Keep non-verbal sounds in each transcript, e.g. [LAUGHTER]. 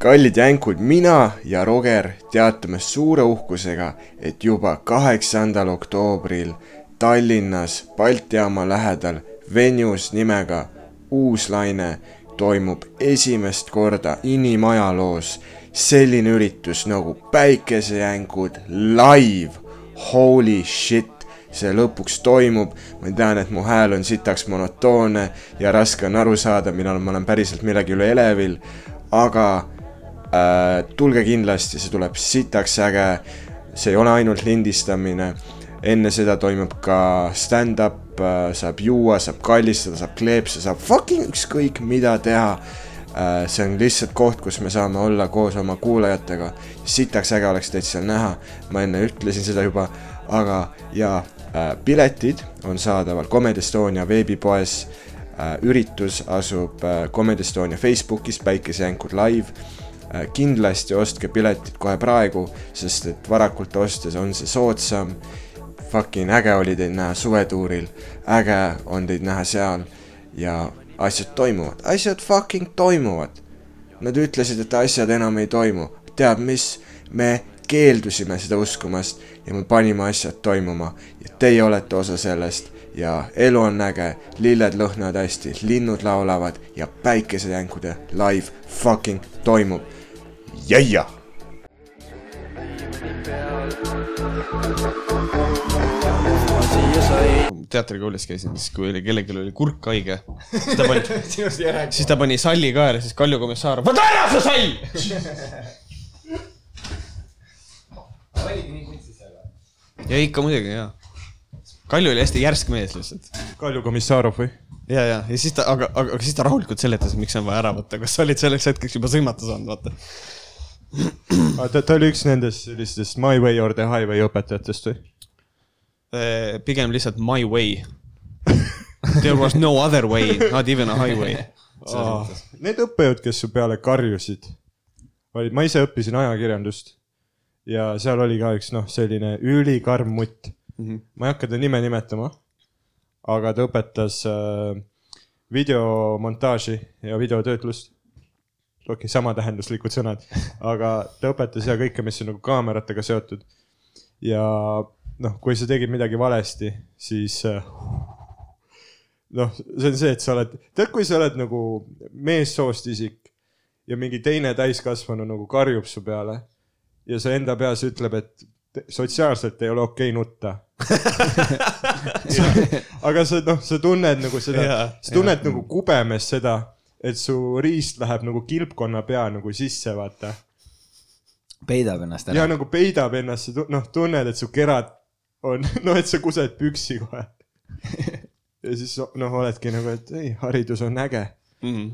kallid jänkud, mina ja Roger teatame suure uhkusega, et juba kaheksandal oktoobril Tallinnas Balti jaama lähedal venues nimega Uuslaine toimub esimest korda inimajaloos selline üritus nagu Päikesejänkud live. Holy shit, see lõpuks toimub, ma tean, et mu hääl on sitaks monotoonne ja raske on aru saada, millal ma olen päriselt millegi üle elevil, aga äh, tulge kindlasti, see tuleb sitaks äge, see ei ole ainult lindistamine, enne seda toimub ka stand-up äh,, saab juua, saab kallistada, saab kleepsa, saab fucking ükskõik mida teha. Äh,. see on lihtsalt koht, kus me saame olla koos oma kuulajatega, sitaks äge oleks teid seal näha, ma enne ütlesin seda juba, aga ja äh, piletid on saadaval Comedy Estonia veebipoes. Äh,. üritus asub äh, Comedy Estonia Facebookis, Päikesejänkud live kindlasti ostke piletid kohe praegu, sest et varakult ostes on see soodsam. Fucking äge oli teid näha suvetuuril, äge on teid näha seal. Ja asjad toimuvad, asjad fucking toimuvad. Nad ütlesid, et asjad enam ei toimu, tead mis, me keeldusime seda uskumast ja me panime asjad toimuma. Ja teie olete osa sellest. Ja elu on äge, lilled lõhnavad hästi, linnud laulavad. Ja päikesejänkude live fucking toimub. Jäia teatrikoolis käisin, siis kui oli kellelgi oli kurk haige, siis ta pani [LAUGHS] siis ta pani salli kaela, siis Kalju komissar, võta ära see sall! ja ikka muidugi, jaa. Kalju oli hästi järsk mees lihtsalt. Kalju Komissarov või? ja, ja, ja siis ta, aga, aga, aga siis ta rahulikult seletas, miks on vaja ära võtta, kas sa olid selleks hetkeks juba sõimata saanud, vaata. Ta, ta oli üks nendest sellistest My Way or the Highway õpetajatest või? Eh, pigem lihtsalt my way. There was no other way, not even a highway. Oh, need õppejõud, kes su peale karjusid, olid, ma ise õppisin ajakirjandust ja seal oli ka üks noh, selline ülikarm mutt mm. -hmm. ma ei hakka ta nime nimetama, aga ta õpetas äh, videomontaaži ja videotöötlust. Okei okay,, samatähenduslikud sõnad, aga ta õpetas ja kõike, mis on nagu kaameratega seotud. ja noh, kui sa tegid midagi valesti, siis noh, see on see, et sa oled, tead, kui sa oled nagu meessoost isik ja mingi teine täiskasvanu nagu karjub su peale ja sa enda peas ütleb, et sotsiaalselt ei ole okei okay nutta [LAUGHS] aga sa noh, sa tunned nagu seda, sa tunned ja. nagu kubemes seda, et su riist läheb nagu kilpkonna pea nagu sisse, vaata. peidab ennast ära. ja nagu peidab ennast, sa noh, tunned, et su kerad on, [LAUGHS] noh, et sa kused püksi kohe [LAUGHS] ja siis noh, oledki nagu, et ei, haridus on äge mm. -hmm.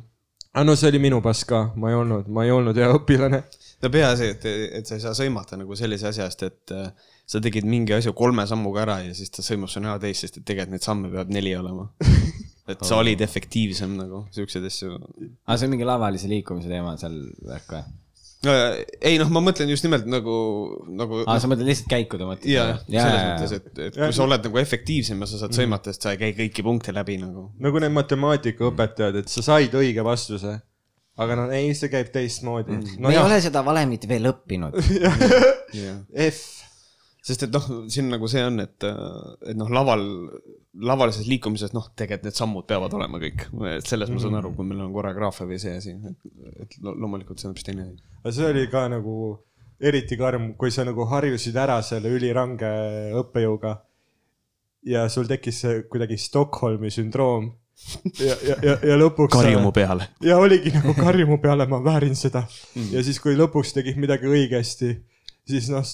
aga no see oli minu pass ka, ma ei olnud, ma ei olnud hea õpilane no peaasi, et, et sa ei saa sõimata nagu sellise asja eest, et äh, sa tegid mingi asja kolme sammuga ära ja siis ta sõimab su näo täis, sest et tegelikult neid samme peab neli olema. [LAUGHS] et sa olid efektiivsem nagu, siukseid asju. aa, see on mingi lavalise liikumise teema seal värk või? no ei noh, ma mõtlen just nimelt nagu, nagu. aa, sa mõtled lihtsalt käikude mõttes? jaa, selles ja, mõttes, et, et kui sa oled nagu efektiivsem ja sa saad sõimata, sest sa ei käi kõiki punkte läbi nagu. nagu need matemaatikaõpetajad, et sa said õige vastuse aga no ei, see käib teistmoodi mm.. No, me jah. ei ole seda valemit veel õppinud [LAUGHS] F. sest et noh, siin nagu see on, et, et noh, laval, lavalises liikumises noh, tegelikult need sammud peavad olema kõik. et selles mm. ma saan aru, kui meil on koreograafia või see asi, et, et loomulikult see on hoopis teine asi. aga see oli ka nagu eriti karm, kui sa nagu harjusid ära selle ülirange õppejõuga ja sul tekkis kuidagi Stockholmi sündroom ja, ja, ja, ja lõpuks. karju mu peale. ja oligi nagu karju mu peale, ma väärin seda mm.. ja siis, kui lõpuks tegid midagi õigesti, siis noh,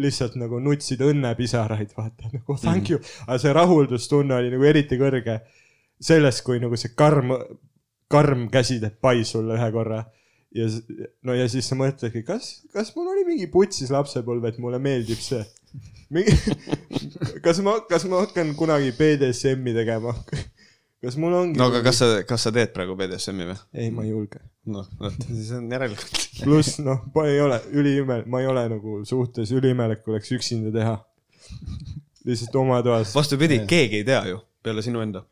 lihtsalt nagu nutsid õnnepisaraid, vaata nagu thank mm. you. Aga see rahuldustunne oli nagu eriti kõrge sellest, kui nagu see karm, karm käsi teeb pai sulle ühe korra. Ja no ja siis sa mõtledki, kas, kas mul oli mingi putsis lapsepõlv, et mulle meeldib see. Mingi [LAUGHS] kas ma, kas ma hakkan kunagi BDSM-i tegema kas mul ongi. no aga kas sa, kas sa teed praegu BDSM-i või? ei, ma ei julge. noh, [LAUGHS] vot siis on järelikult. [LAUGHS] pluss noh, ei ole üliime-, ma ei ole nagu suhtes, üliimelik oleks üksinda teha. lihtsalt oma toas. vastupidi, keegi ei tea ju, peale sinu enda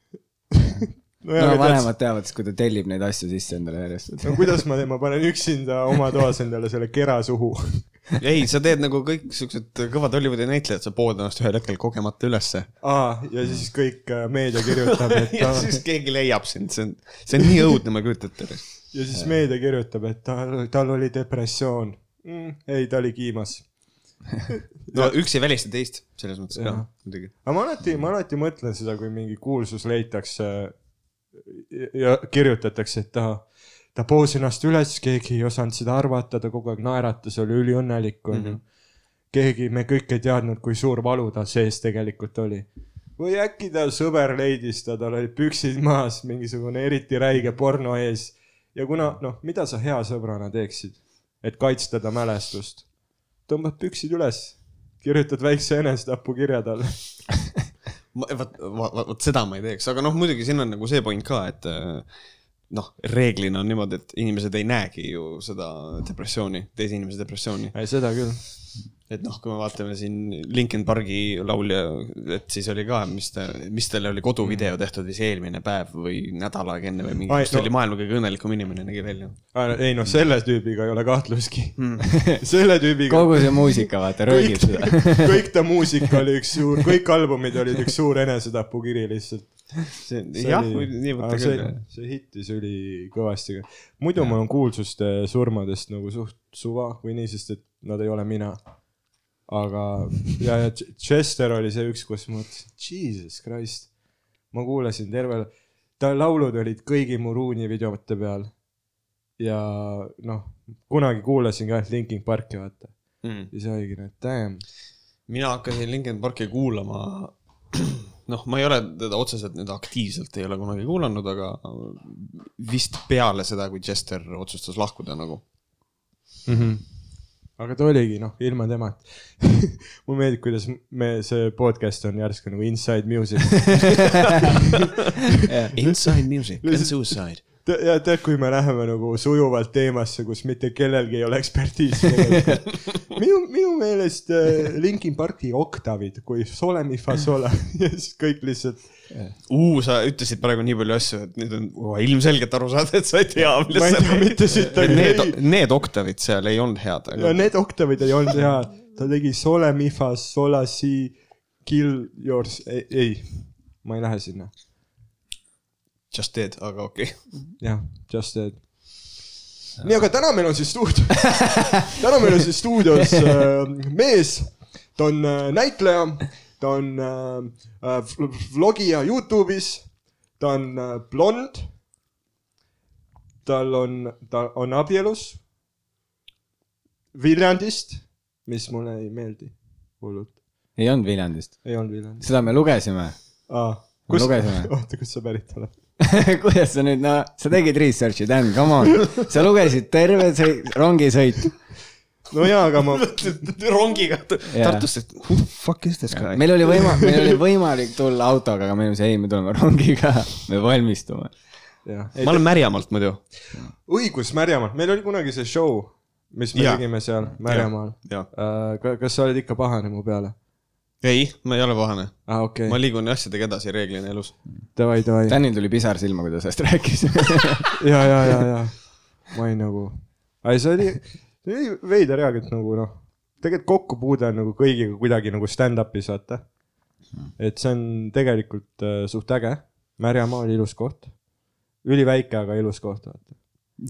[LAUGHS] no vanemad teavad siis, kui ta tellib neid asju sisse endale järjest. no kuidas ma teen, ma panen üksinda oma toas endale selle kera suhu. ei, sa teed nagu kõik siuksed kõvad Hollywoodi näitlejad, sa pood ennast ühel hetkel kogemata ülesse. aa, ja siis kõik äh, meedia kirjutab, [LAUGHS] et ja siis keegi leiab sind, see on, see on nii õudne, ma ei kujuta ette. ja siis meedia kirjutab, et tal, tal oli depressioon mm,. ei, ta oli kiimas. [LAUGHS] no üks ei välista teist, selles mõttes ka muidugi. aga ma alati, ma alati mõtlen seda, kui mingi kuulsus leitakse ja- kirjutatakse, et ta, ta poos ennast üles, keegi ei osanud seda arvata, ta kogu aeg naeratas, oli üliõnnelik, onju. keegi, me kõik ei teadnud, kui suur valu tal sees tegelikult oli. või äkki ta sõber leidis ta, tal olid püksid maas, mingisugune eriti räige porno ees. ja kuna, noh, mida sa hea sõbrana teeksid, et kaitsta ta mälestust? tõmbad püksid üles, kirjutad väikse enesetapukirja talle. [LAUGHS] vot, vot, vot seda ma ei teeks, aga noh, muidugi siin on nagu see point ka, et äh, noh, reeglina on niimoodi, et inimesed ei näegi ju seda depressiooni, teise inimese depressiooni. seda küll. et noh, kui me vaatame siin Linkin Pargi laulja, et siis oli ka, mis ta, mis talle oli koduvideo tehtud vist eelmine päev või nädal aega enne või mingi, kus ta no- oli maailma kõige õnnelikum inimene nägi välja. ei noh, selle tüübiga ei ole kahtlustki mm. [LAUGHS] selle tüübiga. kogu see muusika, vaata, röögib kõik seda. [LAUGHS] kõik ta muusika oli üks suur, kõik albumid olid üks suur enesetapukiri lihtsalt. [LAUGHS] see, jah, nii võtta see küll., see hittis ülikõvasti. muidu mul on kuulsuste surmadest nagu suht suva või nii, sest et nad ei ole mina. aga, ja, ja Ch- Chester oli see üks, kus ma mõtlesin, jesus christ. ma kuulasin terve, ta laulud olid kõigi mu ruuni videote peal. ja noh, kunagi kuulasin ka Linkin Parki, vaata. mm.. ja see oligi nagu damn. mina hakkasin Linkin Parki kuulama, [CLEARS THROAT] noh, ma ei ole teda otseselt nüüd aktiivselt ei ole kunagi kuulanud, aga vist peale seda, kui Chester otsustas lahkuda nagu. mm. -hmm. aga ta oligi noh, ilma temata. [LAUGHS] mulle meeldib, kuidas me, see podcast on järsku nagu inside music. [LAUGHS] [LAUGHS] Inside music and suicide. Ja tead, kui me läheme nagu sujuvalt teemasse, kus mitte kellelgi ei ole ekspertiisi [LAUGHS] minu, minu meelest äh, Linkin Parki oktavid, kui sole mi fa sole [LAUGHS] ja siis kõik lihtsalt. uu, sa ütlesid praegu nii palju asju, et nüüd on oh, ilmselgelt aru saada, et sa ei tea, ma ei tea mitte siit, Need need oktavid seal ei olnud head, aga need oktavid ei olnud head. ta tegi sole mi fa sola si kill yours, ei, ei, ma ei lähe sinna. Just did, aga okei okay.. jah, just that. nii, aga täna meil on siis stuudio, [LAUGHS] täna meil on siis stuudios äh, mees, ta on äh, näitleja, ta on äh, äh, vl- vlogija Youtube'is, ta on äh, blond. tal on, ta on abielus Viljandist, mis mulle ei meeldi hullult, ei olnud Viljandist, ei olnud Viljandist seda me lugesime. ah,. Me lugesime. [LAUGHS] oota, kust sa pärit oled? [LAUGHS] kuidas sa nüüd, no sa tegid research'i, Dan, come on. sa lugesid terve see rongisõit. no jaa, aga ma, [LAUGHS] rongiga. Tartusse, who the fuck is this guy? meil oli võima-, meil oli võimalik tulla autoga, aga me ütlesime, ei, me tuleme rongiga, me valmistume. ma olen Märjamaalt muidu. õigus Märjamaal, meil oli kunagi see show, mis me Jaa. tegime seal Märjamaal. jaa. kas sa oled ikka pahane mu peale? ei, ma ei ole pahane. aa, okei ma, liigun asjadega edasi reeglina elus. davai, davai. Danil tuli pisar silma, kui ta sellest rääkis. [LAUGHS] ja, ja, ja, ja ma olin nagu, ei see oli, see oli veider jaa, et nagu noh, tegelikult kokkupuude on nagu kõigiga kuidagi nagu stand-up'is vaata. et see on tegelikult äh, suht äge. Märjamaa oli ilus koht. üliväike, aga ilus koht, vaata.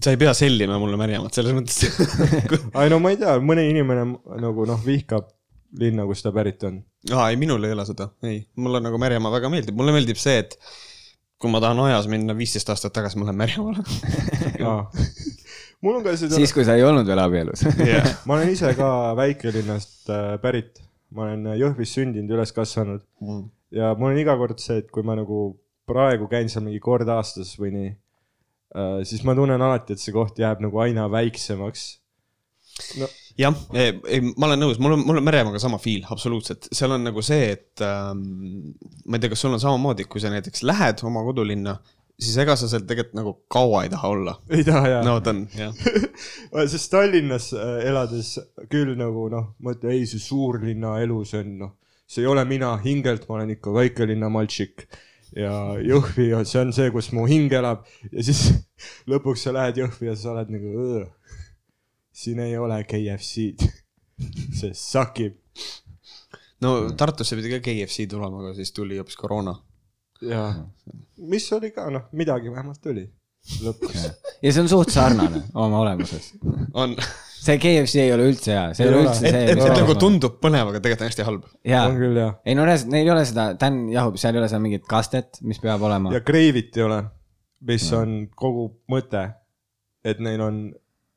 sa ei pea sellima mulle Märjamaad selles mõttes. [LAUGHS] ei no ma ei tea, mõni inimene nagu noh, vihkab linna, kust ta pärit on. aa, ei, minul ei ole seda, ei, mulle nagu Märjamaa väga meeldib, mulle meeldib see, et kui ma tahan ajas minna viisteist aastat tagasi, ma lähen Märjamaale. [LAUGHS] [LAUGHS] mul on ka seda siis, kui sa ei olnud veel abielus. jah, [LAUGHS] ma olen ise ka väikelinnast äh, pärit, ma olen Jõhvis sündinud, üles kasvanud. Ja mul on iga kord see, et kui ma nagu praegu käin seal mingi kord aastas või nii, siis ma tunnen alati, et see koht jääb nagu aina väiksemaks. no jah, ei, ma olen nõus, mul on, mul on Märjamaaga sama feel, absoluutselt, seal on nagu see, et ähm, ma ei tea, kas sul on samamoodi, kui sa näiteks lähed oma kodulinna, siis ega sa seal tegelikult nagu kaua ei taha olla. ei taha jaa no ta on, jah. [LAUGHS] sest Tallinnas äh, elades küll nagu noh, mõtle, ei see suurlinna elu, see on noh, see ei ole mina hingelt, ma olen ikka väikelinna maltšik. ja Jõhvi, see on see, kus mu hing elab ja siis [LAUGHS] lõpuks sa lähed Jõhvi ja sa oled nagu, siin ei ole KFC-d. [LAUGHS] see sakib no Tartusse pidi ka KFC tulema, aga siis tuli hoopis koroona. ja mis oli ka noh, midagi vähemalt tuli lõpuks. ja see on suht sarnane oma olemuses. on, see KFC ei ole üldse hea, see ei ole üldse see. et, nagu tundub põnev, aga tegelikult on hästi halb. on, küll jah. ei no reaalselt neil ei ole seda, Dan jahub, seal ei ole seda mingit kastet, mis peab olema ja. Kreivit ei ole, mis on kogu mõte. et neil on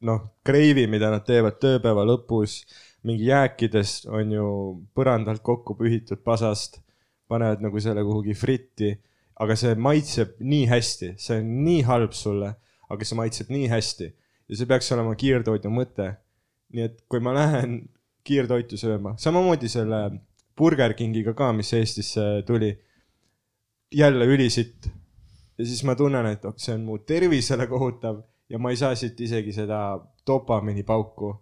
noh, kreivi, mida nad teevad tööpäeva lõpus, mingi jääkidest on ju põrandalt kokku pühitud pasast, panevad nagu selle kuhugi fritti, aga see maitseb nii hästi, see on nii halb sulle, aga see maitseb nii hästi. Ja see peaks olema kiirtoidu mõte. nii et kui ma lähen kiirtoitu sööma, samamoodi selle Burger Kingiga ka, mis Eestisse tuli, jälle ülisitt ja siis ma tunnen, et oh, see on mu tervisele kohutav ja ma ei saa siit isegi seda dopamiini pauku,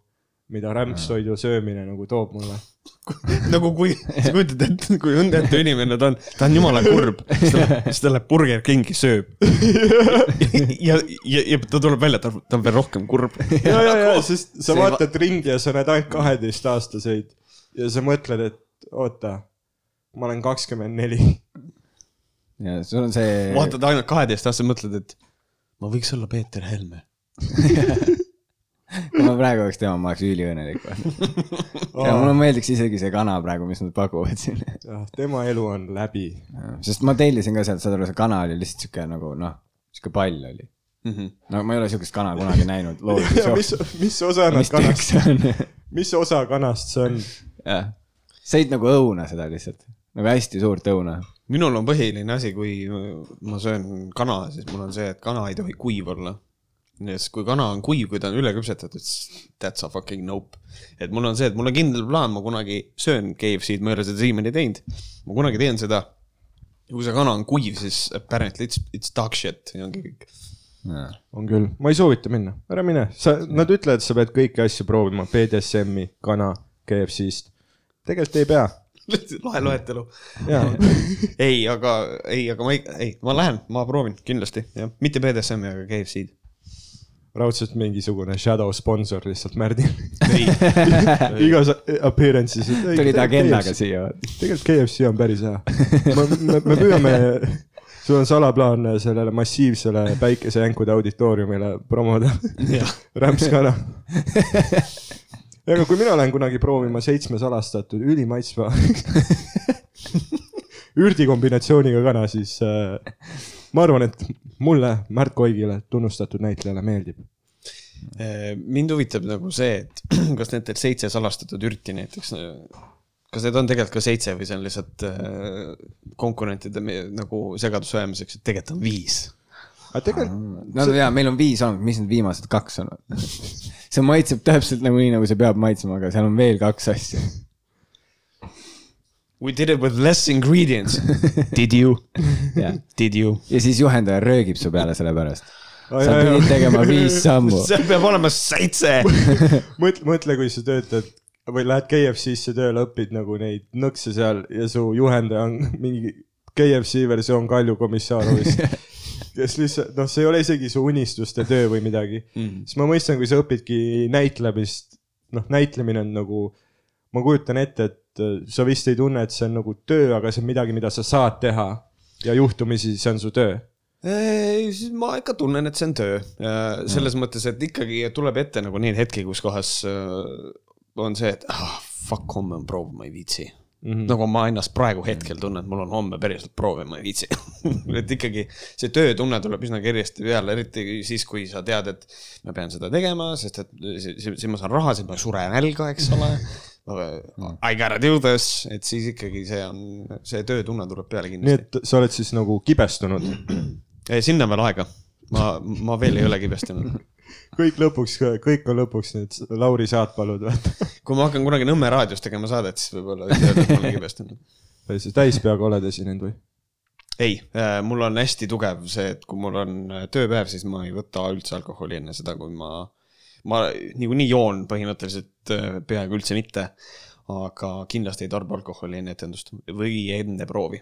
mida rämpstoidu söömine nagu toob mulle. [LAUGHS] nagu kui, sa kujutad ette, kui õnnetu inimene ta on, ta on jumala kurb, [LAUGHS] siis ta läheb Burger Kingi, sööb. [LAUGHS] ja, ja, ja ta tuleb välja, ta, on veel rohkem kurb. ja, ja, ja, sest sa See vaatad ringi ja sa näed ainult kaheteistaastaseid ja sa mõtled, et oota, ma olen kakskümmend neli. ja sul on see. vaatad ainult kaheteistaastase, mõtled, et ma võiks olla Peeter Helme. [LAUGHS] kui ma praegu oleks tema, ma oleks üliõnnelik. [LAUGHS] ja mulle meeldiks isegi see kana praegu, mis nad pakuvad siin. tema elu on läbi. sest ma tellisin ka sealt, saad aru, see kana oli lihtsalt sihuke nagu noh, sihuke pall oli. no ma ei ole sihukest kana kunagi näinud [LAUGHS] mis mis osa nad kanast, mis osa kanast see on? jah, sõid nagu õuna seda lihtsalt, nagu hästi suurt õuna. Minul on põhiline asi, kui ma söön kana, siis mul on see, et kana ei tohi kuiv olla. nii et kui kana on kuiv, kui ta on üle küpsetatud, siis that's a fucking nope. et mul on see, et mul on kindel plaan, ma kunagi söön KFC-d, ma ei ole seda siiamaani teinud. ma kunagi teen seda. ja kui see kana on kuiv, siis apparently it's, it's dog shit ja ongi kõik. on küll, ma ei soovita minna, ära mine, sa, nad ütlevad, et sa pead kõiki asju proovima, BDSM-i, kana, KFC-st. tegelikult ei pea, [LAUGHS] lahe loetelu. [LAUGHS] ei, aga, ei, aga ma ei, ei, ma lähen, ma proovin kindlasti, jah, mitte BDSM-i, aga KFC-d. raudselt mingisugune shadow sponsor lihtsalt Märdil. ei, [LAUGHS] igas appearance'is. tuli ta agendaga. siia. tegelikult KFC on päris hea. me, me, me püüame, sul on salaplaan sellele massiivsele päikesejänkude auditooriumile promoda rämpskana. Aga kui mina lähen kunagi proovima seitsme salastatud ülimaitsva [LAUGHS] ürdikombinatsiooniga kana, siis äh, ma arvan, et mulle, Märt Koigile, tunnustatud näitlejale meeldib. Eh, mind huvitab nagu see, et [CLEARS THROAT] kas need seitse salastatud ürti näiteks, kas need on tegelikult ka seitse või see on lihtsalt äh, konkurentide nagu segadusse ajamiseks, et tegelikult on viis. aga tegelikult no jaa, meil on viis olnud, mis need viimased kaks on? [LAUGHS] see maitseb täpselt nagu nii, nagu see peab maitsema, aga seal on veel kaks asja. We did it with less ingredients. [LAUGHS] Did you? ja Did you? siis juhendaja röögib su peale selle pärast. Ai, sa pidid tegema viis sammu. [LAUGHS] seal peab olema seitse. [LAUGHS] mõtle, mõtle, kui sa töötad või lähed KFC-sse tööle, õpid nagu neid nõkse seal ja su juhendaja on mingi KFC versioon Kalju komissaarovist. Kes lihtsalt, noh, see ei ole isegi su unistuste töö või midagi mm.. siis ma mõistan, kui sa õpidki näitlemist, noh, näitlemine on nagu, ma kujutan ette, et äh, sa vist ei tunne, et see on nagu töö, aga see on midagi, mida sa saad teha ja juhtumisi see on su töö. ei, siis ma ikka tunnen, et see on töö. selles mõttes, et ikkagi tuleb ette nagu neid hetki, kus kohas äh, on see, et ah, fuck, homme on proov, ma ei viitsi mm. -hmm. nagu ma ennast praegu hetkel tunnen, et mul on homme päriselt proov ja ma ei viitsi [LAUGHS] et ikkagi see töötunne tuleb üsna kergesti peale, eriti siis, kui sa tead, et ma pean seda tegema, sest et si- si- siis ma saan raha, siis ma ei sure nälga, eks ole. I gotta do this, et siis ikkagi see on, see töötunne tuleb peale nii kindlasti. et sa oled siis nagu kibestunud. sinna on veel aega. ma, ma veel ei ole kibestunud. [LAUGHS] kõik lõpuks, kõik on lõpuks need Lauri Saatpalud, vaata. kui ma hakkan kunagi Nõmme raadios tegema saadet, siis võib-olla võid öelda, et ma olen kibestunud. täispeaga oled esinenud või? ei, mul on hästi tugev see, et kui mul on äh, tööpäev, siis ma ei võta üldse alkoholi enne seda, kui ma, ma niikuinii joon põhimõtteliselt äh, peaaegu üldse mitte. aga kindlasti ei tarbi alkoholi enne etendust või enne proovi.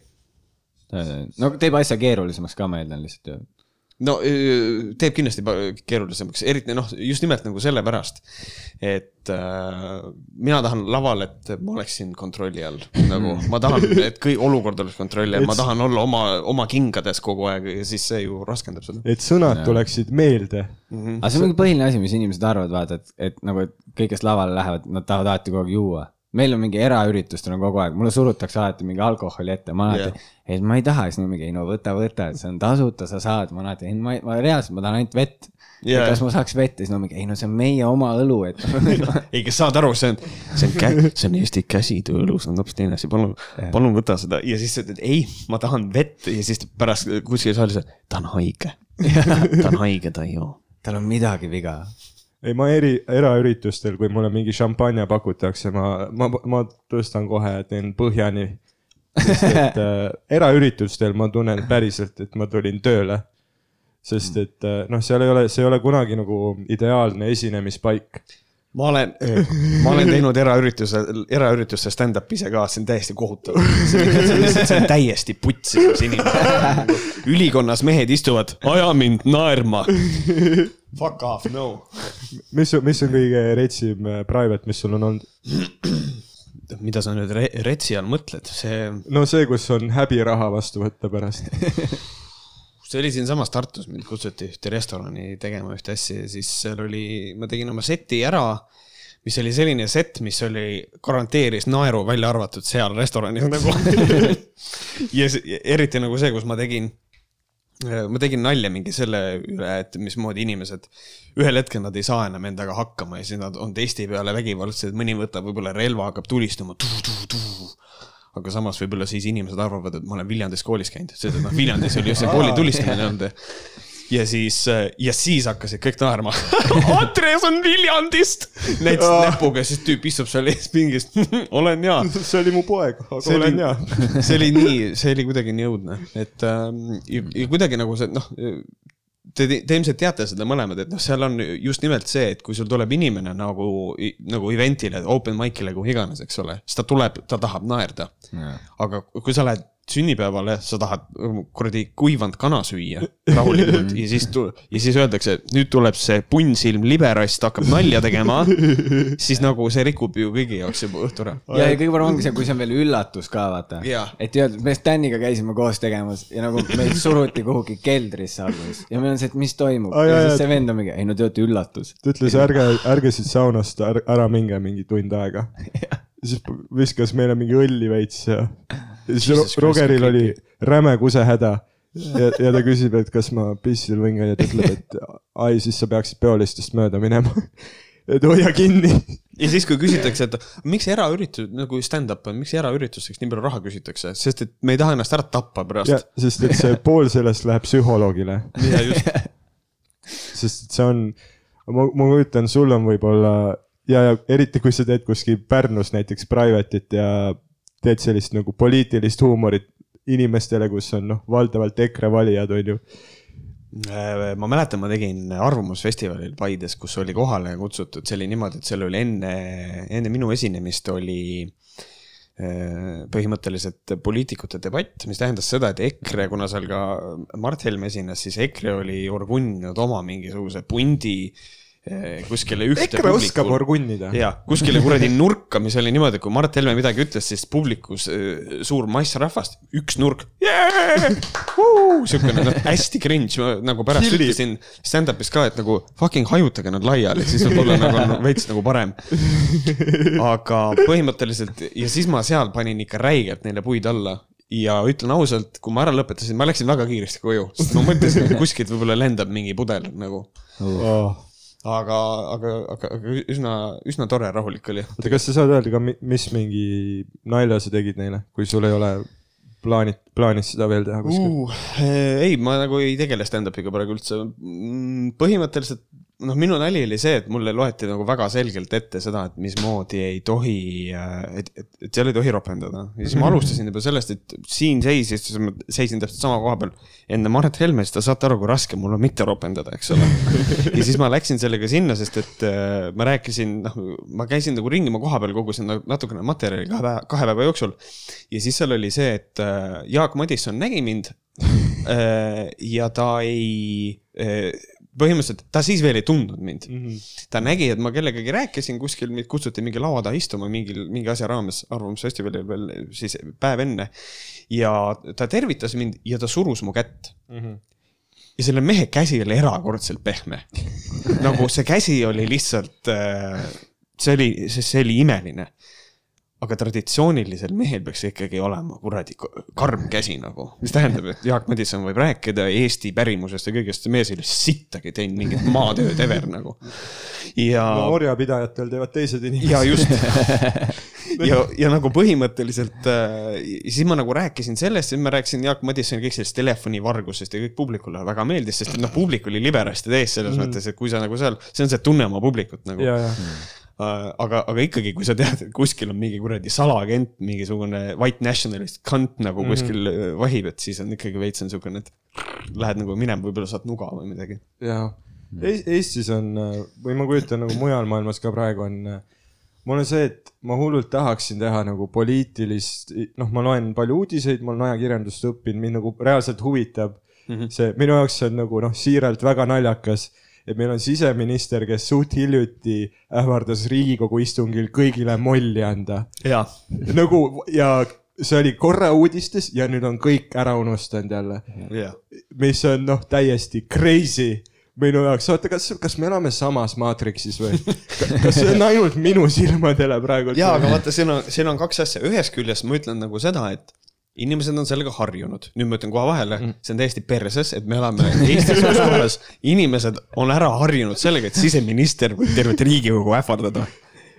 no teeb asja keerulisemaks ka, ma eeldan lihtsalt ju. No teeb kindlasti keerulisemaks, eriti noh, just nimelt nagu sellepärast, et äh, mina tahan laval, et ma oleksin kontrolli all, nagu ma tahan, et kõik olukord oleks kontrolli all, ma tahan olla oma, oma kingades kogu aeg ja siis see ju raskendab seda. et sõnad tuleksid meelde. aga see on mingi põhiline asi, mis inimesed arvavad, vaata, et, et nagu, et kõik, kes lavale lähevad, nad tahavad alati kogu aeg juua. Meil on mingi eraüritustel on kogu aeg, mulle surutakse alati mingi alkoholi ette, ma alati yeah., et ma ei taha, siis mingi, ei no võta, võta, et see on tasuta, sa saad, ma alati, ei ma, ma reaalselt, ma tahan ainult vett yeah.. kas ma saaks vett ja siis nad mingi, ei no see on meie oma õlu, et [LAUGHS] [LAUGHS] ei, kes saad aru, see on, see on kä-, see on Eesti käsitööõlu, see on hoopis teine asi, palun, palun võta seda ja siis sa ütled ei, ma tahan vett ja siis pärast kuskil saalis, ta on haige. [LAUGHS] ta on haige, ta ei joo. tal on midagi viga. ei, ma eri, eraüritustel, kui mulle mingi šampanja pakutakse, ma, ma, ma tõstan kohe, teen põhjani. sest et [LAUGHS] äh, eraüritustel ma tunnen päriselt, et ma tulin tööle. sest et äh, noh, seal ei ole, see ei ole kunagi nagu ideaalne esinemispaik. ma olen, ma olen teinud eraüritusel, eraüritustel stand-up'i ise ka, see on täiesti kohutav. [LAUGHS] see on lihtsalt, see on täiesti putsi, kus inimesed, [LAUGHS] ülikonnas mehed istuvad, aja mind naerma. Fuck off, no. mis, mis on kõige retsim äh, private, mis sul on olnud? mida sa nüüd re retsi all mõtled, see, no see, kus on häbiraha vastu võtta pärast. [LAUGHS] see oli siinsamas Tartus, mind kutsuti ühte restorani tegema ühte asja ja siis seal oli, ma tegin oma seti ära mis oli selline set, mis oli, garanteeris naeru välja arvatud seal restoranis nagu. [LAUGHS] ja eriti nagu see, kus ma tegin, ma tegin nalja mingi selle üle, et mismoodi inimesed, ühel hetkel nad ei saa enam endaga hakkama ja siis nad on testi peale vägivaldsed, mõni võtab võib-olla relva, hakkab tulistama. aga samas võib-olla siis inimesed arvavad, et ma olen Viljandis koolis käinud, sest et noh, Viljandis oli just see kooli tulistamine olnud. Ja siis, ja siis hakkasid kõik naerma. [LAUGHS] Andres on Viljandist. näitasid näpuga, siis tüüp istub seal ees pingist. [LAUGHS] olen jaa see oli mu poeg, aga see olen hea. [LAUGHS] see oli nii, see oli kuidagi nii õudne, et ähm, ja, ja kuidagi nagu see noh, te, te ilmselt teate seda mõlemad, et noh, seal on just nimelt see, et kui sul tuleb inimene nagu, nagu event'ile, open mic'ile, kuhu iganes, eks ole, siis ta tuleb, ta tahab naerda. Aga kui sa lähed sünnipäevale, sa tahad ähm, kuradi kuivanud kana süüa rahulikult [LAUGHS] ja siis, ja siis öeldakse, et nüüd tuleb see punnsilm liberast hakkab nalja tegema, [LAUGHS] siis nagu see rikub ju kõigi jaoks juba õhtu ära. ja, ja kõige parem ongi see, kui see on veel üllatus ka, vaata. Et öelda, me Staniga käisime koos tegemas ja nagu meid suruti kuhugi keldrisse alguses. Ja meil on see, et mis toimub. Aa, ja jaa, siis see vend on mingi, ei no te olete üllatus. ta ütles, ärge, ärge siit saunast är- ära minge mingi tund aega. [LAUGHS] siis viskas meile mingi õlli veits ja, ja siis Rogeril oli räme kusehäda. ja, ja ta küsib, et kas ma pissil võin käia, ta ütleb, et ai, siis sa peaksid peolistest mööda minema. et hoia kinni. ja siis, kui küsitakse, et miks eraüritus nagu stand-up on, miks eraüritusteks nii palju raha küsitakse, sest et me ei taha ennast ära tappa ja pärast. sest, et see pool sellest läheb psühholoogile, ja sest et see on, ma, ma kujutan, sul on võib-olla ja, ja eriti kui sa teed kuskil Pärnus näiteks private'it ja teed sellist nagu poliitilist huumorit inimestele, kus on noh, valdavalt EKRE valijad, on ju. Äh, ma mäletan, ma tegin Arvamusfestivalil Paides, kus oli kohale kutsutud, see oli niimoodi, et seal oli enne, enne minu esinemist oli äh, põhimõtteliselt poliitikute debatt, mis tähendas seda, et EKRE, kuna seal ka Mart Helme esines, siis EKRE oli orgunninud oma mingisuguse pundi äh, kuskile ühte EKRE oskab orgunnida. ja kuskile kuradi nurka, mis oli niimoodi, et kui Mart Helme midagi ütles, siis publikus äh, suur mass rahvast, üks nurk yeah!. siukene noh, hästi cringe, ma nagu pärast Killi. ütlesin stand-up'is ka, et nagu fucking hajutage nad laiali, siis võib-olla nagu on veits nagu parem. aga põhimõtteliselt ja siis ma seal panin ikka räigelt neile puid alla ja ütlen ausalt, kui ma ära lõpetasin, ma läksin väga kiiresti koju, sest ma mõtlesin, et kuskilt võib-olla lendab mingi pudel nagu. Oh. aga, aga, aga, aga üsna, üsna tore, rahulik oli. oota, kas sa saad öelda ka, mis mingi nalja sa tegid neile, kui sul ei ole plaanid, plaanis seda veel teha kuskil uh.? ei, ma nagu ei tegele stand-up'iga praegu üldse. põhimõtteliselt noh, minu nali oli see, et mulle loeti nagu väga selgelt ette seda, et mismoodi ei tohi, et, et, et seal ei tohi ropendada. ja siis ma alustasin juba sellest, et siin seisis, ma seisin täpselt sama koha peal enne Mart Helmet, siis te saate aru, kui raske mul on mitte ropendada, eks ole. ja siis ma läksin sellega sinna, sest et äh, ma rääkisin, noh, ma käisin nagu ringi oma koha peal, kogusin natukene materjali kahe päeva, kahe päeva jooksul. ja siis seal oli see, et äh, Jaak Madisson nägi mind äh, ja ta ei äh, põhimõtteliselt ta siis veel ei tundnud mind mm. -hmm. ta nägi, et ma kellegagi rääkisin kuskil, mind kutsuti mingi laua taha istuma mingil, mingi asja raames, Arvamusfestivalil veel siis päev enne. ja ta tervitas mind ja ta surus mu kätt mm. -hmm. ja selle mehe käsi oli erakordselt pehme. [LAUGHS] nagu see käsi oli lihtsalt, see oli, see oli imeline aga traditsioonilisel mehel peaks ikkagi olema kuradi karm käsi nagu, mis tähendab, et Jaak Madison võib rääkida Eesti pärimusest ja kõigest, see mees ei ole sittagi teinud mingit maatööd ever nagu. ja no,. orjapidajatel teevad teised inimesed. ja just [LAUGHS] ja, ja nagu põhimõtteliselt äh, siis ma nagu rääkisin sellest, siis ma rääkisin Jaak Madissoni kõik sellest telefonivargusest ja kõik publikule väga meeldis, sest et noh, publik oli liberasti täis selles mm. mõttes, et kui sa nagu seal, see on see, tunne oma publikut nagu. Uh, aga, aga ikkagi, kui sa tead, et kuskil on mingi kuradi salaagent, mingisugune white nationalist kant nagu kuskil mm -hmm. vahib, et siis on ikkagi veits on niisugune, et lähed nagu minema, võib-olla saad nuga või midagi. ja Eestis on või ma kujutan nagu mujal maailmas ka praegu on, mul on see, et ma hullult tahaksin teha nagu poliitilist, noh, ma loen palju uudiseid, ma olen ajakirjandust õppinud, mind nagu reaalselt huvitab mm -hmm. see, minu jaoks see on nagu noh, siiralt väga naljakas et meil on siseminister, kes suht hiljuti ähvardas Riigikogu istungil kõigile molli anda. nagu ja see oli korra uudistes ja nüüd on kõik ära unustanud jälle yeah.. mis on noh, täiesti crazy minu jaoks, oota, kas, kas me elame samas maatriksis või? [LAUGHS] kas see on ainult minu silmadele praegu? ja, aga vaata, siin on, siin on kaks asja, ühest küljest ma ütlen nagu seda, et inimesed on sellega harjunud, nüüd ma ütlen kohe vahele mm., see on täiesti perses, et me elame Eestis asulas, inimesed on ära harjunud sellega, et siseminister võib tervet Riigikogu ähvardada.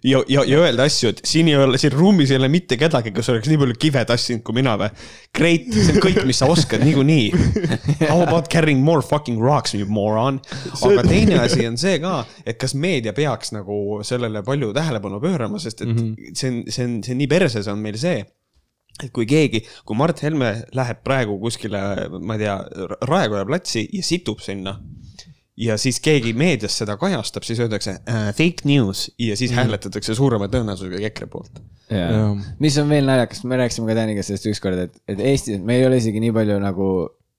ja, ja, ja öelda asju, et siin ei ole, siin ruumis ei ole mitte kedagi, kes oleks nii palju kive tassinud kui mina või. Great, see on kõik, mis sa oskad niikuinii. How about carrying more fucking rocks, you moron. aga teine asi on see ka, et kas meedia peaks nagu sellele palju tähelepanu pöörama, sest et mm -hmm. see on, see on, see on nii perses on meil see et kui keegi, kui Mart Helme läheb praegu kuskile, ma ei tea, Raekoja platsi ja situb sinna ja siis keegi meedias seda kajastab, siis öeldakse uh, fake news ja siis mm. hääletatakse suurema tõenäosusega EKRE poolt. mis on veel naljakas, me rääkisime ka Täniga sellest ükskord, et, et Eestis, meil ei ole isegi nii palju nagu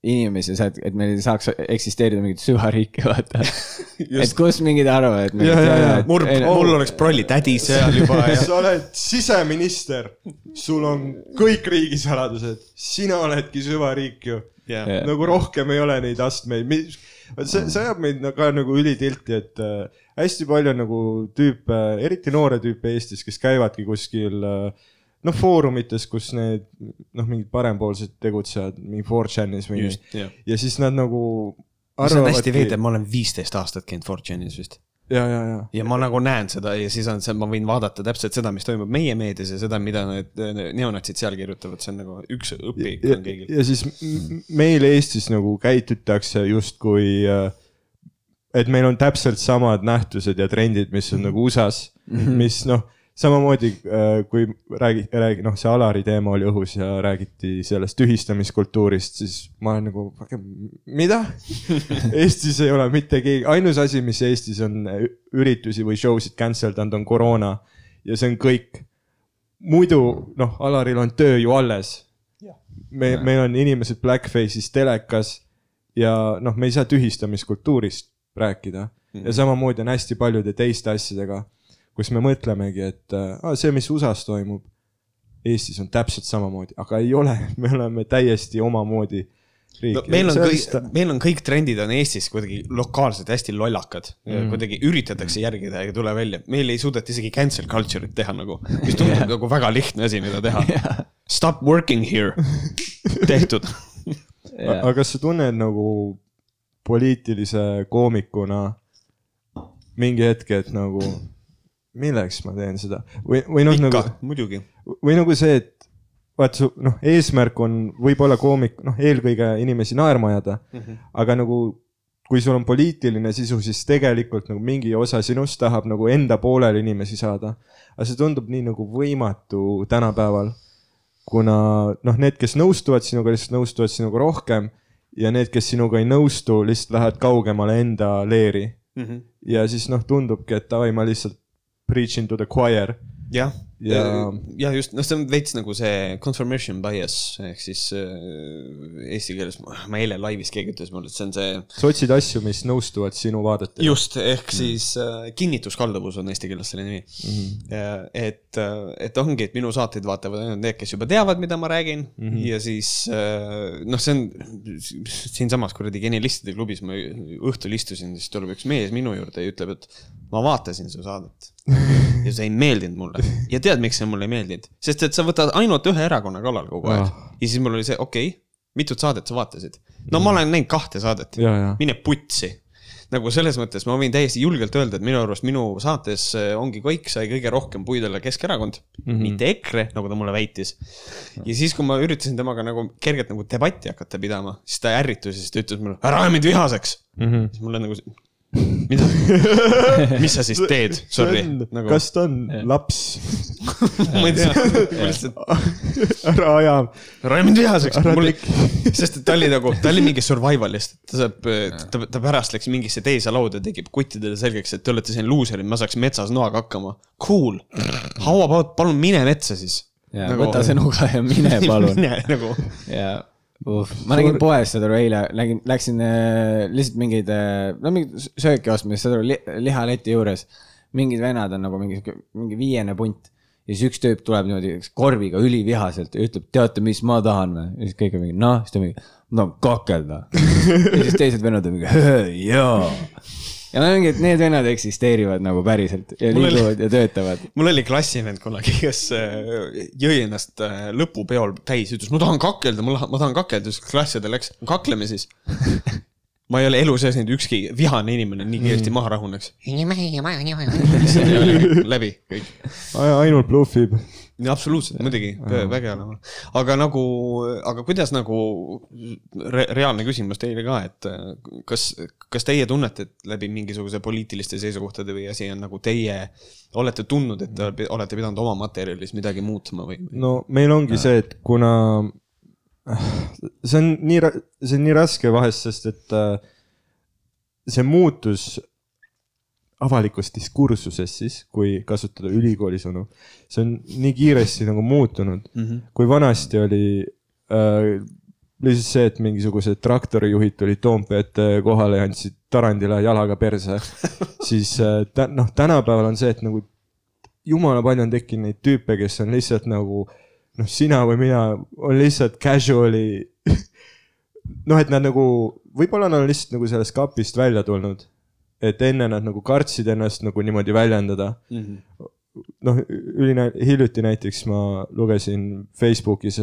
inimesi, et meil ei saaks eksisteerida mingit süvariiki, vaata. [LAUGHS] et kus mingid arvavad, et. mul, mul oleks prollitädi seal juba [LAUGHS] ja. sa oled siseminister, sul on kõik riigisaladused, sina oledki süvariik ju yeah.. nagu rohkem ei ole neid astmeid, see, see ajab meid ka nagu ülitilti, et äh, hästi palju on nagu tüüpe, eriti noore tüüpe Eestis, kes käivadki kuskil äh, noh, foorumites, kus need noh, mingid parempoolsed tegutsevad, mingi 4chanis või Just, nii jah. ja siis nad nagu see on hästi veider, ma olen viisteist aastat käinud Fortune'is vist. ja, ja, ja. ja ma nagu näen seda ja siis on see, ma võin vaadata täpselt seda, mis toimub meie meedias ja seda, mida need neonatsid seal kirjutavad, see on nagu üks õpik ja, on kõigil. ja siis meil Eestis nagu käitutakse justkui, et meil on täpselt samad nähtused ja trendid, mis on nagu USA-s mm, -hmm. mis noh, samamoodi kui räägi, räägi, noh, see Alari teema oli õhus ja räägiti sellest tühistamiskultuurist, siis ma olen nagu, mida? [LAUGHS] Eestis ei ole mitte keegi, ainus asi, mis Eestis on üritusi või show sid cancel danud, on koroona ja see on kõik. muidu noh, Alaril on töö ju alles me, meil on inimesed blackface'is telekas ja noh, me ei saa tühistamiskultuurist rääkida -hmm. ja samamoodi on hästi paljude teiste asjadega, kus me mõtlemegi, et äh, see, mis USA-s toimub, Eestis on täpselt samamoodi, aga ei ole, me oleme täiesti omamoodi riik no,. meil on kõik, meil on kõik trendid on Eestis kuidagi lokaalselt hästi lollakad mm., kuidagi üritatakse järgida ega tule välja, meil ei suudeta isegi cancel culture'it teha nagu, mis [LAUGHS] tundub yeah. nagu väga lihtne asi, mida teha [LAUGHS] yeah.. Stop working here, [LAUGHS] tehtud yeah.. aga kas sa tunned nagu poliitilise koomikuna mingi hetk, et nagu milleks ma teen seda või, või noh, nagu, muidugi. või nagu see, et vaat su noh, eesmärk on võib-olla koomik, noh, eelkõige inimesi naerma ajada mm, -hmm. aga nagu kui sul on poliitiline sisu, siis tegelikult nagu mingi osa sinust tahab nagu enda poolele inimesi saada. aga see tundub nii nagu võimatu tänapäeval. kuna noh, need, kes nõustuvad sinuga, lihtsalt nõustuvad sinuga rohkem ja need, kes sinuga ei nõustu, lihtsalt lähevad kaugemale enda leeri. ja siis noh, tundubki, et davai, ma lihtsalt preaching to the choir jah, ja ja just, noh, see on veits nagu see confirmation bias ehk siis äh, eesti keeles, ma eile laivis keegi ütles mulle, et see on see sa otsid asju, mis nõustuvad sinu vaadetega. just, ehk siis äh, kinnituskalduvus on eesti keeles selle nimi mm. -hmm. et, et ongi, et minu saateid vaatavad ainult need, kes juba teavad, mida ma räägin mm -hmm. ja siis äh, noh, see on siinsamas kuradi genialistide klubis ma õhtul istusin, siis tuleb üks mees minu juurde ja ütleb, et ma vaatasin su saadet [LAUGHS] ja see ei meeldinud mulle ja tead, miks see mulle ei meeldinud, sest et sa võtad ainult ühe erakonna kallal kogu aeg Ah. ja siis mul oli see, okei okay,, mitut saadet sa vaatasid? no ma olen näinud kahte saadet ja, ja, mine putsi. nagu selles mõttes ma võin täiesti julgelt öelda, et minu arust minu saates äh, ongi kõik sai kõige rohkem puid alla Keskerakond mm, -hmm. mitte EKRE, nagu ta mulle väitis. ja siis, kui ma üritasin temaga nagu kergelt nagu debatti hakata pidama, siis ta ärritus ja siis ta ütles mulle, ära aja mind vihaseks mm. -hmm. siis mulle nagu, mida, [LAUGHS] mis sa siis teed, sorry, nagu kas ta on laps? [LAUGHS] ma ei tea, [LAUGHS] ma lihtsalt, ära aja, ära aja mind vihaseks, mul sest et ta oli nagu, ta oli mingi survivalist, ta saab, ta, ta pärast läks mingisse teise lauda, tegi kuttidele selgeks, et te olete siin luuserid, ma saaks metsas noaga hakkama. Cool, how about, palun mine metsa siis. ja võta see nuga ja mine palun. mine nagu, ja uh, ma nägin poes, saad aru, eile nägin, läksin äh, lihtsalt mingeid äh,, no mingit sööki ostma, saad aru li,, lihaleti juures. mingid vennad on nagu mingi, mingi viiene punt ja siis üks tüüp tuleb niimoodi korviga ülivihaselt ja ütleb, teate, mis ma tahan või? ja siis kõik on mingi, noh, siis ta mingi, tahan kakelda. [LAUGHS] ja siis teised vennad on mingi, jaa. Ja ma mingi, et need vennad eksisteerivad nagu päriselt ja Mul oli- liiguvad ja töötavad. mul oli klassivend kunagi, kes äh, jõi ennast äh, lõpupeol täis, ütles, ma tahan kakelda, ma tahan, kakelda, siis klassi ta läks, kakleme siis. ma ei ole elu sees näinud ükski vihane inimene nii kiiresti maha rahuneks. läbi kõik. ainult bluffib. absoluutselt, muidugi, väga hea. aga nagu, aga kuidas nagu re, reaalne küsimus teile ka, et äh, kas, kas teie tunnete, et läbi mingisuguse poliitiliste seisukohtade või asi on nagu teie olete tundnud, et te olete pidanud oma materjalis midagi muutma või? no meil ongi see, et kuna see on nii, see on nii raske vahest, sest et äh, see muutus avalikus diskursuses siis, kui kasutada ülikooli sõnu, see on nii kiiresti nagu muutunud mm, -hmm. kui vanasti oli äh, lihtsalt see, et mingisugused traktorijuhid tulid Toompead kohale ja andsid Tarandile jalaga perse, [LAUGHS] siis äh, noh, tänapäeval on see, et nagu jumala palju on tekkinud neid tüüpe, kes on lihtsalt nagu noh, sina või mina, on lihtsalt casual'i. [LAUGHS] noh, et nad nagu, võib-olla nad on lihtsalt nagu sellest kapist välja tulnud. Et enne nad nagu kartsid ennast nagu niimoodi väljendada. noh, üline, hiljuti näiteks ma lugesin Facebookis,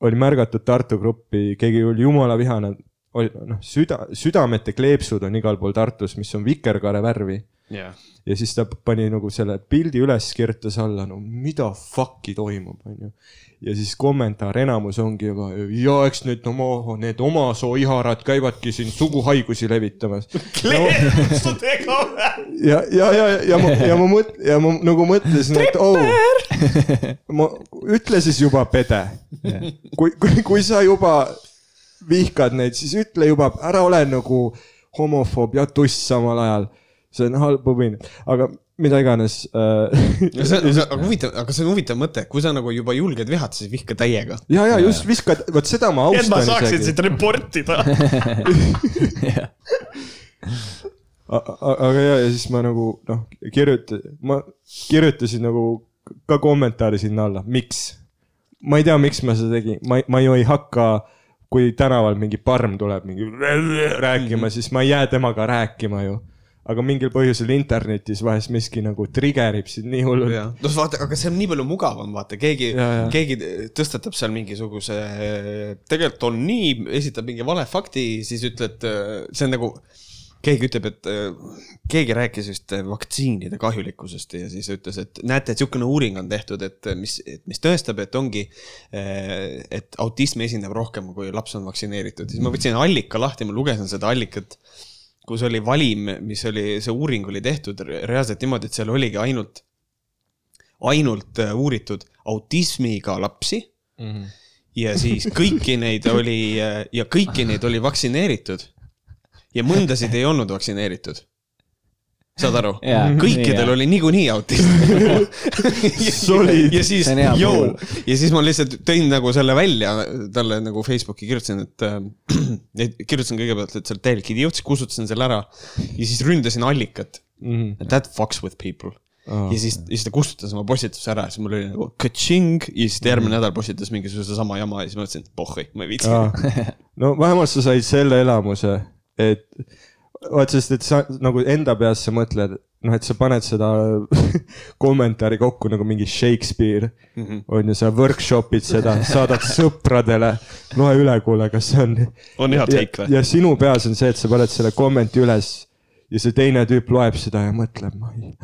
oli märgatud Tartu gruppi, keegi oli jumala vihane, oli noh, süda, südamete kleepsud on igal pool Tartus, mis on vikerkaare värvi jah, ja siis ta pani nagu selle pildi üles, kirjutas alla, no mida fuck'i toimub, onju. ja siis kommentaar enamus ongi juba ja eks need oma, need oma soo iharad käivadki siin suguhaigusi levitamas. [LAUGHS] kleepsudega või? ja, ja, ja, ja ma, ja ma mõt-, ja ma nagu mõtlesin, et oh, [LAUGHS] ma, ütle siis juba pede. kui, kui, kui sa juba vihkad neid, siis ütle juba, ära ole nagu homofoob ja tuss samal ajal. See on halb õpin, aga mida iganes äh,. see on, [LAUGHS] aga huvitav, aga see on huvitav mõte, kui sa nagu juba julged vihata, siis vihka täiega. ja, ja just viskad, vot seda ma et ma austan saaksin sind reportida. [LAUGHS] aga ja, ja siis ma nagu noh, kirjuta-, ma kirjutasin nagu ka kommentaari sinna alla, miks. ma ei tea, miks ma seda tegin, ma, ma ju ei hakka, kui tänaval mingi parm tuleb mingi rääkima, siis ma ei jää temaga rääkima ju. Aga mingil põhjusel internetis vahest miski nagu trigger ib sind nii hullult. no vaata, aga see on nii palju mugavam, vaata, keegi keegi tõstatab seal mingisuguse, tegelikult on nii, esitab mingi vale fakti, siis ütled, see on nagu, keegi ütleb, et keegi rääkis just vaktsiinide kahjulikkusest ja siis ütles, et näete, et niisugune uuring on tehtud, et mis, mis tõestab, et ongi, et autismi esindab rohkem, kui laps on vaktsineeritud. siis ma võtsin allika lahti, ma lugesin seda allikat kus oli valim, mis oli, see uuring oli tehtud re- reaalselt niimoodi, et seal oligi ainult, ainult äh, uuritud autismiga lapsi ja siis kõiki neid oli ja kõiki neid oli vaktsineeritud ja mõndasid ei olnud vaktsineeritud. Saad aru Jaa.? kõikidel Jaa. oli niikuinii autism. [LAUGHS] Ja siis ja siis ma lihtsalt tõin nagu selle välja talle nagu Facebooki kirjutasin, et [CLEARS THROAT] äh, kirjutasin kõigepealt, et sa oled täielik idioot, siis kustutasin selle ära ja siis ründasin allikat. That fucks with people Aa. ja siis, ja siis ta kustutas oma postituse ära, siis mul oli nagu ka-ching ja siis ta järgmine nädal postitas mingisuguse sama jama ja siis ma mõtlesin, et pohhui, ma ei viitsi. [LAUGHS] no vähemalt sa said selle elamuse, et vaat sest, et sa nagu enda peas sa mõtled, noh, et sa paned seda [LAUGHS] kommentaari kokku nagu mingi Shakespeare mm. -hmm. on ju, sa workshop'id seda, saadad [LAUGHS] sõpradele, loe üle, kuule, kas see on. [LAUGHS] on hea take või? ja sinu peas on see, et sa paned selle kommenti üles ja see teine tüüp loeb seda ja mõtleb, ma ei,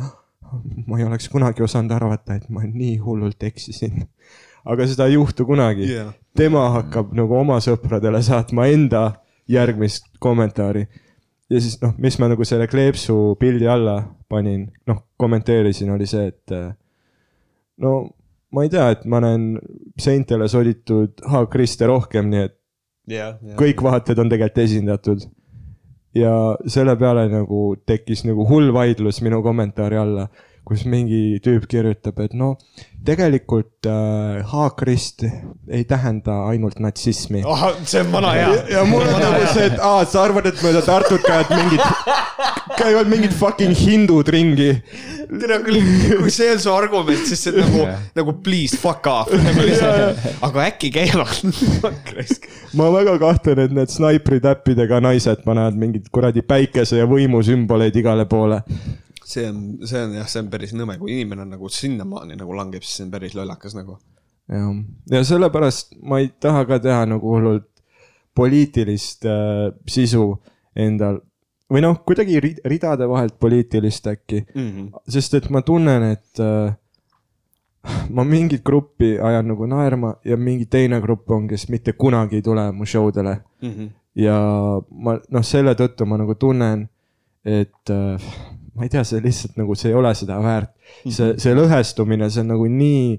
ma ei oleks kunagi osanud arvata, et ma nii hullult eksisin. aga seda ei juhtu kunagi yeah.. tema hakkab nagu oma sõpradele saatma enda järgmist kommentaari. Ja siis noh, mis ma nagu selle kleepsu pildi alla panin, noh, kommenteerisin, oli see, et äh, no ma ei tea, et ma näen seintele soditud haakriste rohkem, nii et jah, jah. kõik vaated on tegelikult esindatud. ja selle peale nagu tekkis nagu hull vaidlus minu kommentaari alla, kus mingi tüüp kirjutab, et no tegelikult äh, haakrist ei tähenda ainult natsismi. see on vana hea. ja mul on nagu see, et aa, sa arvad, et mööda Tartut käivad mingid, käivad mingid fucking hindud ringi. tere küll, kui see on su argument, siis see on nagu, nagu please fuck off. [LAUGHS] aga äkki käivad. Ma väga kahtlen, et need snaipritäppidega naised panevad mingeid kuradi päikese ja võimu sümboleid igale poole see on, see on jah, see on päris nõme, kui inimene nagu sinnamaani nagu langeb, siis see on päris lollakas nagu. jah, ja sellepärast ma ei taha ka teha nagu hullult poliitilist äh, sisu endal. Või noh, kuidagi ri- ridade vahelt poliitilist äkki, sest et ma tunnen, et äh, ma mingit gruppi ajan nagu naerma ja mingi teine grupp on, kes mitte kunagi ei tule mu show dele ja ma noh, selle tõttu ma nagu tunnen, et äh, ma ei tea, see lihtsalt nagu, see ei ole seda väärt. see, see lõhestumine, see on nagu nii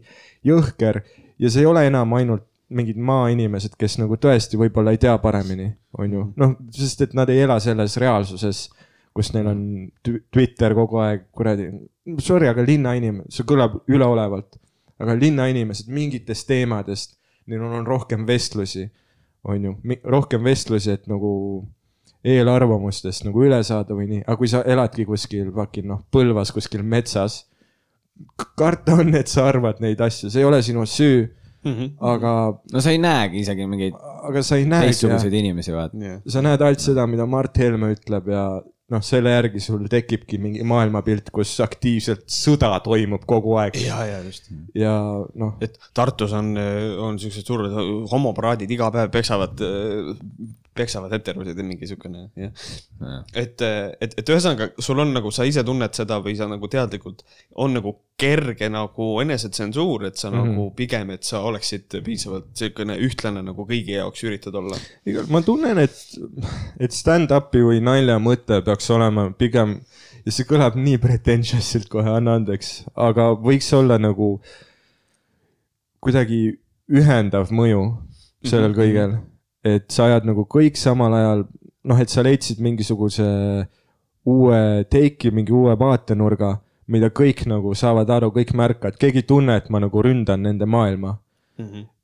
jõhker ja see ei ole enam ainult mingid maainimesed, kes nagu tõesti võib-olla ei tea paremini, on ju, noh, sest et nad ei ela selles reaalsuses, kus neil on tw- Twitter kogu aeg kuradi, sorry, aga linnainimene, see kõlab üleolevalt, aga linnainimesed mingitest teemadest, neil on, on rohkem vestlusi, on ju, rohkem vestlusi, et nagu eelarvamustest nagu üle saada või nii, aga kui sa eladki kuskil fucking noh, Põlvas kuskil metsas, karta on, et sa arvad neid asju, see ei ole sinu süü, aga, no sa ei näegi isegi mingeid aga sa ei näe, teistsuguseid inimesi, vaata. sa näed ainult seda, mida Mart Helme ütleb ja noh, selle järgi sul tekibki mingi maailmapilt, kus aktiivselt sõda toimub kogu aeg. Ja, ja just. ja noh, et Tartus on, on siuksed suured homoparaadid iga päev peksavad, peksavad heterosid ja mingi siukene, jah. et, et, et ühesõnaga sul on nagu, sa ise tunned seda või sa nagu teadlikult, on nagu kerge nagu enesetsensuur, et sa mm -hmm. nagu pigem, et sa oleksid piisavalt siukene ühtlane nagu kõigi jaoks üritad olla. igal, ma tunnen, et, et stand-up'i või nalja mõte peaks olema pigem ja see kõlab nii pretentious'ilt kohe, anna andeks, aga võiks olla nagu kuidagi ühendav mõju sellel kõigel, et sa ajad nagu kõik samal ajal, noh, et sa leidsid mingisuguse uue take'i, mingi uue vaatenurga, mida kõik nagu saavad aru, kõik märkavad, keegi ei tunne, et ma nagu ründan nende maailma.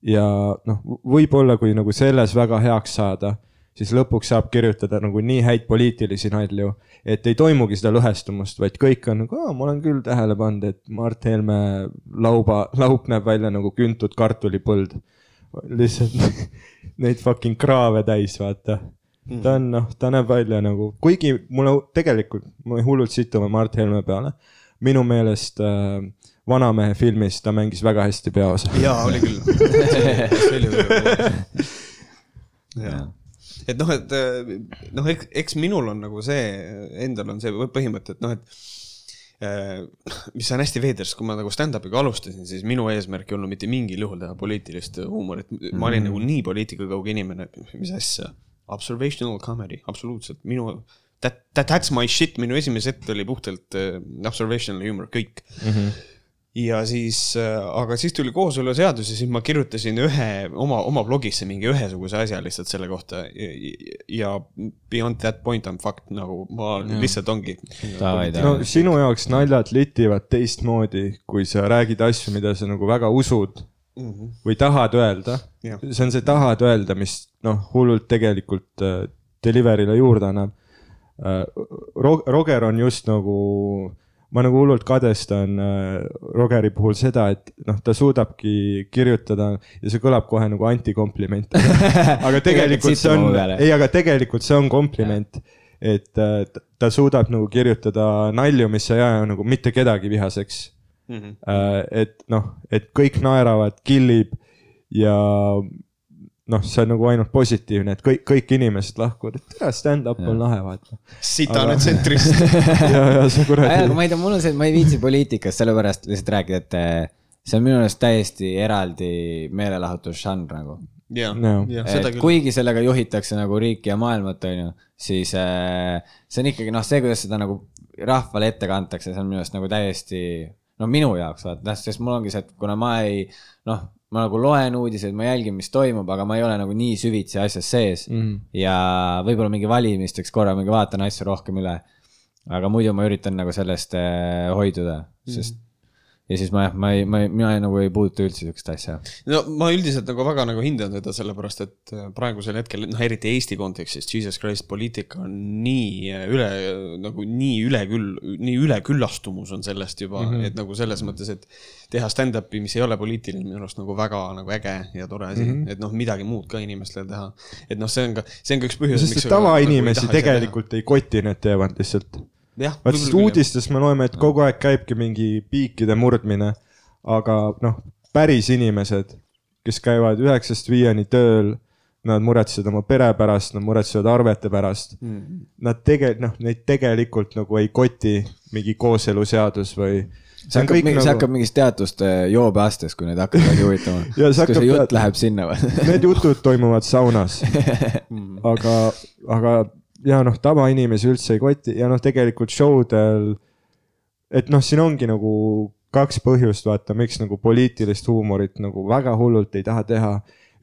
Ja noh, võib-olla kui nagu selles väga heaks saada, siis lõpuks saab kirjutada nagu nii häid poliitilisi nalju, et ei toimugi seda lõhestumust, vaid kõik on nagu, ma olen küll tähele pannud, et Mart Helme lauba, laup näeb välja nagu küntud kartulipõld. lihtsalt [LAUGHS] neid fucking kraave täis, vaata. ta on noh, ta näeb välja nagu, kuigi mulle tegelikult, ma hullult situme Mart Helme peale. minu meelest äh, Vanamehe filmis ta mängis väga hästi peaosa. jaa, oli küll. [LAUGHS] see oli küll. jaa et noh, et noh, eks, eks minul on nagu see, endal on see põhimõte, et noh, et äh, [LAUGHS] mis on hästi veider, sest kui ma nagu stand-up'iga alustasin, siis minu eesmärk ei olnud mitte mingil juhul teha poliitilist huumorit. ma olin nagu nii poliitikakauge inimene, mis asja, observational comedy, absoluutselt, minu, that, that, that's my shit, minu esimene set oli puhtalt äh, observational humor, kõik mm. -hmm ja siis, aga siis tuli kooseluseadus ja siis ma kirjutasin ühe oma, oma blogisse mingi ühesuguse asja lihtsalt selle kohta. ja beyond that point on fakt nagu ma ja. lihtsalt ongi. No sinu jaoks naljad litivad teistmoodi, kui sa räägid asju, mida sa nagu väga usud või tahad öelda. See on see tahad öelda, mis noh, hullult tegelikult äh, delivery'le juurde annab äh,. Roger on just nagu, ma nagu hullult kadestan äh, Rogeri puhul seda, et noh, ta suudabki kirjutada ja see kõlab kohe nagu antikompliment. [LAUGHS] aga tegelikult see on, ei, aga tegelikult see on kompliment, et äh, ta suudab nagu kirjutada nalju, mis ei aja nagu mitte kedagi vihaseks Mm -hmm. Et noh, et kõik naeravad, killib ja noh, see on nagu ainult positiivne, et kõik, kõik inimesed lahkuvad, et tere, stand-up on lahe, vaata. sitane tsentrist. ja, ja see aga kuradi, ma ei tea, mul on see, et ma ei viitsi poliitikast sellepärast lihtsalt rääkida, et eh, see on minu arust täiesti eraldi meelelahutusžanr nagu. ja No., ja küll. kuigi sellega juhitakse nagu riiki ja maailmat, on ju, siis äh, see on ikkagi noh, see, kuidas seda nagu rahvale ette kantakse, see on minu arust nagu täiesti, no minu jaoks vaata, sest mul ongi see, et kuna ma ei noh, ma nagu loen uudiseid, ma jälgin, mis toimub, aga ma ei ole nagu nii süvitsi asjas sees mm. -hmm. ja võib-olla mingi valimisteks korra mingi vaatan asju rohkem üle. aga muidu ma üritan nagu sellest äh, hoiduda, sest mm -hmm. Ja siis ma jah, ma ei, ma ei, mina ei, nagu ei puuduta üldse sihukest asja. no ma üldiselt nagu väga nagu hindan seda sellepärast, et äh, praegusel hetkel, noh eriti Eesti kontekstis, Jesus Christ, poliitika on nii äh, üle, nagu nii üle küll, nii üleküllastumus on sellest juba mm, -hmm. et nagu selles mõttes, et teha stand-up'i, mis ei ole poliitiline, minu arust nagu väga nagu äge ja tore asi mm, -hmm. et noh, midagi muud ka inimestele teha. et noh, see on ka, see on ka üks põhjus. sest et tavainimesi tegelikult ei koti, need teevad lihtsalt. Vaat sest uudistes me loeme, et kogu aeg käibki mingi piikide murdmine, aga noh, päris inimesed, kes käivad üheksast viieni tööl, nad muretsevad oma pere pärast, nad muretsevad arvete pärast mm.. Nad tege-, noh, neid tegelikult nagu ei koti mingi kooseluseadus või. see hakkab, nagu... see hakkab mingist teatust joobeastest, kui need hakkavad. [LAUGHS] Ja see kui see jutt läheb sinna või? Need jutud toimuvad saunas. [LAUGHS] aga, aga ja noh, tavainimesi üldse ei koti ja noh, tegelikult show del, et noh, siin ongi nagu kaks põhjust, vaata, miks nagu poliitilist huumorit nagu väga hullult ei taha teha.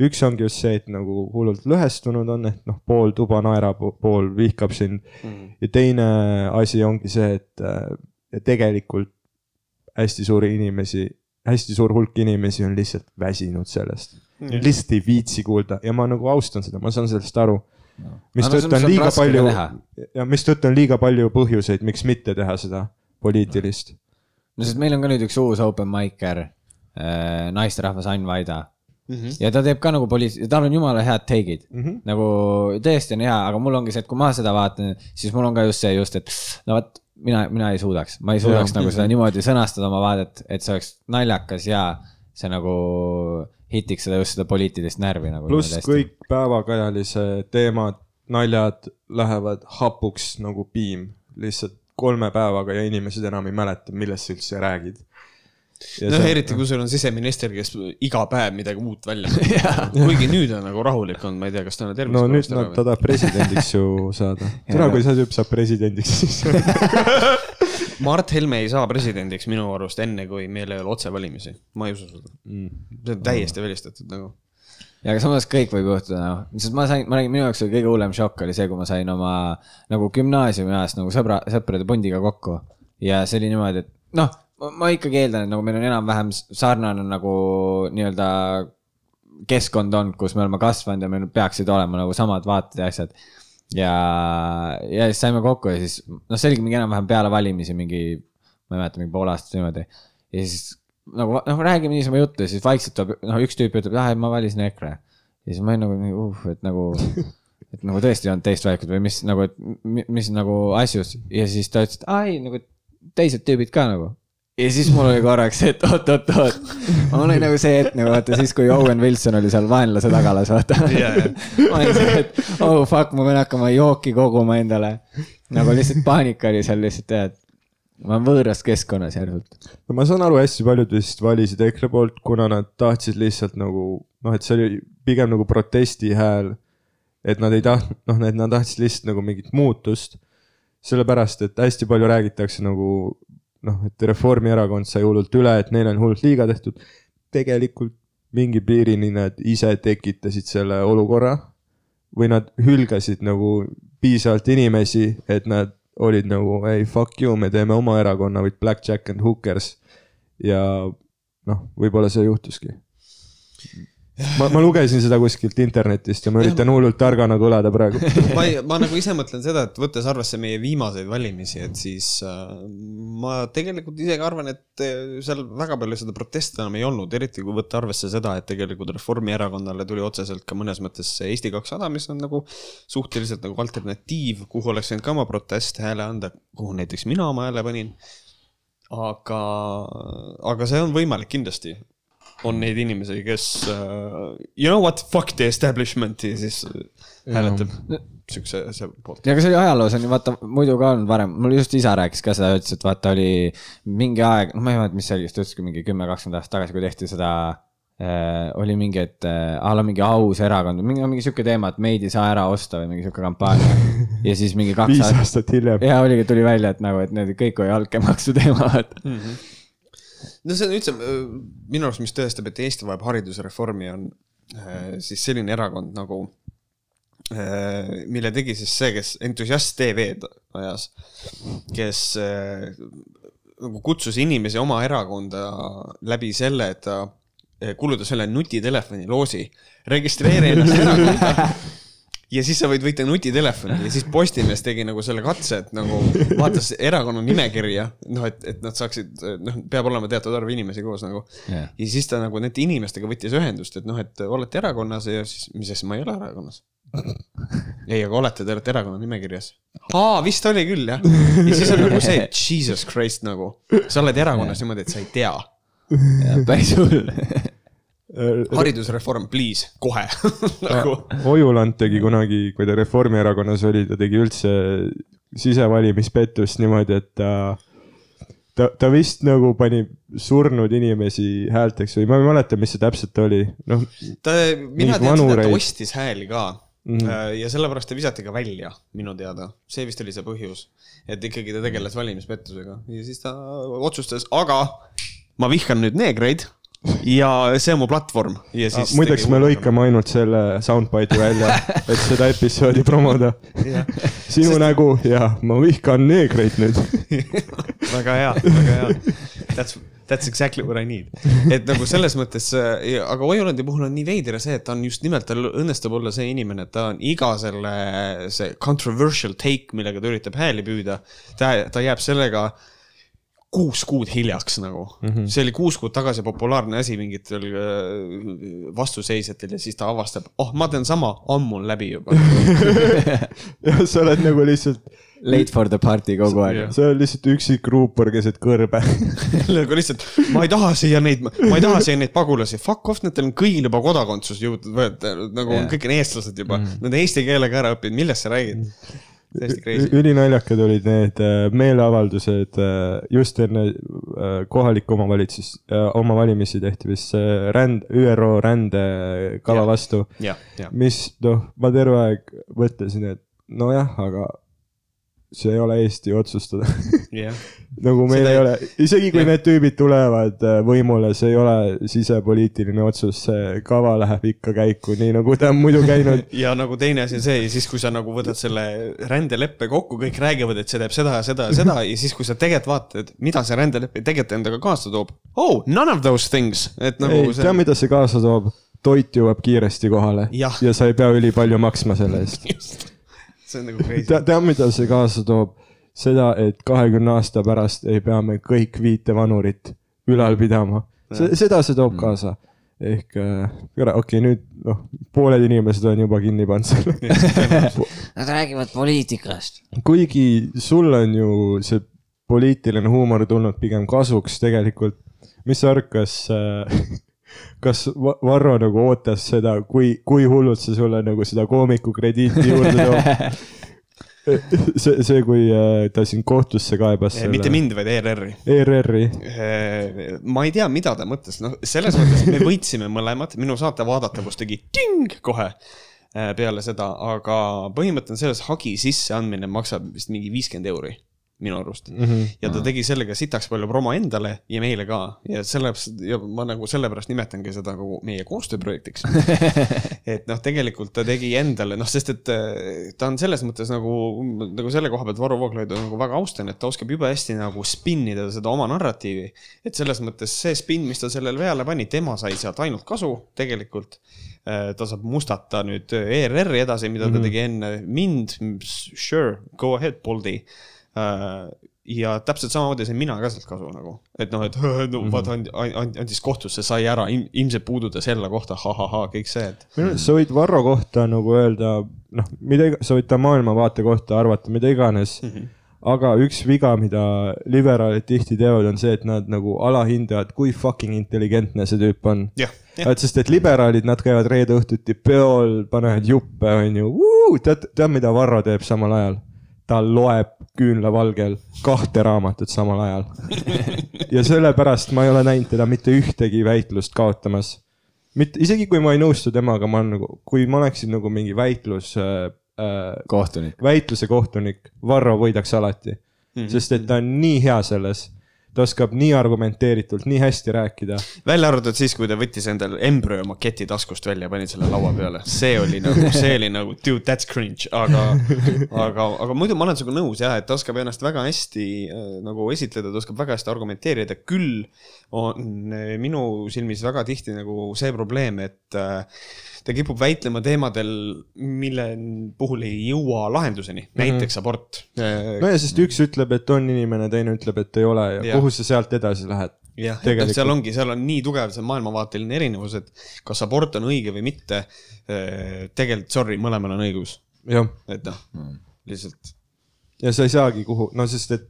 üks ongi just see, et nagu hullult lõhestunud on, et noh, pool tuba naerab, pool vihkab sind mm.. ja teine asi ongi see, et äh, tegelikult hästi suuri inimesi, hästi suur hulk inimesi on lihtsalt väsinud sellest mm.. lihtsalt ei viitsi kuulda ja ma nagu austan seda, ma saan sellest aru no.. Mistõttu on liiga palju ja mistõttu on liiga palju põhjuseid, miks mitte teha seda poliitilist. no sest meil on ka nüüd üks uus open mic'er äh,, naisterahvas Ain Vaida mm. Mhm. -hmm. ja ta teeb ka nagu poliit-, tal on jumala head take'id mm. -hmm. nagu tõesti on hea, aga mul ongi see, et kui ma seda vaatan, siis mul on ka just see just, et no vot, mina, mina ei suudaks, ma ei suudaks ja. nagu seda niimoodi sõnastada oma vaadet, et see oleks naljakas ja see nagu hitiks seda just seda poliitilist närvi nagu. pluss kõik päevakajalise teemad, naljad lähevad hapuks nagu piim, lihtsalt kolme päevaga ja inimesed enam ei mäleta, millest sa üldse räägid. noh, eriti kui sul on siseminister, kes iga päev midagi uut välja [LAUGHS] mõtleb. kuigi nüüd on nagu rahulik olnud, ma ei tea, kas tal on tervis no nüüd nad, ta tahab presidendiks ju saada. täna, kui see tüüp saab presidendiks, siis [LAUGHS] [LAUGHS] Mart Helme ei saa presidendiks minu arust enne, kui meil ei ole otsevalimisi. ma ei usu seda mm.. see on täiesti välistatud nagu. ja aga samas kõik võib juhtuda, noh, sest ma sain, ma räägin, minu jaoks oli kõige hullem šokk oli see, kui ma sain oma nagu gümnaasiumi ajast nagu sõbra, sõprade pundiga kokku. ja see oli niimoodi, et noh, ma ikkagi eeldan, et nagu meil on enam-vähem sarnane nagu nii-öelda keskkond olnud, kus me oleme kasvanud ja meil peaksid olema nagu samad vaated ja asjad. ja, ja siis saime kokku ja siis, noh, see oligi mingi enam-vähem peale valimisi mingi, ma ei mäleta, mingi pool aastat niimoodi. ja siis nagu noh, räägime niisama juttu ja siis vaikselt tuleb, noh, üks tüüp ütleb, ah, ma valisin EKRE. ja siis ma olin nagu uh, et nagu, et nagu tõesti ei olnud teist valikut või mis nagu, et mi- mis nagu asjus ja siis ta ütles, et aa ei, nagu teised tüübid ka nagu. Ja siis mul oli korraks et oot-oot-oot, mul oli nagu see hetk nagu vaata siis, kui Owen Wilson oli seal vaenlase tagalas, vaata. ma olin see, et oh fuck, ma pean hakkama jooki koguma endale. nagu lihtsalt paanika oli seal lihtsalt, tead. ma olen võõras keskkonnas järsult. no ma saan aru, hästi paljud vist valisid EKRE poolt, kuna nad tahtsid lihtsalt nagu noh, et see oli pigem nagu protesti hääl. et nad ei tahtnud, noh, et nad tahtsid lihtsalt nagu mingit muutust. sellepärast et hästi palju räägitakse nagu noh, et Reformierakond sai hullult üle, et neile on hullult liiga tehtud. tegelikult mingi piirini nad ise tekitasid selle olukorra või nad hülgasid nagu piisavalt inimesi, et nad olid nagu ei fuck you, me teeme oma erakonna with Blackjack and Hookers ja noh, võib-olla see juhtuski. ma, ma lugesin seda kuskilt internetist ja ma üritan hullult targana kõlada praegu. ma, ma nagu ise mõtlen seda, et võttes arvesse meie viimaseid valimisi, et siis äh, ma tegelikult isegi arvan, et äh, seal väga palju seda protesti enam ei olnud, eriti kui võtta arvesse seda, et tegelikult Reformierakonnale tuli otseselt ka mõnes mõttes Eesti kakssada, mis on nagu suhteliselt nagu alternatiiv, kuhu oleks võinud ka oma protesthääle anda, kuhu näiteks mina oma hääle panin. aga, aga see on võimalik kindlasti on neid inimesi, kes uh, you know what, fuck the establishment'i ja siis hääletab siukse asja poolt. ja aga see oli ajaloos on ju vaata muidu ka olnud varem, mul just isa rääkis ka seda, ütles, et vaata oli mingi aeg, no ma ei mäleta, mis see oli, just ütleski mingi kümme, kakskümmend aastat tagasi, kui tehti seda äh,. oli mingi, et äh, a la mingi aus erakond, mingi, mingi sihuke teema, et meid ei saa ära osta või mingi sihuke kampaania. [LAUGHS] ja siis mingi kaks aastat hiljem. ja oligi, tuli välja, et nagu, et need kõik oli altkäemaksu teema, vaata. No see on üldse äh, minu arust, mis tõestab, et Eesti vajab haridusreformi, on äh, siis selline erakond nagu, mille tegi siis see, kes Entusiast TV-d ajas, kes äh, nagu kutsus inimesi oma erakonda läbi selle, et ta äh, kulutas selle nutitelefoni loosi, registreeri ennast [LAUGHS] erakonda ja siis sa võid võita nutitelefoni ja siis Postimees tegi nagu selle katse, et nagu vaatas erakonna nimekirja, noh, et, et nad saaksid, noh, peab olema teatud arv inimesi koos nagu Jah. ja siis ta nagu nende inimestega võttis ühendust, et noh, et olete erakonnas ja siis, mis asja, ma ei ole erakonnas. ei, aga olete, te olete erakonna nimekirjas. aa, vist oli küll jah. ja siis on nagu see, jesus christ nagu, sa oled erakonnas niimoodi, et sa ei tea. päris hull. [LAUGHS] haridusreform, please, kohe [LAUGHS] nagu. Ojuland tegi kunagi, kui ta Reformierakonnas oli, ta tegi üldse sisevalimispettust niimoodi, et ta, ta, ta vist nagu pani surnud inimesi häälteks või ma ei mäleta, mis see täpselt oli, noh. ta, mina tean seda, et vanureid. ta ostis hääli ka mm. -hmm. ja sellepärast ta visati ka välja, minu teada. see vist oli see põhjus. et ikkagi ta tegeles valimispettusega ja siis ta otsustas, aga ma vihkan nüüd neegreid ja see on mu platvorm ja siis. Ah, muideks me lõikame ainult selle soundbite'i välja, [LAUGHS] et seda episoodi promoda. sinu nägu ja ma vihkan neegreid nüüd. [LAUGHS] väga hea, väga hea. That's, that's exactly what I need. et nagu selles mõttes, aga Ojulandi puhul on nii veider see, et ta on just nimelt, tal õnnestub olla see inimene, et ta on iga selle, see controversial take, millega ta üritab hääli püüda, ta, ta jääb sellega kuus kuud hiljaks nagu mm. -hmm. see oli kuus kuud tagasi populaarne asi mingitel äh, vastuseisjatel ja siis ta avastab, oh, ma teen sama, ammu on läbi juba. [LAUGHS] ja sa oled nagu lihtsalt, Late for the party kogu aeg. sa oled lihtsalt üksik ruupor keset kõrbe. [LAUGHS] nagu lihtsalt, ma ei taha siia neid, ma ei taha siia neid pagulasi, fuck off, nendel on kõigil juba kodakondsus jõud-, nagu Jah. kõik on eestlased juba mm., nad on eesti keele ka ära õppinud, millest sa räägid? Täiesti crazy. ülinaljakad olid need äh, meeleavaldused äh, just enne äh, kohalikku omavalitsus, oma valimisi tehti vist see ränd, ÜRO rändekava vastu, mis noh, ma terve aeg mõtlesin, et nojah, aga see ei ole Eesti otsustada. jah, [LAUGHS] nagu meil Seda ei ole, isegi kui jah. need tüübid tulevad äh, võimule, see ei ole sisepoliitiline otsus, see kava läheb ikka käiku, nii nagu ta on muidu käinud. [LAUGHS] ja nagu teine asi on see ja siis, kui sa nagu võtad selle rändeleppe kokku, kõik räägivad, et see teeb seda ja seda ja seda ja siis, kui sa tegelikult vaatad, mida see rändelepe tegelikult endaga kaasa toob. Oh, none of those things, et nagu ei, tea, mida see kaasa toob? toit jõuab kiiresti kohale Jah. ja sa ei pea ülipalju maksma selle eest. [LAUGHS] see on nagu crazy. tea, tea, mida see kaasa toob? seda, et kahekümne aasta pärast ei pea me kõik viite vanurit ülal pidama. seda see toob kaasa. ehk äh,, okei okay,, nüüd noh, pooled inimesed on juba kinni pannud selle. [LAUGHS] Nad räägivad poliitikast. kuigi sul on ju see poliitiline huumor tulnud pigem kasuks tegelikult. mis sa arvad, kas äh, [LAUGHS] kas Va- Varro nagu ootas seda, kui, kui hullult see sulle nagu seda koomiku krediiti juurde toob? [LAUGHS] [LAUGHS] see, see, kui äh, ta sind kohtusse kaebas. mitte mind, vaid ERR-i. ERR-i, ma ei tea, mida ta mõtles, noh, selles mõttes me [LAUGHS] võitsime mõlemad, minu saate vaadata, kus tegi ting kohe. äh, peale seda, aga põhimõte on selles, hagi sisseandmine maksab vist mingi viiskümmend euri minu arust mm. -hmm. ja ta tegi sellega sitaks palju promo endale ja meile ka ja sellepärast ja ma nagu sellepärast nimetangi seda nagu meie koostööprojektiks. [LAUGHS] et noh, tegelikult ta tegi endale, noh, sest et äh, ta on selles mõttes nagu, nagu selle koha pealt Varro Vooglaidu nagu väga austan, et ta oskab jube hästi nagu spinnida seda oma narratiivi. et selles mõttes see spinn, mis ta sellele peale pani, tema sai sealt ainult kasu tegelikult. ta saab mustata nüüd ERR-i edasi, mida ta tegi enne mind, sure, go ahead, Boldi ja täpselt samamoodi sain mina ka sealt kasu nagu, et noh, et [LAUGHS] no vaata and, and, andis kohtusse, sai ära, ilmselt puudutas jälle kohta ha,, ha-ha-ha, kõik see, et. minu arust sa võid Varro kohta nagu öelda, noh, mida, sa võid ta maailmavaate kohta arvata mida iganes mm. -hmm. aga üks viga, mida liberaalid tihti teevad, on see, et nad nagu alahindavad, kui fucking intelligentne see tüüp on. et sest, et liberaalid, nad käivad reede õhtuti peol, panevad juppe, onju. tead, tead, mida Varro teeb samal ajal? Ta loeb küünlavalgel kahte raamatut samal ajal. ja sellepärast ma ei ole näinud teda mitte ühtegi väitlust kaotamas. mitte, isegi kui ma ei nõustu temaga, ma olen nagu, kui ma oleksin nagu mingi väitlus äh,, äh, kohtunik. väitluse kohtunik, Varro võidaks alati mm. -hmm. sest et ta on nii hea selles. Ta oskab nii argumenteeritult, nii hästi rääkida. välja arvatud siis, kui ta võttis endale embrüo maketi taskust välja, pani selle laua peale, see oli nagu, [LAUGHS] see oli nagu dude, that's cringe, aga, aga, aga muidu ma olen sinuga nõus jah, et ta oskab ennast väga hästi äh, nagu esitleda, ta oskab väga hästi argumenteerida, küll on äh, minu silmis väga tihti nagu see probleem, et äh, ta kipub väitlema teemadel, mille puhul ei jõua lahenduseni, näiteks abort. no ja sest üks ütleb, et on inimene, teine ütleb, et ei ole ja, ja. kuhu sa sealt edasi lähed. jah, et noh, Tegelikult- seal ongi, seal on nii tugev see maailmavaateline erinevus, et kas abort on õige või mitte. tegelikult sorry, mõlemal on õigus, et noh, lihtsalt ja sa ei saagi kuhu, no sest et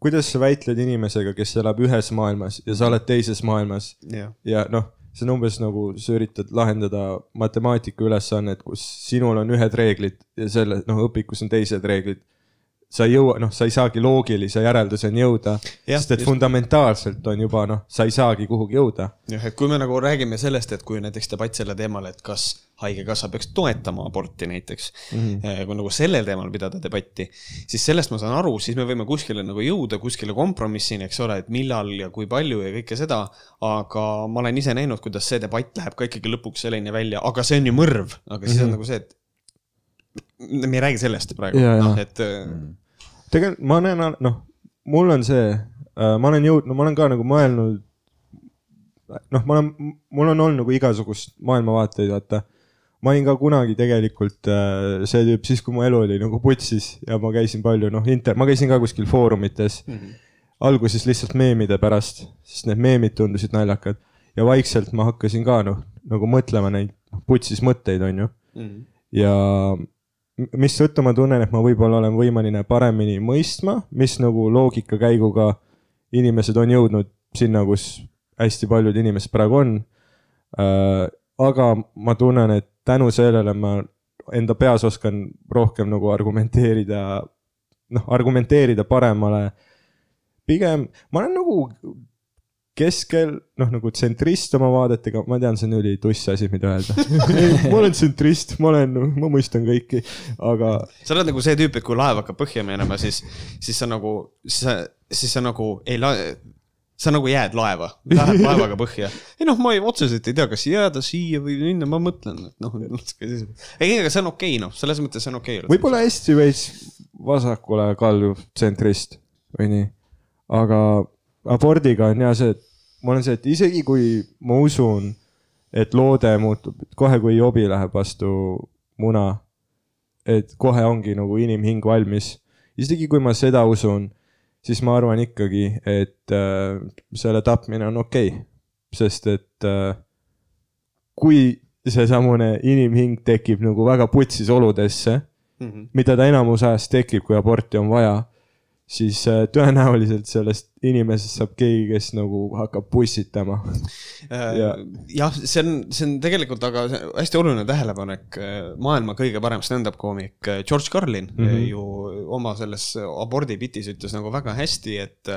kuidas sa väitled inimesega, kes elab ühes maailmas ja sa oled teises maailmas jah, ja noh, see on umbes nagu sa üritad lahendada matemaatika ülesannet, kus sinul on ühed reeglid ja selle, noh, õpikus on teised reeglid. sa ei jõua, noh, sa ei saagi loogilise järelduseni jõuda, sest et just. fundamentaalselt on juba noh, sa ei saagi kuhugi jõuda. jah, et kui me nagu räägime sellest, et kui näiteks debatt selle teemal, et kas haigekassa peaks toetama aborti näiteks mm, -hmm. kui nagu sellel teemal pidada debatti, siis sellest ma saan aru, siis me võime kuskile nagu jõuda, kuskile kompromissini, eks ole, et millal ja kui palju ja kõike seda. aga ma olen ise näinud, kuidas see debatt läheb ka ikkagi lõpuks selleni välja, aga see on ju mõrv, aga siis mm -hmm. on nagu see, et me ei räägi sellest praegu, noh, et mm. tegelikult ma näen, noh, mul on see, ma olen jõudnud, ma olen ka nagu mõelnud. noh, ma olen, mul on olnud nagu igasugust maailmavaateid, vaata. Ma olin ka kunagi tegelikult äh, see tüüp siis, kui mu elu oli nagu putsis ja ma käisin palju, noh, inter-, ma käisin ka kuskil foorumites mm. -hmm. alguses lihtsalt meemide pärast, sest need meemid tundusid naljakad ja vaikselt ma hakkasin ka noh, nagu mõtlema neid noh, putsis mõtteid, onju Mm. ja m- mistõttu ma tunnen, et ma võib-olla olen võimeline paremini mõistma, mis nagu loogikakäiguga inimesed on jõudnud sinna, kus hästi paljud inimesed praegu on äh,. aga ma tunnen, et tänu sellele ma enda peas oskan rohkem nagu argumenteerida, noh, argumenteerida paremale. pigem ma olen nagu keskel, noh nagu tsentrist oma vaadetega, ma tean, see on ülituss asi, mida öelda. [LAUGHS] ma olen tsentrist, ma olen, ma mõistan kõiki, aga sa oled nagu see tüüp, et kui laev hakkab põhja minema, siis, siis sa nagu, siis sa, siis sa nagu ei la-, sa nagu jääd laeva, lähed [LAUGHS] laevaga põhja. ei noh, ma ei, otseselt ei tea, kas jääda siia või minna, ma mõtlen, et noh, ei, aga see on okei okay,, noh, selles mõttes see on okei okay,. võib-olla hästi veits vasakule kalduv tsentrist või nii. aga abordiga on ja see, et ma olen see, et isegi kui ma usun, et loode muutub, kohe kui jobi läheb vastu muna, et kohe ongi nagu inimhing valmis. isegi kui ma seda usun, siis ma arvan ikkagi, et äh, selle tapmine on okei okay., sest et äh, kui seesamune inimhing tekib nagu väga putsis oludesse mm. -hmm. mida ta enamus ajast tekib, kui aborti on vaja, siis äh, tõenäoliselt sellest inimesest saab keegi, kes nagu hakkab pussitama. Ja- jah, see on, see on tegelikult aga hästi oluline tähelepanek. maailma kõige parem stand-up koomik äh, George Carlin mm. -hmm. ju oma selles abordi bitis ütles nagu väga hästi, et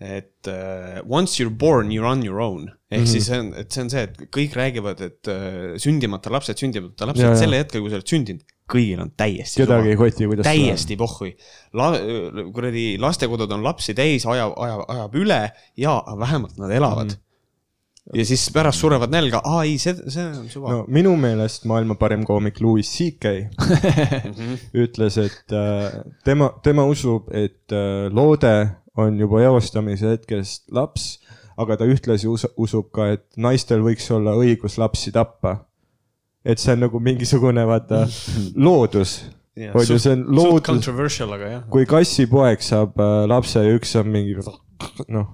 et uh, once you are born, you are on your own. ehk mm -hmm. siis see on, et see on see, et kõik räägivad, et uh, sündimata lapsed, sündimata lapsed, selle hetkel, kui sa oled sündinud, kõigil on täiesti. kedagi ei koti, kuidas. täiesti pohhui. La-, kuradi lastekodud on lapsi täis, ajab, ajab, ajab üle ja vähemalt nad elavad mm. -hmm ja siis pärast surevad nälga, aa ei, see, see on suva. no minu meelest maailma parim koomik Louis CK [LAUGHS] ütles, et äh, tema, tema usub, et äh, loode on juba eostamise hetkest laps, aga ta ühtlasi us usub ka, et naistel võiks olla õigus lapsi tappa. Et see on nagu mingisugune, vaata, [LAUGHS] loodus Yeah, on ju, see on loodus. kui kassipoeg saab äh, lapse ja üks on mingi noh, noh,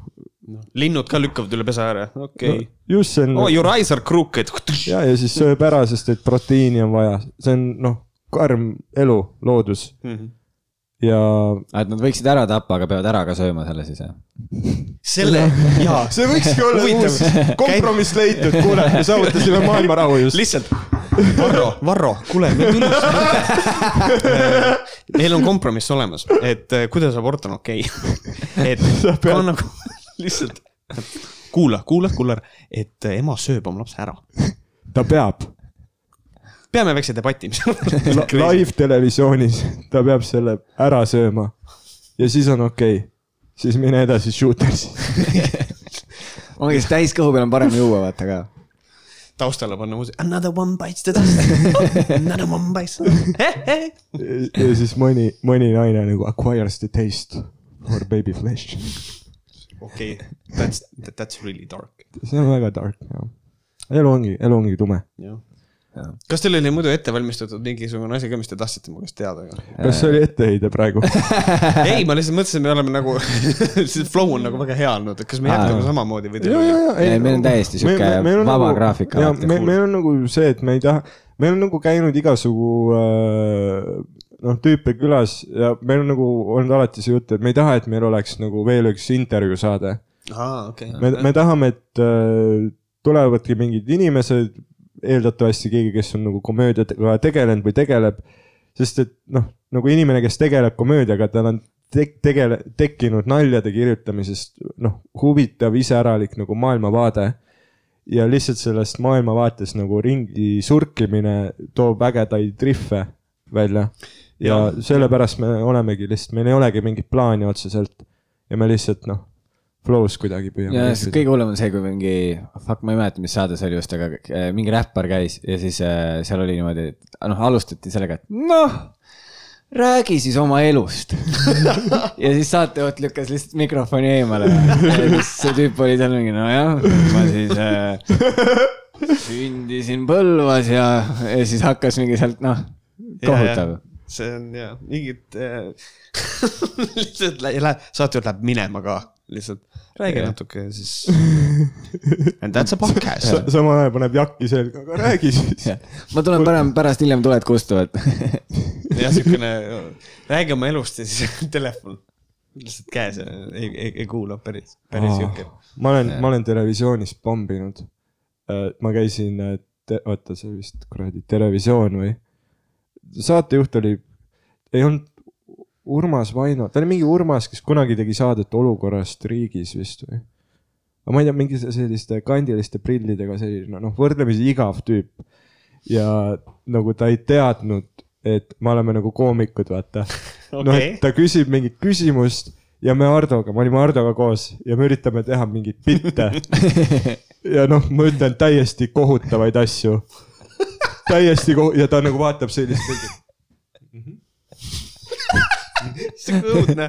linnud ka lükkavad üle pesa ääre, okei okay. no,. just see on. oh, your eyes are crooked. ja, ja siis sööb ära, sest et proteiini on vaja, see on noh, karm elu, loodus mm. -hmm. Ja. et nad võiksid ära tappa, aga peavad ära ka sööma selle siis jah? selle, jaa. see võikski olla uus kompromiss leitud, kuule, me saavutasime maailmarahu just. lihtsalt Varro, Varro, kuule, me küll. meil on kompromiss olemas, et eh, kuidas abort on okei okay.. et on nagu lihtsalt kuula, kuula, kuular, et ema sööb oma lapse ära. ta peab. Peame väikse debati. Live televisioonis, ta peab selle ära sööma ja siis on okei okay., siis mine edasi shooter'si [LAUGHS] ongi, siis täiskõhu peal on parem juua, vaata ka taustale panna muusika, another one bites the dust [LAUGHS] another one bites ja siis mõni, mõni naine nagu acquires the taste for baby flesh okei okay., that's, that's really dark. see on väga dark, jah. elu ongi, elu ongi tume. Kas teil oli muidu ette valmistatud mingisugune asi ka, mis te tahtsite mu käest teada? kas see oli etteheide praegu [LAUGHS] ei, ma lihtsalt mõtlesin, me oleme nagu [LAUGHS] see flow on nagu väga hea olnud, et kas me jätkame samamoodi või teil oli? ei, meil on täiesti sihuke vaba nagu, graafik. meil on nagu see, et me ei taha, meil on nagu käinud igasugu äh, noh, tüüpe külas ja meil on nagu olnud alati see jutt, et me ei taha, et meil oleks nagu veel üks intervjuu saade. Okay. me, me tahame, et äh, tulevadki mingid inimesed, eeldatavasti keegi, kes on nagu komöödiaga tegelenud või tegeleb. sest et noh, nagu inimene, kes tegeleb komöödiaga, tal on te tegele-, tekkinud naljade kirjutamisest noh, huvitav iseäralik nagu maailmavaade. Ja lihtsalt sellest maailmavaatest nagu ringi surkimine toob ägedaid rihve välja. Ja, ja sellepärast me olemegi lihtsalt, meil ei olegi mingit plaani otseselt. Ja me lihtsalt noh, flow's kuidagi püüame. ja siis kõige hullem on see, kui mingi, fuck, ma ei mäleta, mis saade see oli just, aga äh, mingi räppar käis ja siis äh, seal oli niimoodi, et noh, alustati sellega, et noh, räägi siis oma elust. [LAUGHS] Ja siis saatejuht lükkas lihtsalt mikrofoni eemale. Ja siis see tüüp oli seal mingi, nojah, ma siis äh, sündisin Põlvas ja, ja siis hakkas mingi sealt noh, kohutav see on [LAUGHS] ja mingid äh, lihtsalt läheb, saatejuht läheb minema ka lihtsalt, räägi yeah. natuke siis. And that's a podcast Sa,. samal ajal paneb jakki selga, aga räägi siis ma tulen parem pärast hiljem tuled kustuvad [LAUGHS] jah, siukene, räägi oma elust ja siis [LAUGHS] telefon lihtsalt käes ja ei, ei, ei kuula päris, päris siuke. ma olen, ma olen televisioonis pomminud. Äh, ma käisin, oota, see vist kuradi Televisioon või saatejuht oli, ei olnud Urmas Vaino, ta oli mingi Urmas, kes kunagi tegi saadet olukorrast riigis vist või? aga ma ei tea, mingi selliste kandiliste prillidega selline noh, võrdlemisi igav tüüp. ja nagu ta ei teadnud, et me oleme nagu koomikud, vaata okay.. [LAUGHS] noh, et ta küsib mingit küsimust ja me Hardoga, me olime Hardoga koos ja me üritame teha mingeid bitte [LAUGHS] ja noh, ma ütlen täiesti kohutavaid asju täiesti koh- ja ta nagu vaatab sellist sihuke õudne.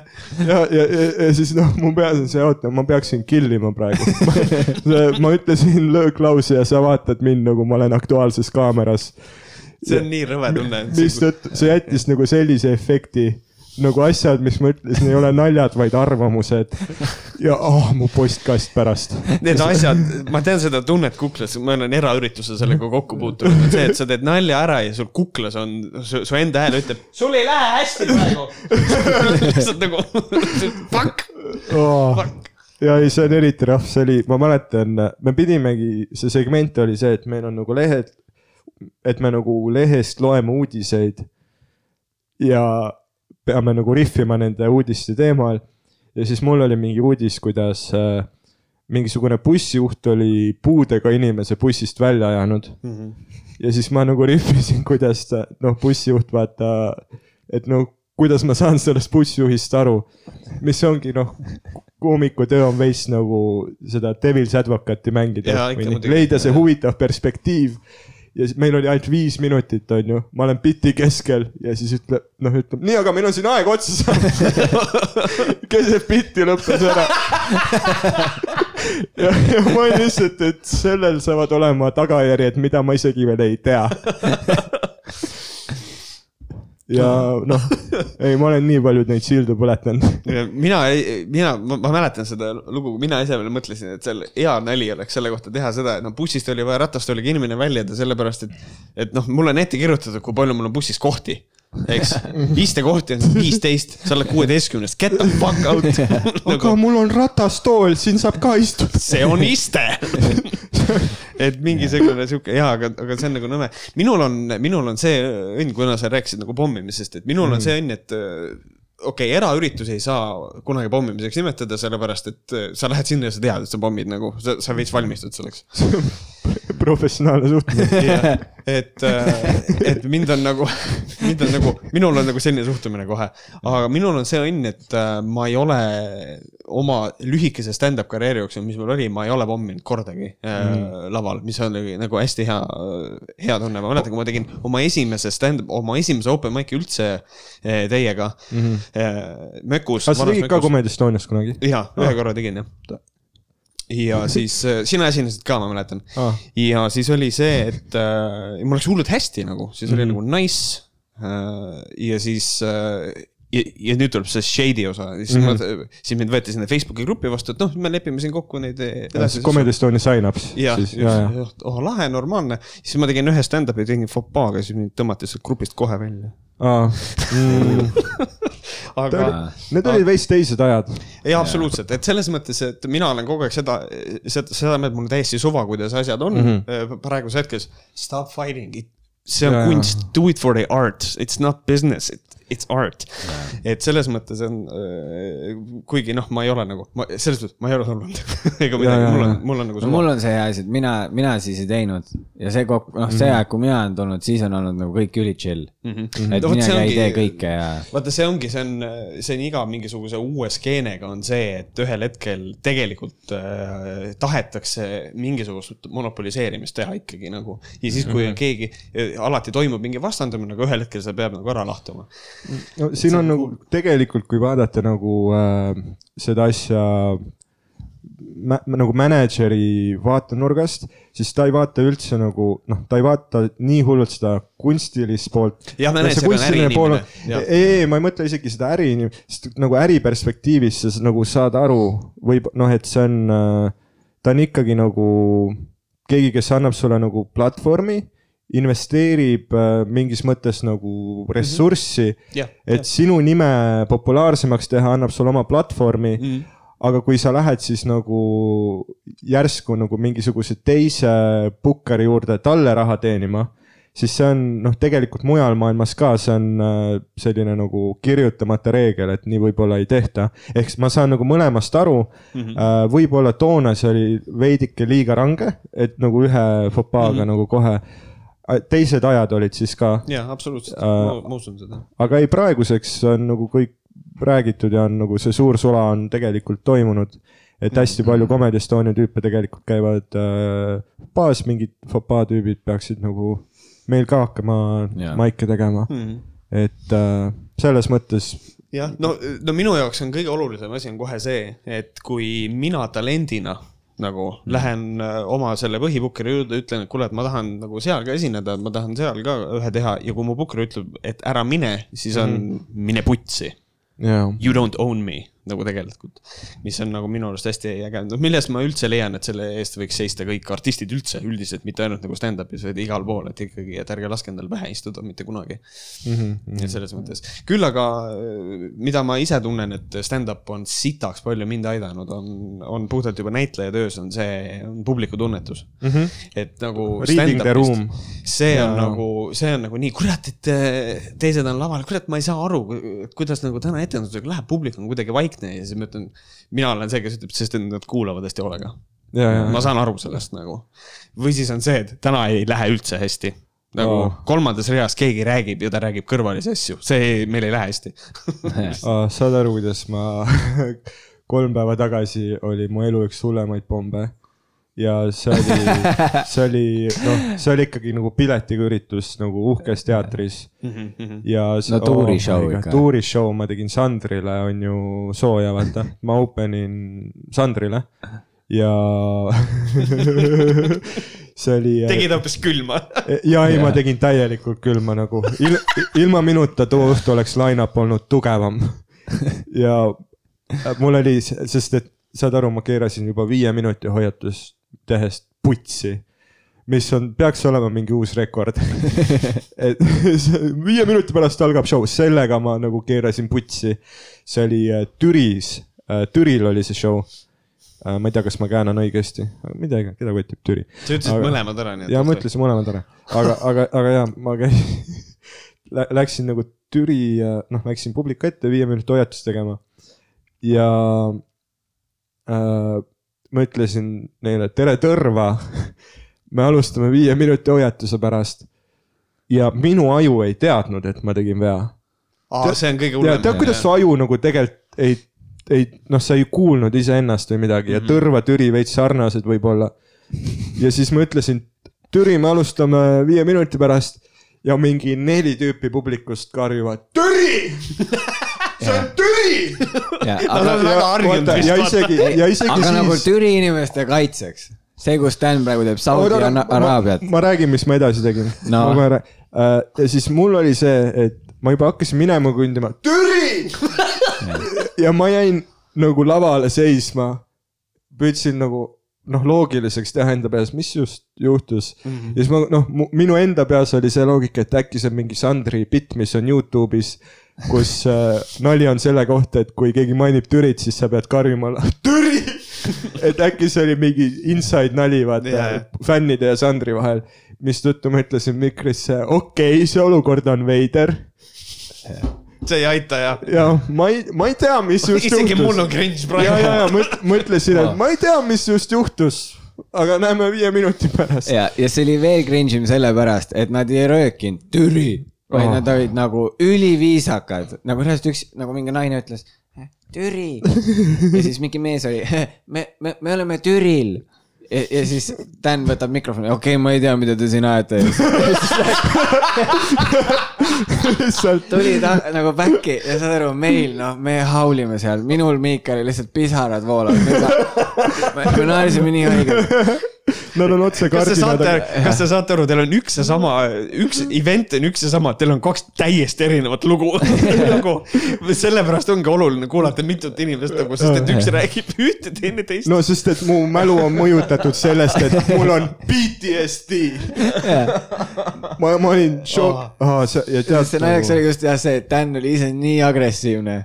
ja, ja, ja, ja siis noh, mu peas on see, oota, ma peaksin kill ima praegu ma ütlesin lööklausi ja sa vaatad mind nagu ma olen Aktuaalses Kaameras. see on nii rõve tunne. mistõttu see jättis nagu sellise efekti nagu asjad, mis ma ütlesin, ei ole naljad, vaid arvamused. ja oh, mu postkast pärast. Need asjad, ma tean seda tunnet kuklas, ma olen eraüritusel sellega kokku puutunud, see, et sa teed nalja ära ja sul kuklas on, su enda hääl ütleb, sul ei lähe hästi praegu. [LAUGHS] lihtsalt nagu, fuck oh. fuck ja ei, see on eriti rahv, see oli, ma mäletan, me pidimegi, see segment oli see, et meil on nagu lehed, et me nagu lehest loeme uudiseid. ja peame nagu rihvima nende uudiste teemal. ja siis mul oli mingi uudis, kuidas äh, mingisugune bussijuht oli puudega inimese bussist välja ajanud. Ja siis ma nagu rihvisin, kuidas ta, noh, bussijuht vaata, et no kuidas ma saan sellest bussijuhist aru, mis ongi noh, koomiku töö on veits nagu seda devil's advocate'i mängida. Leida see huvitav perspektiiv. Ja siis meil oli ainult viis minutit, onju, ma olen biti keskel ja siis ütleb, noh, ütleb nii, aga meil on siin aeg otsa saanud. [LAUGHS] keset bitti lõppes ära. ja, ja ma olin lihtsalt, et sellel saavad olema tagajärjed, mida ma isegi veel ei tea. [LAUGHS] ja noh, ei, ma olen nii palju neid sildu põletanud. mina, mina, ma mäletan seda lugu, mina ise veel mõtlesin, et seal hea nali oleks selle kohta teha seda, et noh, bussist oli vaja ratastooliga inimene välja jätta, sellepärast et, et noh, mul on ette kirjutatud, kui palju mul on bussis kohti eks, istekohti on viisteist, sa oled kuueteistkümnes, get the fuck out [LAUGHS] aga nagu,. mul on ratastool, siin saab ka istuda. see on iste [LAUGHS] et mingisugune sihuke jaa, aga, aga see on nagu nõme. minul on, minul on see õnn, kuna sa rääkisid nagu pommimisest, et minul on see õnn, et äh, okei okay,, eraüritusi ei saa kunagi pommimiseks nimetada, sellepärast et äh, sa lähed sinna ja sa tead, et sa pommid nagu, sa, sa veits valmistud selleks. [LAUGHS] professionaalne suhtumine. [LAUGHS] et, et mind on nagu, mind on nagu, minul on nagu selline suhtumine kohe, aga minul on see õnn, et äh, ma ei ole oma lühikese stand-up karjääri jooksul, mis mul oli, ma ei ole pomminud kordagi äh, mm. laval, mis oli nagu hästi hea, hea tunne, ma mäletan, kui ma tegin oma esimese stand-up, oma esimese open mic'i üldse äh, teiega mm -hmm. Mökus. kas sa tegid ka Comedy Estonias kunagi? jaa, ühe korra tegin jah. ja siis äh, sina esinesid ka, ma mäletan Aa. ja siis oli see, et äh, mul läks hullult hästi nagu, siis Mhm. oli nagu nice äh,. ja siis äh, ja, ja nüüd tuleb see shady osa, siis mm, Mhm. -hmm. ma, siis mind võeti sinna Facebooki gruppi vastu, et noh, me lepime siin kokku neid edasi. Comedy Estonia sign-ups. jah, ja, ja. oh lahe, normaalne, siis ma tegin ühe stand-up'i, tegin fopaaga, siis mind tõmmati sealt grupist kohe välja. [LAUGHS] Mm, aga Need olid veits teised ajad. jaa, absoluutselt, et selles mõttes, et mina olen kogu aeg seda, seda, seda meelt, mul on täiesti suva, kuidas asjad on mm -hmm. praegusel hetkel. Stop fighting it, see on kunst, do it for the art, it's not business, it's art. et selles mõttes on, kuigi noh, ma ei ole nagu, ma selles mõttes, ma ei ole solvunud [LAUGHS] ega midagi, mul on mul on nagu no mul on see hea asi, et mina, mina siis ei teinud ja see kokku, noh, see aeg, kui mina olen tulnud, siis on olnud nagu kõik üli chill mm. -hmm. et No vot, mina see ei ongi- tee kõike ja vaata, see ongi, see on, see on iga mingisuguse uue skeenega on see, et ühel hetkel tegelikult äh, tahetakse mingisugust monopoliseerimist teha ikkagi nagu. ja siis, kui on keegi, alati toimub mingi vastandumine, aga ühel hetkel see peab nagu ära lahtuma. No siin on nagu tegelikult, kui vaadata nagu äh, seda asja mä, nagu mänedžeri vaatenurgast, siis ta ei vaata üldse nagu noh, ta ei vaata nii hullult seda kunstilist poolt. Jah, mänedžer on äriinimene, ei, ei, ma ei mõtle isegi seda äriinimest, sest nagu äriperspektiivist sa nagu saad aru, võib noh, et see on äh,, ta on ikkagi nagu keegi, kes annab sulle nagu platvormi, investeerib äh, mingis mõttes nagu ressurssi mm, jah, et sinu nime populaarsemaks teha, annab sulle oma platvormi mm.. aga kui sa lähed siis nagu järsku nagu mingisuguse teise pukkari juurde talle raha teenima, siis see on noh, tegelikult mujal maailmas ka, see on äh, selline nagu kirjutamata reegel, et nii võib-olla ei tehta. ehk ma saan nagu mõlemast aru mm. -hmm. võib-olla toona see oli veidike liiga range, et nagu ühe fopaaga mm -hmm. nagu kohe, teised ajad olid siis ka jah, absoluutselt Äh, uh,, ma usun seda. aga ei, praeguseks on nagu kõik räägitud ja on nagu see suur sula on tegelikult toimunud. et hästi palju Comedy Estonia tüüpe tegelikult käivad äh, baas, mingid fopaa tüübid peaksid nagu meil ka hakkama Jaa. maike tegema. et äh, selles mõttes jah, no, no minu jaoks on kõige olulisem asi on kohe see, et kui mina talendina nagu lähen äh, oma selle põhipukkeri juurde, ütlen, et kuule, et ma tahan nagu seal ka esineda, ma tahan seal ka ühe teha ja kui mu pukker ütleb, et ära mine, siis on mm -hmm. mine putsi. jaa, You don't own me nagu tegelikult, mis on nagu minu arust hästi äge, noh millest ma üldse leian, et selle eest võiks seista kõik artistid üldse üldiselt, mitte ainult nagu stand-up'is, vaid igal pool, et ikkagi, et ärge laske endale pähe istuda mitte kunagi mm. -hmm. selles mõttes, küll aga mida ma ise tunnen, et stand-up on sitaks palju mind aidanud, on, on puhtalt juba näitleja töös on see, on publiku tunnetus mm. -hmm. et nagu see on Jaa. nagu, see on nagu nii, kurat, et teised on laval, kurat, ma ei saa aru, kuidas nagu täna etendusega läheb, publik on kuidagi vaikne, vaikne ja siis ma ütlen, mina olen see, kes ütleb, sest nad kuulavad hästi hoolega. ma, saan aru sellest nagu. või siis on see, et täna ei lähe üldse hästi. nagu oh. kolmandas reas keegi räägib ja ta räägib kõrvalisi asju, see meil ei lähe hästi. [LAUGHS] saad aru, kuidas ma [LAUGHS] kolm päeva tagasi oli mu elu üks hullemaid pombe ja see oli, [LAUGHS] see oli, noh, see oli ikkagi nagu piletiga üritus nagu uhkes teatris ja. No tuurishow ikka. tuurishow ma tegin Sandrile on ju sooja, vaata, ma open in Sandrile ja [LAUGHS] see oli. tegid hoopis külma. ja ei, ma tegin täielikult külma nagu Il,, ilma minuta too õhtu oleks line-up olnud tugevam. ja mul oli, sest et saad aru, ma keerasin juba viie minuti hoiatust tehes putsi mis on, peaks olema mingi uus rekord. [LAUGHS] et [LAUGHS] viie minuti pärast algab show, sellega ma nagu keerasin putsi. see oli äh, Türis, Türil oli see show. ma ei tea, kas ma käänan õigesti, midagi, keda kotib Türi. sa ütlesid Aga- mõlemad ära, nii et. ja ma ütlesin mõlemad ära, aga, aga, aga ja ma käisin, [LAUGHS] läksin nagu Türi, noh, läksin publiku ette viie minuti hoiatust tegema. ja äh, ma ütlesin neile tere tõrva. [LAUGHS] me alustame viie minuti hoiatuse pärast. ja minu aju ei teadnud, et ma tegin vea see on kõige hullem. tead, kuidas su aju nagu tegelikult ei, ei noh, sa ei kuulnud iseennast või midagi ja Mhm. tõrva, Türi veits sarnased võib-olla. ja siis ma ütlesin, Türi, me alustame viie minuti pärast ja mingi neli tüüpi publikust karjuvad Türi, [LAUGHS] see on Türi. ja, Nad on aga, väga harjunud vist ja isegi, ja isegi aga nagu siis. Türi inimeste kaitseks, see, kus Dan praegu teeb Saudi Ara- Araabiat. ma räägin, mis ma edasi tegin No. no.. ja siis mul oli see, et ma juba hakkasin minema kõndima, Türi. ja ma jäin nagu lavale seisma. püüdsin nagu noh, loogiliseks teha enda peas, mis just juhtus mm. -hmm. ja siis ma noh, minu enda peas oli see loogika, et äkki see on mingi Sandri bitt, mis on Youtube'is. Kus äh, nali on selle kohta, et kui keegi mainib Türit, siis sa pead karjuma [LAUGHS] Türi. et äkki see oli mingi inside nali, vaata yeah. fännide ja Sandri vahel. mistõttu ma ütlesin mikrisse, okei okay,, see olukord on veider see ei aita ja. ja ma ei, ma ei tea, mis just isegi mul juhtus on. cringe ja, praegu ja, ja mõt- mõtlesin, et ma ei tea, mis just juhtus, aga näeme viie minuti pärast. ja, ja see oli veel cringe im sellepärast, et nad ei röökinud Türi, vaid Aa. nad olid nagu üliviisakad, nagu reaalselt üks, nagu mingi naine ütles. Türi ja siis mingi mees oli, me, me, me oleme Türil ja, ja siis Dan võtab mikrofoni, okei okay,, ma ei tea, mida te siin ajate. lihtsalt tuli ta nagu back'i ja saad aru, meil noh, me haulime seal, minul Miikalil lihtsalt pisarad voolavad. me naersime nii haigelt. Nad on otse kardinad,, kas te saate aru, teil on üks ja sama, üks event on üks ja sama, teil on kaks täiesti erinevat lugu [LAUGHS] nagu sellepärast ongi oluline kuulata mitut inimest nagu, sest et üks räägib üht ja teine teist. no sest, et mu mälu on mõjutatud sellest, et mul on [LAUGHS] PTSD. [LAUGHS] ma, ma olin šok-, see ja tead. see naljakas oli just jah see, et Dan oli ise nii agressiivne.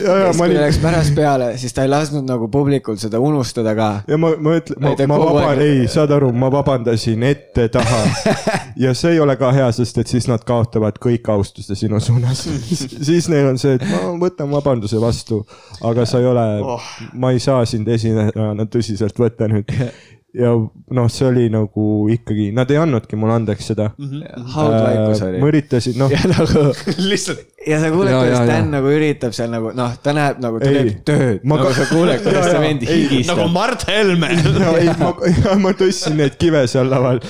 ja, ja siis ma kui olin läks pärast peale, siis ta ei lasknud nagu publikul seda unustada ka. ja ma, ma ütlen, ma ta ma vaban-, ei, saad aru, ma vabandasin ette-taha. [LAUGHS] ja see ei ole ka hea, sest et siis nad kaotavad kõik austuse sinu suunas. [LAUGHS] siis neil on see, et ma võtan vabanduse vastu, aga sa ei ole Oh., ma ei saa sind esinejana tõsiselt võtta nüüd. [LAUGHS] ja noh, see oli nagu ikkagi, nad ei andnudki mulle andeks seda. haudvaikus oli ma. üritasin, noh, [LAUGHS] ja nagu, lihtsalt ja sa kuuled, kuidas Dan nagu üritab seal nagu noh, ta näeb nagu, ta teeb tööd, nagu ka- sa kuuled, kuidas [LAUGHS] see vend Ei, nagu higistab. Mart Helme. [LAUGHS] ja ei, ma, ja ma tõstsin neid kive seal laval.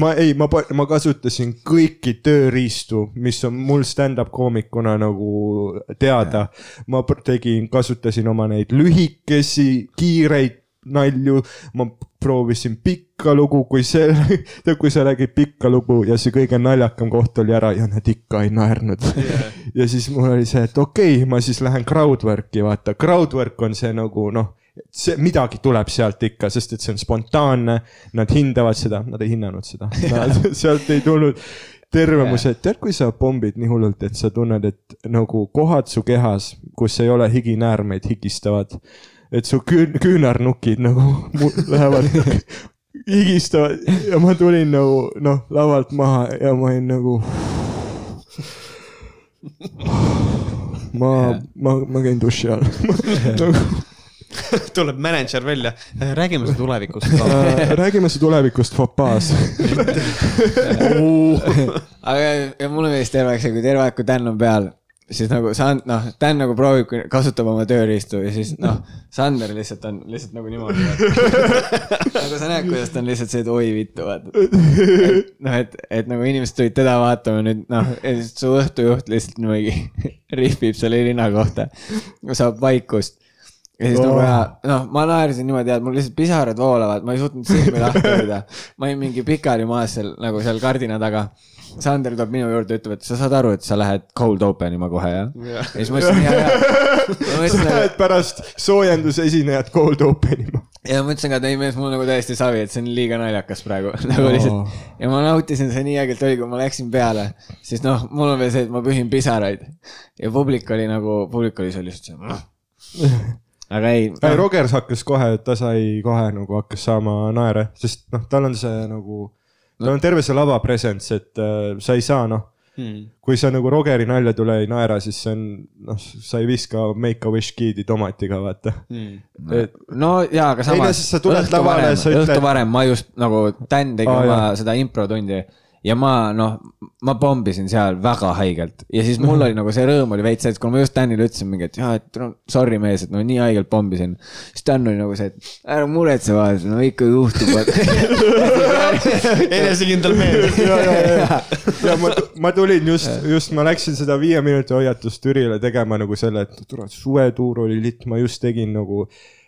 ma ei, ma, ma kasutasin kõiki tööriistu, mis on mul stand-up koomikuna nagu teada. ma tegin, kasutasin oma neid lühikesi, kiireid nalju, ma proovisin pikka lugu, kui see, [LAUGHS] tead, kui sa räägid pikka lugu ja see kõige naljakam koht oli ära ja nad ikka ei naernud. Yeah.. ja siis mul oli see, et okei okay,, ma siis lähen crowdwork'i, vaata, crowdwork on see nagu noh see midagi tuleb sealt ikka, sest et see on spontaanne, nad hindavad seda, nad ei hinnanud seda [LAUGHS] [LAUGHS] sealt ei tulnud. Terve mu see, et tead, kui sa pommid nii hullult, et sa tunned, et nagu kohad su kehas, kus ei ole higinäärmeid, higistavad. Et su küün-, küünarnukid nagu [LAUGHS] lähevad [LAUGHS] higistavad ja ma tulin nagu noh, lavalt maha ja ma olin nagu. [LAUGHS] ma, ma, ma käin duši all nagu,. tuleb mänedžer välja, räägime su tulevikust. äh, räägime su tulevikust Fopaas. aga ja mulle meeldis terve aeg see, kui terve aeg, kui Dan on peal, siis nagu Sand-, noh, Dan nagu proovib, kasutab oma tööriistu ja siis noh, Sander lihtsalt on lihtsalt nagu niimoodi. [LAUGHS] nagu sa näed, kuidas ta on lihtsalt see, et oi vittu, vaata. noh, et, et nagu inimesed tulid teda vaatama nüüd noh, su õhtujuht lihtsalt niimoodi [LAUGHS] rihvib selle linna kohta, saab vaikust ja siis nagu Oh. ja noh, ma naersin niimoodi, et mul lihtsalt pisarad voolavad, ma ei suutnud silmi lahti hoida. ma olin mingi pikali maas seal nagu seal kardina taga. Sander tuleb minu juurde, ütleb, et sa saad aru, et sa lähed cold open ima kohe jah? ja siis ma ütlesin ja, ja. ma mõtlesin, Lähed pärast soojendusesinejat cold open ima. ja ma ütlesin ka, et ei mees, mul nagu täiesti savi, et see on liiga naljakas praegu [LAUGHS] nagu lihtsalt. ja ma nautisin, see nii ägelt oli, kui ma läksin peale, siis noh, mul on veel see, et ma pühin pisaraid ja publik oli nagu, publik oli seal lihtsalt see. aga ei Äh, Rogers hakkas kohe, ta sai kohe nagu hakkas saama naere, sest noh, tal on see nagu, tal on terve see lava presence, et äh, sa ei saa noh, Hmm. kui sa nagu Rogeri nalja tule ei naera, siis see on noh, sa ei viska Make a Wish giidi tomatiga, vaata. et no jaa, aga samas siis sa tuled õhtu lavale, varem, sa ütled- õhtu varem ma just nagu Dan tegi Aa, oma jah. seda improtundi ja ma noh, ma pommisin seal väga haigelt ja siis mul oli nagu see rõõm oli veits see, et kui ma just Danile ütlesin mingi, et jaa, et no sorry mees, et no nii haigelt pommisin. siis Dan oli nagu see, et ära muretse vaata, no ikka juhtub. [LAUGHS] enesekindel mees. [LAUGHS] ja, ja, ja, ja ma, ma tulin just, just ma läksin seda viie minuti hoiatust Türile tegema nagu selle, et tule, suvetuur oli litt, ma just tegin nagu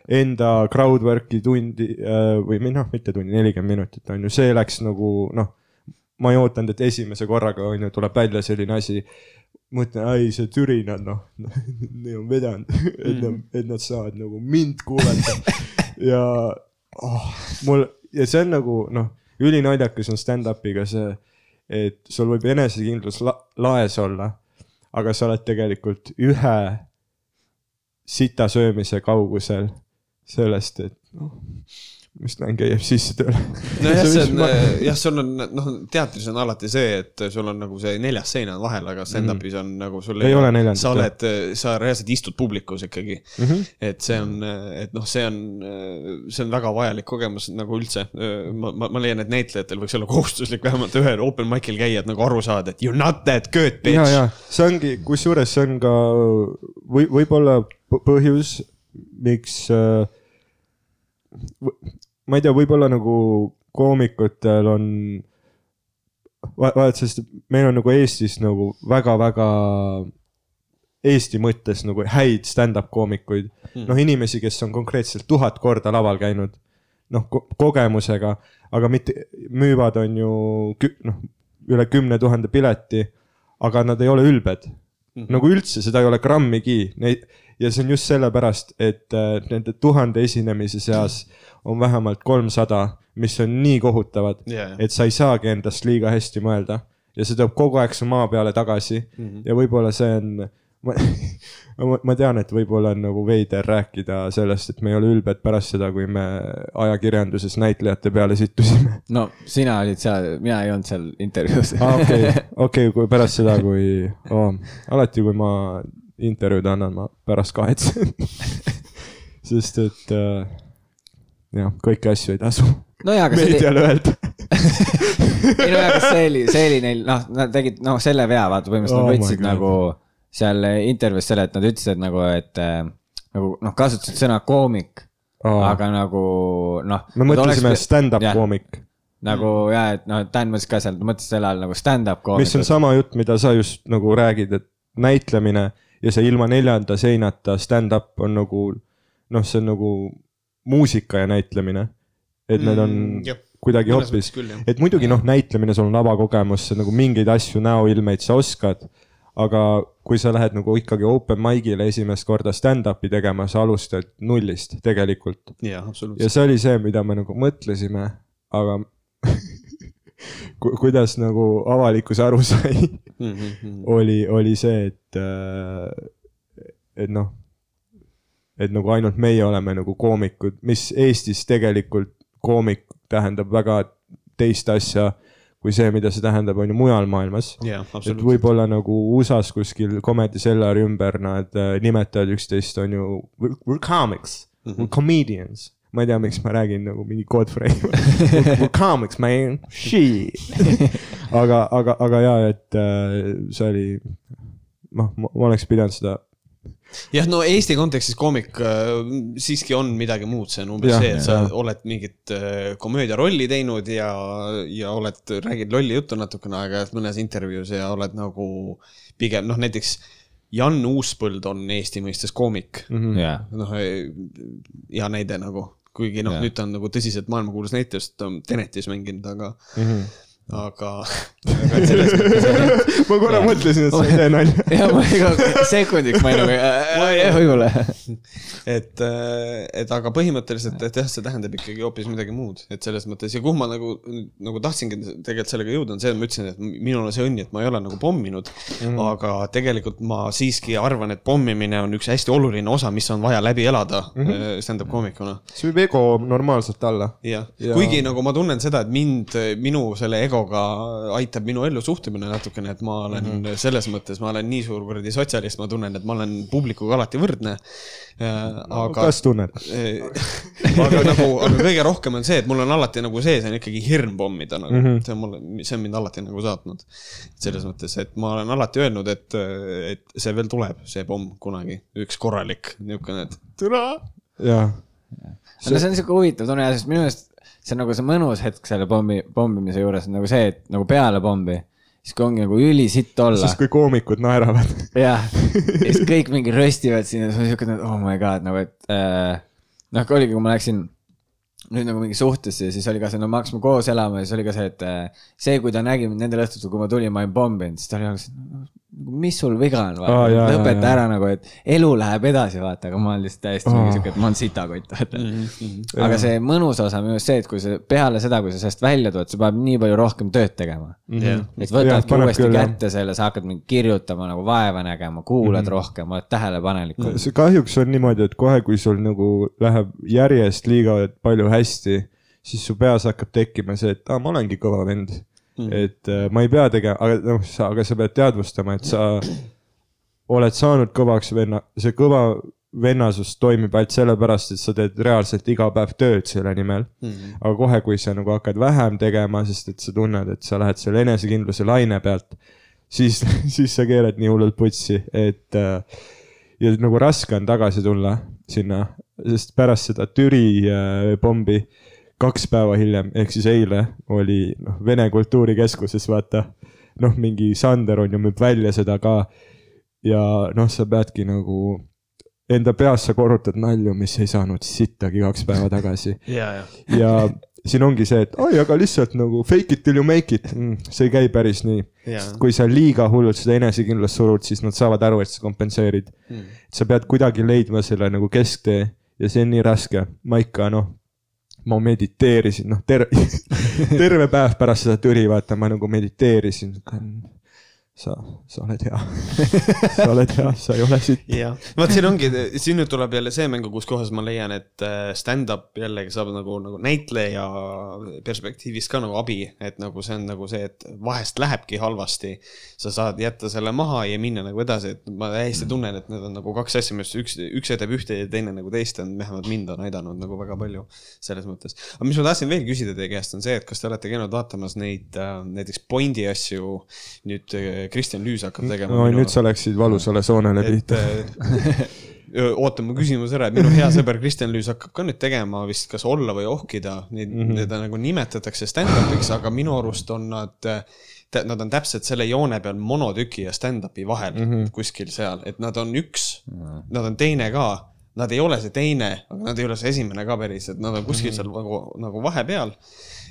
enda crowdwork'i tundi äh, või noh, mitte tundi, nelikümmend minutit on ju, see läks nagu noh, ma ei ootanud, et esimese korraga on ju, tuleb välja selline asi. Mõtlen, ai see Türi nad noh, nii on vedanud, et nad, et nad saavad nagu mind kuulata. Ja oh, mul ja see on nagu noh, ülinaljakas on stand-up'iga see, et sul võib enesekindlus la laes olla, aga sa oled tegelikult ühe sita söömise kaugusel sellest, et noh, mis käib sisse tööle. nojah, [LAUGHS] see on, jah, sul on, noh, teatris on alati see, et sul on nagu see neljas sein on vahel, aga stand-up'is on nagu sul Ei ole neljandat, sa oled, sa reaalselt istud publikus ikkagi mm. -hmm. et see on, et noh, see on, see on väga vajalik kogemus nagu üldse. ma, ma, ma leian, et näitlejatel võiks olla kohustuslik vähemalt ühel open mic'il käia, et nagu aru saada, et you are not that good bitch. see ongi, kusjuures see on ka või võib-olla põhjus, miks äh,. Ma ei tea, võib-olla nagu koomikutel on va- vaat, sest meil on nagu Eestis nagu väga-väga Eesti mõttes nagu häid stand-up koomikuid mm., noh inimesi, kes on konkreetselt tuhat korda laval käinud, noh ko kogemusega, aga mitte, müüvad on ju noh, üle kümne tuhande pileti, aga nad ei ole ülbed mm. nagu üldse, seda ei ole grammigi, neid ja see on just sellepärast, et äh, nende tuhande esinemise seas on vähemalt kolmsada, mis on nii kohutavad jaa. et sa ei saagi endast liiga hästi mõelda ja see toob kogu aeg su maa peale tagasi mm. -hmm. ja võib-olla see on, [LAUGHS] ma, ma, tean, et võib-olla on nagu veider rääkida sellest, et me ei ole ülbed pärast seda, kui me ajakirjanduses näitlejate peale sittusime. [LAUGHS] no sina olid seal, mina ei olnud seal intervjuus aa, okei, [LAUGHS] okei, kui pärast seda, kui oh,, alati, kui ma intervjuud annan, ma pärast kahetsen. sest et äh, jah, kõiki asju ei tasu aga see oli, meediale öelda. [LAUGHS] ei no aga see oli, see oli neil, noh, nad tegid, noh, selle vea, vaata, põhimõtteliselt Oh nad võtsid nagu seal intervjuus selle, et nad ütlesid nagu, et äh, nagu noh, kasutasid sõna koomik, aga nagu noh. me mõtlesime stand-up jah. koomik, nagu ja, et noh, Dan mõtles ka seal, mõtles selle all nagu stand-up koomik. mis on sama jutt, mida sa just nagu räägid, et näitlemine ja see ilma neljanda seinata stand-up on nagu noh, see on nagu muusika ja näitlemine. et need on Mm, kuidagi hoopis et muidugi noh, näitlemine, sul on lavakogemus, sa nagu mingeid asju, näoilmeid sa oskad, aga kui sa lähed nagu ikkagi open mic'ile esimest korda stand-up'i tegema, sa alustad nullist tegelikult. ja see oli see, mida me nagu mõtlesime, aga [LAUGHS] ku- kuidas nagu avalikkus aru sai, Mhm, oli, oli see, et, et noh, et nagu ainult meie oleme nagu koomikud, mis Eestis tegelikult koomik tähendab väga teist asja kui see, mida see tähendab, on ju mujal maailmas. jah, et võib-olla nagu USA-s kuskil Comedy Cellari ümber nad äh, nimetavad üksteist, on ju, we are comics mm, -hmm. we are comedians. ma ei tea, miks ma räägin nagu mingi Godfrey [LAUGHS] we are comics man, shit. [LAUGHS] aga, aga, aga ja, et äh, see oli, noh, ma oleks pidanud seda jah, no Eesti kontekstis koomik äh, siiski on midagi muud, see on umbes Jah, see, et sa jah. oled mingit äh, komöödiarolli teinud ja, ja oled, räägid lolli juttu natukene aega mõnes intervjuus ja oled nagu pigem noh, näiteks Jan Uuspõld on Eesti mõistes koomik mm. Mhm. jaa, noh, hea näide nagu, kuigi noh Jah., nüüd ta on nagu tõsiselt maailmakuulus näitleja, sest ta on Tenetis mänginud, aga mm, Mhm. -hmm. Aga, [LAUGHS] ma korra mõtlesin, et sa ei tee nalja. [LAUGHS] ja ma iga sekundiks ma ei nagu, [LAUGHS] võib-olla. et, et aga põhimõtteliselt, et jah, see tähendab ikkagi hoopis midagi muud, et selles mõttes ja kuhu ma nagu, nagu tahtsingi tegelikult sellega jõuda, on see, et ma ütlesin, et minul on see õnn, et ma ei ole nagu pomminud mm. aga tegelikult ma siiski arvan, et pommimine on üks hästi oluline osa, mis on vaja läbi elada mm -hmm. stand-up koomikuna. see viib ego normaalselt alla. jah Ja- ja..., kuigi nagu ma tunnen seda, et mind, minu selle egoga aitab minu ellu suhtumine natukene, et ma olen mm -hmm. selles mõttes, ma olen nii suur kuradi sotsialist, ma tunnen, et ma olen publikuga alati võrdne. aga kas tunned? [LAUGHS] aga nagu, aga kõige rohkem on see, et mul on alati nagu sees on ikkagi hirm pommida nagu mm, -hmm. see on mulle, see on mind alati nagu saatnud. selles mõttes, et ma olen alati öelnud, et, et see veel tuleb, see pomm kunagi, üks korralik niisugune, et türa. jah, no see on siuke huvitav tunne, sest minu meelest see on nagu see mõnus hetk selle pommi, pommimise juures on nagu see, et nagu peale pommi, siis kui ongi nagu ülisitt olla siis. kui koomikud naeravad. jah, [LAUGHS] ja siis kõik mingi röstivad siin ja siis on siuke, oh my god, nagu et äh, noh, oligi, kui ma läksin nüüd nagu mingi suhtesse ja siis oli ka see, no me hakkasime koos elama ja siis oli ka see, et äh, see, kui ta nägi mind nendel õhtutel, kui ma tulin, ma olin pomminud, siis ta oli nagu mis sul viga on, Aa, jaa, jaa, lõpeta ära nagu, et elu läheb edasi, vaata, aga ma olen lihtsalt täiesti mingi siuke, et ma olen sitakott, vaata. aga see mõnus osa on minu arust see, et kui sa peale seda, kui sa sellest välja tuled, sa pead nii palju rohkem tööd tegema. jah, et võtadki uuesti küll, kätte selle, sa hakkad mingi kirjutama nagu vaeva nägema, kuulad mm -hmm. rohkem, oled tähelepanelikum. see kahjuks on niimoodi, et kohe, kui sul nagu läheb järjest liiga palju hästi, siis su peas hakkab tekkima see, et aa, ma olengi kõva vend mm.. et äh, ma ei pea tegema, aga noh, sa, aga sa pead teadvustama, et sa oled saanud kõvaks venna, see kõva vennasus toimib ainult sellepärast, et sa teed reaalselt iga päev tööd selle nimel mm.. aga kohe, kui sa nagu hakkad vähem tegema, sest et sa tunned, et sa lähed selle enesekindluse laine pealt, siis, [LAUGHS] siis sa keerad nii hullult putsi, et äh, ja nagu raske on tagasi tulla sinna, sest pärast seda Türi äh, pommi kaks päeva hiljem, ehk siis eile oli noh, Vene Kultuurikeskuses vaata, noh, mingi Sander on ju müüb välja seda ka ja noh, sa peadki nagu enda peas sa korrutad nalju, mis ei saanud sittagi kaks päeva tagasi [LAUGHS] ja, ja. ja siin ongi see, et oi, aga lihtsalt nagu fake it till you make it mm,, see ei käi päris nii. Kui sa liiga hullult seda enesekindlust surud, siis nad saavad aru, et sa kompenseerid mm.. sa pead kuidagi leidma selle nagu kesktee ja see on nii raske, ma ikka noh, ma mediteerisin, noh ter-, [LAUGHS] terve päev pärast seda türi, vaata, ma nagu mediteerisin. sa, sa oled hea, [LAUGHS] sa oled hea, sa ei ole sitt. jah, vot siin ongi, siin nüüd tuleb jälle see mängu, kus kohas ma leian, et äh, stand-up jällegi saab nagu, nagu näitleja perspektiivist ka nagu abi, et nagu see on nagu see, et vahest lähebki halvasti. sa saad jätta selle maha ja minna nagu edasi, et ma täiesti tunnen, et need on nagu kaks asja, mis üks, üks edeb ühte ja teine nagu teist on, vähemalt mind on aidanud nagu väga palju selles mõttes. aga mis ma tahtsin veel küsida teie käest, on see, et kas te olete käinud vaatamas neid äh, näiteks Bondi asju nüüd äh, Kristjan Lüüs hakkab tegema no nüüd sa läksid valusale soonele et pihta. [LAUGHS] oota mu küsimus ära, et minu hea sõber Kristjan Lüüs hakkab ka nüüd tegema vist kas olla või ohkida, neid mm, -hmm. teda nagu nimetatakse stand-up'iks, aga minu arust on nad, nad on täpselt selle joone peal monotüki ja stand-up'i vahel mm -hmm. kuskil seal, et nad on üks mm, -hmm. nad on teine ka, nad ei ole see teine, aga nad ei ole see esimene ka päris, et nad on kuskil seal nagu, nagu vahepeal.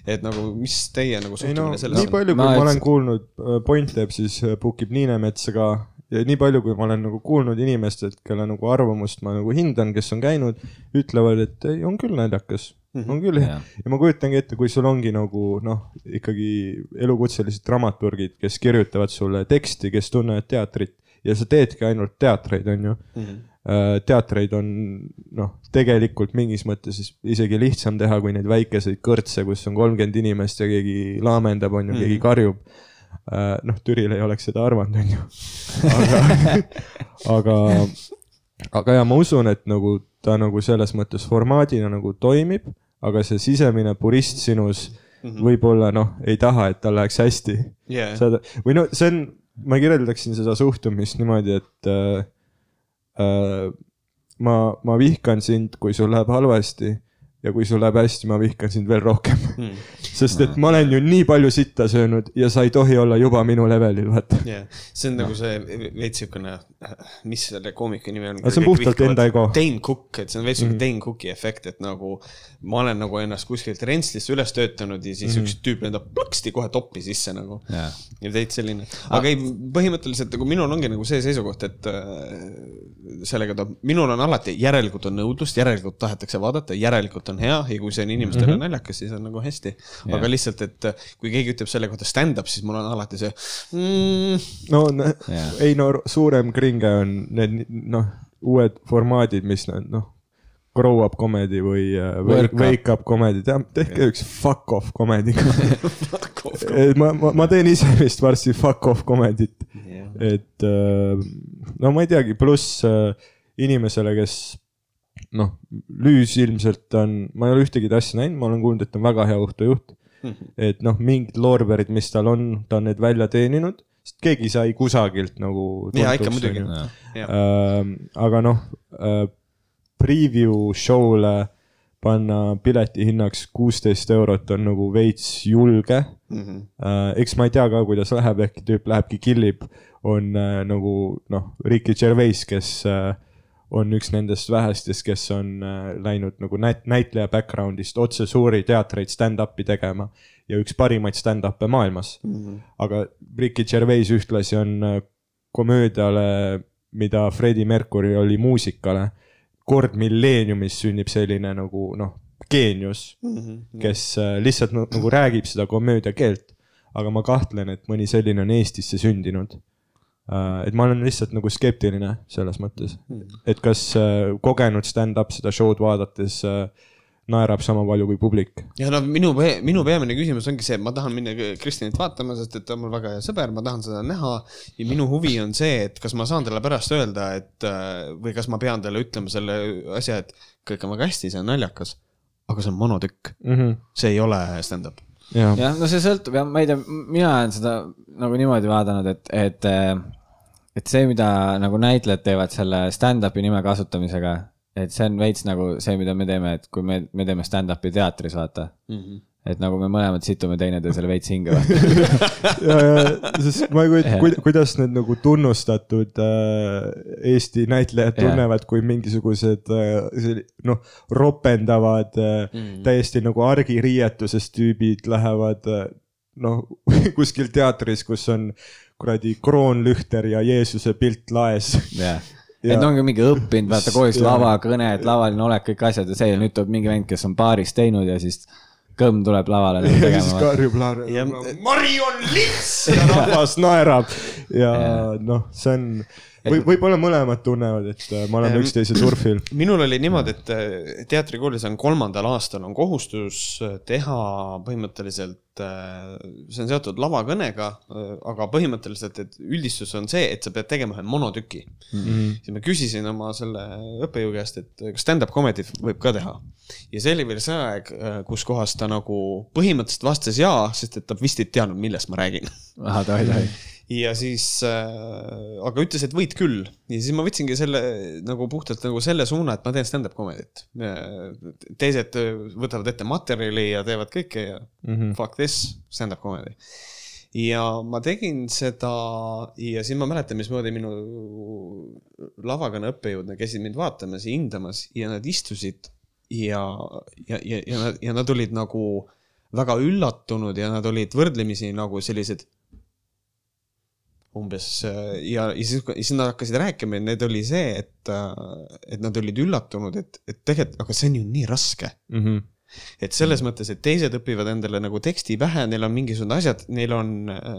Et nagu, mis teie nagu ei no suhtumine selles nii palju, kui Ma ma, üldse- olen kuulnud, Point teeb siis äh, book ib Niinemetsa ka ja nii palju, kui ma olen nagu kuulnud inimestelt, kelle nagu arvamust ma nagu hindan, kes on käinud, ütlevad, et ei, on küll naljakas mm, -hmm. on küll hea Jah. ja ma kujutangi ette, kui sul ongi nagu noh, ikkagi elukutselised dramaturgid, kes kirjutavad sulle teksti, kes tunnevad teatrit ja sa teedki ainult teatreid, on ju mm. -hmm. Teatreid on noh, tegelikult mingis mõttes is- isegi lihtsam teha, kui neid väikeseid kõrtse, kus on kolmkümmend inimest ja keegi laamendab, on ju, keegi karjub. noh, Türil ei oleks seda arvanud, on ju. aga, [LAUGHS] aga, aga ja ma usun, et nagu ta nagu selles mõttes formaadina nagu toimib, aga see sisemine purist sinus võib-olla noh, ei taha, et tal läheks hästi yeah.. või no see on, ma kirjeldaksin seda suhtumist niimoodi, et äh, äh, ma, ma vihkan sind, kui sul läheb halvasti ja kui sul läheb hästi, ma vihkan sind veel rohkem Mm. [LAUGHS] sest et ma olen ju nii palju sitta söönud ja sa ei tohi olla juba minu levelil, vaata. yeah.. see on nagu see veits siukene, mis selle koomiku nimi on? See on puhtalt enda ego. Dane Cook, et see on veits siuke Mhm. Dane Cooki efekt, et nagu ma olen nagu ennast kuskilt rentslisse üles töötanud ja siis üks tüüp lendab plõksti kohe toppi sisse nagu. jaa. ja veits selline, aga ei, põhimõtteliselt nagu minul ongi nagu see seisukoht, et äh, sellega ta, minul on alati, järelikult on nõudlust, järelikult tahetakse vaadata, järelikult on hea ja kui see on inimestele mm -hmm. naljakas, siis on nagu hästi. aga Jah. lihtsalt, et äh, kui keegi ütleb selle kohta stand-up, siis mul on alati see mm,. no Jaa. ei no suurem kringe on need noh, uued formaadid, mis noh, grow up comedy või äh, wake, up. wake up comedy, tehke üks fuck off comedy [LAUGHS] ma, ma, ma teen ise vist varsti fuck off comedy't, et äh, no ma ei teagi, pluss inimesele, kes noh, Lüüs ilmselt on, ma ei ole ühtegi tassi näinud, ma olen kuulnud, et ta on väga hea õhtujuht. et noh, mingid loorberid, mis tal on, ta on need välja teeninud, sest keegi sai kusagilt nagu. Jaa, ikka muidugi. Ähm, aga noh äh,, preview show'le panna pileti hinnaks kuusteist eurot on nagu veits julge Mhm. äh,. eks ma ei tea ka, kuidas läheb, äkki tüüp lähebki killib, on äh, nagu noh, Ricky Gervais, kes äh, on üks nendest vähestest, kes on äh, läinud nagu näit-, näitleja background'ist otse suuri teatreid stand-up'i tegema ja üks parimaid stand-up'e maailmas. aga Ricky Gervais ühtlasi on äh, komöödiale, mida Freddie Mercury oli muusikale, kord milleeniumis sünnib selline nagu noh, geenius, kes äh, lihtsalt nagu, nagu räägib seda komöödia keelt. aga ma kahtlen, et mõni selline on Eestisse sündinud. Et ma olen lihtsalt nagu skeptiline selles mõttes, et kas äh, kogenud stand-up seda show'd vaadates äh, naerab sama palju kui publik. ja no minu, minu peamine küsimus ongi see, et ma tahan minna Kristjanit vaatama, sest et ta on mul väga hea sõber, ma tahan seda näha. ja minu huvi on see, et kas ma saan talle pärast öelda, et äh, või kas ma pean talle ütlema selle asja, et kõik on väga hästi, see on naljakas. aga see on monotükk, see ei ole stand-up. jah, jah, no see sõltub jah, ma ei tea, mina olen seda nagu niimoodi vaadanud, et, et, et see, mida nagu näitlejad teevad selle stand-up'i nime kasutamisega, et see on veits nagu see, mida me teeme, et kui me, me teeme stand-up'i teatris, vaata. Et nagu me mõlemad situme teineteisele [LAUGHS] veits hinge, vaata. [LAUGHS] ja, ja, sest ma ei kujuta, kuida-, kuidas need nagu tunnustatud äh, Eesti näitlejad Jah. tunnevad, kui mingisugused äh, noh, ropendavad äh, Mm. täiesti nagu argiriietuses tüübid lähevad äh, noh, [LAUGHS] kuskil teatris, kus on kuradi kroonlühter ja Jeesuse pilt laes. jah, et ongi mingi õppinud, vaata koolis Jaa. lavakõned, lavaline olek, kõik asjad ja see ja nüüd tuleb mingi vend, kes on baaris teinud ja siis kõmm tuleb lavale [LAUGHS] nagu ja siis karjub laar-, Marion Lits! Ja rahvas naerab. Ja. [LAUGHS] noh, see on või võib-olla mõlemad tunnevad, et äh, me oleme üksteise surfil. [CLEARS THROAT] minul oli niimoodi, et äh, teatrikoolis on kolmandal aastal on kohustus äh, teha põhimõtteliselt, see on seotud lavakõnega, aga põhimõtteliselt, et üldistus on see, et sa pead tegema ühe monotüki mm. -hmm. siis ma küsisin oma selle õppejõu käest, et kas stand-up comedy't võib ka teha. ja see oli veel see aeg, kus kohas ta nagu põhimõtteliselt vastas jaa, sest et ta vist ei teadnud, millest ma räägin ahah, tohi, tohi. [LAUGHS] ja siis äh,, aga ütles, et võid küll ja siis ma võtsingi selle nagu puhtalt nagu selle suuna, et ma teen stand-up comedy't. teised äh, võtavad ette materjali ja teevad kõike ja mm -hmm. fuck this, stand-up comedy. ja ma tegin seda ja siis ma mäletan, mismoodi minu lavakõne õppejõud, nad käisid mind vaatamas ja hindamas ja nad istusid ja, ja, ja, ja nad, ja nad olid nagu väga üllatunud ja nad olid võrdlemisi nagu sellised umbes äh, ja, ja siis, siis nad hakkasid rääkima ja need oli see, et, et nad olid üllatunud, et, et tegelikult, aga see on ju nii raske. et selles mõttes, et teised õpivad endale nagu teksti pähe, neil on mingisugused asjad, neil on äh,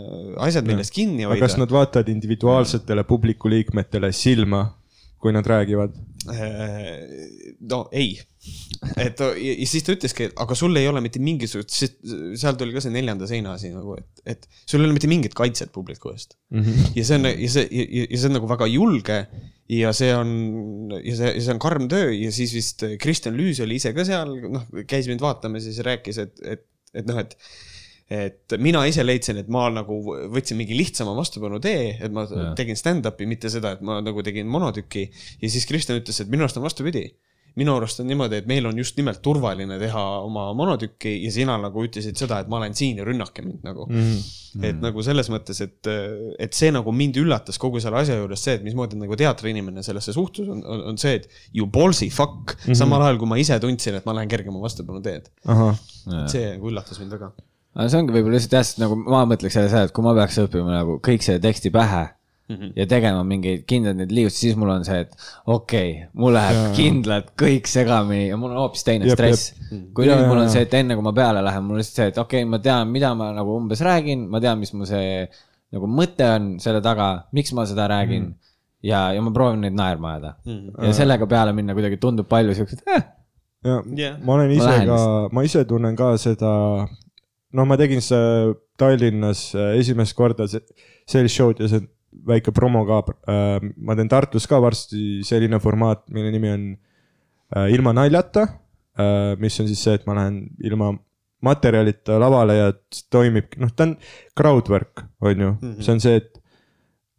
asjad, millest kinni hoida kas. nad vaatavad individuaalsetele publiku liikmetele silma, kui nad räägivad? no ei, et ja, siis ta ütleski, et aga sul ei ole mitte mingisugust, seal tuli ka see neljanda seina asi nagu, et, et sul ei ole mitte mingit kaitset publiku eest. ja see on, ja see, ja ja see on nagu väga julge ja see on, ja see, ja see on karm töö ja siis vist Kristjan Lüüs oli ise ka seal, noh, käis mind vaatamas ja siis rääkis, et, et, et noh, et et mina ise leidsin, et ma nagu võtsin mingi lihtsama vastupanu tee, et ma ja. Tegin stand-up'i, mitte seda, et ma nagu tegin monotüki. ja siis Kristjan ütles, et minu arust on vastupidi. minu arust on niimoodi, et meil on just nimelt turvaline teha oma monotükki ja sina nagu ütlesid seda, et ma olen siin ja rünnake mind nagu mm. -hmm. et nagu selles mõttes, et, et see nagu mind üllatas kogu selle asja juures see, et mismoodi nagu teatriinimene sellesse suhtus, on, on, on see, et you ballsy fuck mm, -hmm. samal ajal kui ma ise tundsin, et ma lähen kergema vastupanu teed. see nagu üllatas mind väga. Aga see ongi võib-olla lihtsalt jah, sest nagu ma mõtleks selle seda, et kui ma peaks õppima nagu kõik selle teksti pähe mm Mhm. -hmm. ja tegema mingeid kindlaid neid liigutusi, siis mul on see, et okei okay,, mul läheb ja, kindlalt kõik segamini ja mul on hoopis teine Jep, stress. kui Ja, nüüd mul on see, et enne kui ma peale lähen, mul on lihtsalt see, et okei okay,, ma tean, mida ma nagu umbes räägin, ma tean, mis mu see nagu mõte on selle taga, miks ma seda räägin mm. -hmm. ja, ja ma proovin neid naerma ajada mm. -hmm. ja sellega peale minna kuidagi tundub palju siukseid eh,, ja Jah. ma olen ise lähen ka, ma ise tunnen ka seda, no ma tegin see Tallinnas äh, esimest korda se- sellist show'd ja see väike promo ka. ma teen Tartus ka varsti selline formaat, mille nimi on äh, Ilma naljata, mis on siis see, et ma lähen ilma materjalita lavale ja toimib, noh, ta on crowdwork, on ju mm, -hmm. see on see, et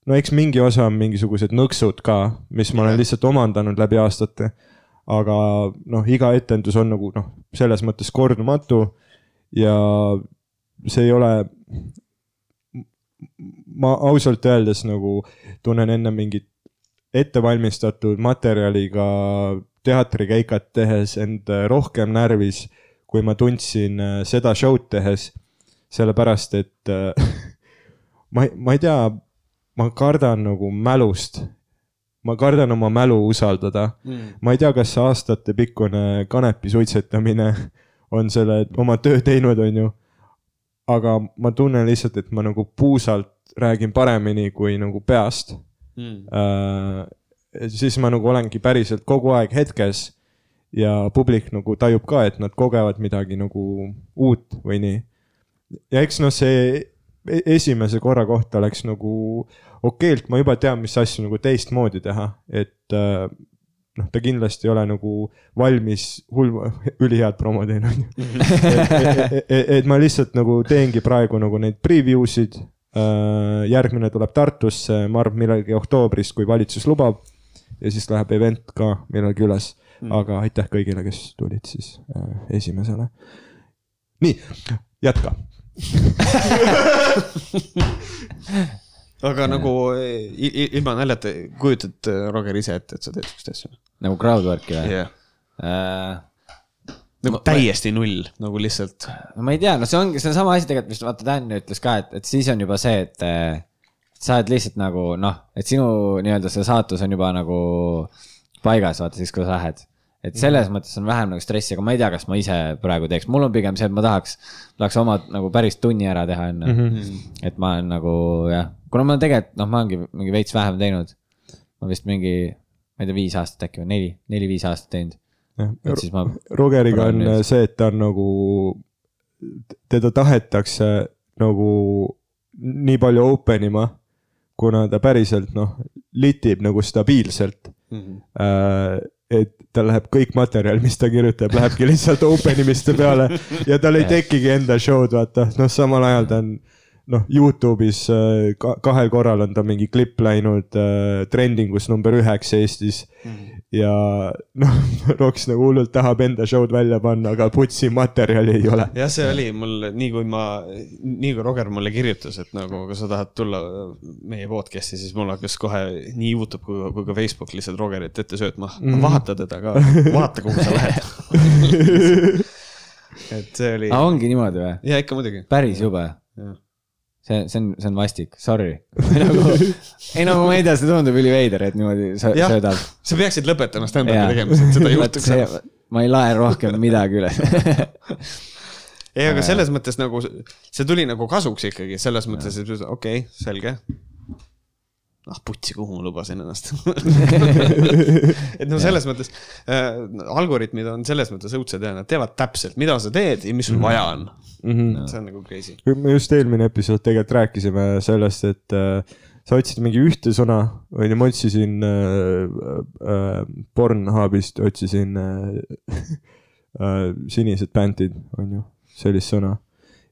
no eks mingi osa on mingisugused nõksud ka, mis ma olen lihtsalt omandanud läbi aastate. aga noh, iga etendus on nagu noh, selles mõttes kordumatu ja see ei ole. ma ausalt öeldes nagu tunnen enne mingit ettevalmistatud materjaliga teatrikäikat tehes end rohkem närvis, kui ma tundsin äh, seda show'd tehes. sellepärast, et äh, [LAUGHS] ma, ma ei tea, ma kardan nagu mälust. ma kardan oma mälu usaldada mm.. ma ei tea, kas aastatepikkune kanepi suitsetamine [LAUGHS] on selle oma töö teinud, on ju. aga ma tunnen lihtsalt, et ma nagu puusalt räägin paremini kui nagu peast Mm. äh,. siis ma nagu olengi päriselt kogu aeg hetkes ja publik nagu tajub ka, et nad kogevad midagi nagu uut või nii. ja eks noh, see e- esimese korra kohta läks nagu okeilt, ma juba tean, mis asju nagu teistmoodi teha, et äh, noh, ta kindlasti ei ole nagu valmis hull, [LAUGHS] ülihead promo teen, on ju. et ma lihtsalt nagu teengi praegu nagu neid preview sid. järgmine tuleb Tartusse, ma arvan, millalgi oktoobris, kui valitsus lubab. ja siis läheb event ka millalgi üles, aga aitäh kõigile, kes tulid siis äh, esimesele. nii, jätka. [LAUGHS] aga nagu ilma naljata, kujutad Roger ise ette, et sa teed siukest asja? nagu crowdwork'i või yeah.? nagu täiesti null, nagu lihtsalt. no ma ei tea, no see ongi, see on sama asi tegelikult, mis vaata Dan ütles ka, et, et siis on juba see, et äh, sa oled lihtsalt nagu noh, et sinu nii-öelda see saatus on juba nagu paigas, vaata siis, kui sa lähed. Et selles mõttes on vähem nagu stressi, aga ma ei tea, kas ma ise praegu teeks, mul on pigem see, et ma tahaks, tahaks oma nagu päris tunni ära teha enne mm. -hmm. et ma olen nagu jah, kuna ma tegelikult noh, ma olengi mingi veits vähem teinud. ma vist mingi, ma ei tea, viis aastat äkki või neli, neli-viis aastat teinud. ma Rogeriga on nüüd. see, et ta on nagu, teda tahetakse nagu nii palju open ima, kuna ta päriselt noh, litib nagu stabiilselt Mhm. äh, et tal läheb kõik materjal, mis ta kirjutab, lähebki lihtsalt open imiste peale. Ja tal ei tekigi enda show'd, vaata, noh, samal ajal ta on noh, Youtube'is äh, ka, kahel korral on ta mingi klipp läinud äh, trendingus number üheks Eestis ja noh, [LAUGHS] Roks nagu hullult tahab enda show'd välja panna, aga putsi materjali ei ole. jah, see oli mul nii kui ma, nii kui Roger mulle kirjutas, et nagu, kas sa tahad tulla meie podcast'i, siis mul hakkas kohe nii Youtube kui, kui ka Facebook lihtsalt Rogerit ette söötma mm.. vaata teda ka, vaata, kuhu sa lähed. [LAUGHS] [LAUGHS] et see oli, ongi niimoodi või? ja ikka muidugi. päris jube. Jah. see, see on, see on vastik, sorry. [LAUGHS] nagu, ei no ma ei tea, see tundub üliveider, et niimoodi sö- Jah. söödab. sa peaksid lõpetama stand-up'i tegemise, et seda [LAUGHS] ei juhtuks enam. ma ei lae rohkem midagi üles. ei, aga selles mõttes nagu see tuli nagu kasuks ikkagi, selles mõttes, et okei okay,, selge. Ah putsi, kuhu ma lubasin ennast [LAUGHS] et noh, selles mõttes äh, algoritmid on selles mõttes õudsed ja nad teavad täpselt, mida sa teed ja mis sul vaja on mm. -hmm. see on nagu crazy. me just eelmine episood tegelikult rääkisime sellest, et äh, sa otsid mingi ühte sõna, onju, ma otsisin äh, äh, Pornhubist, otsisin äh, [LAUGHS] äh, sinised pantid, onju, sellist sõna.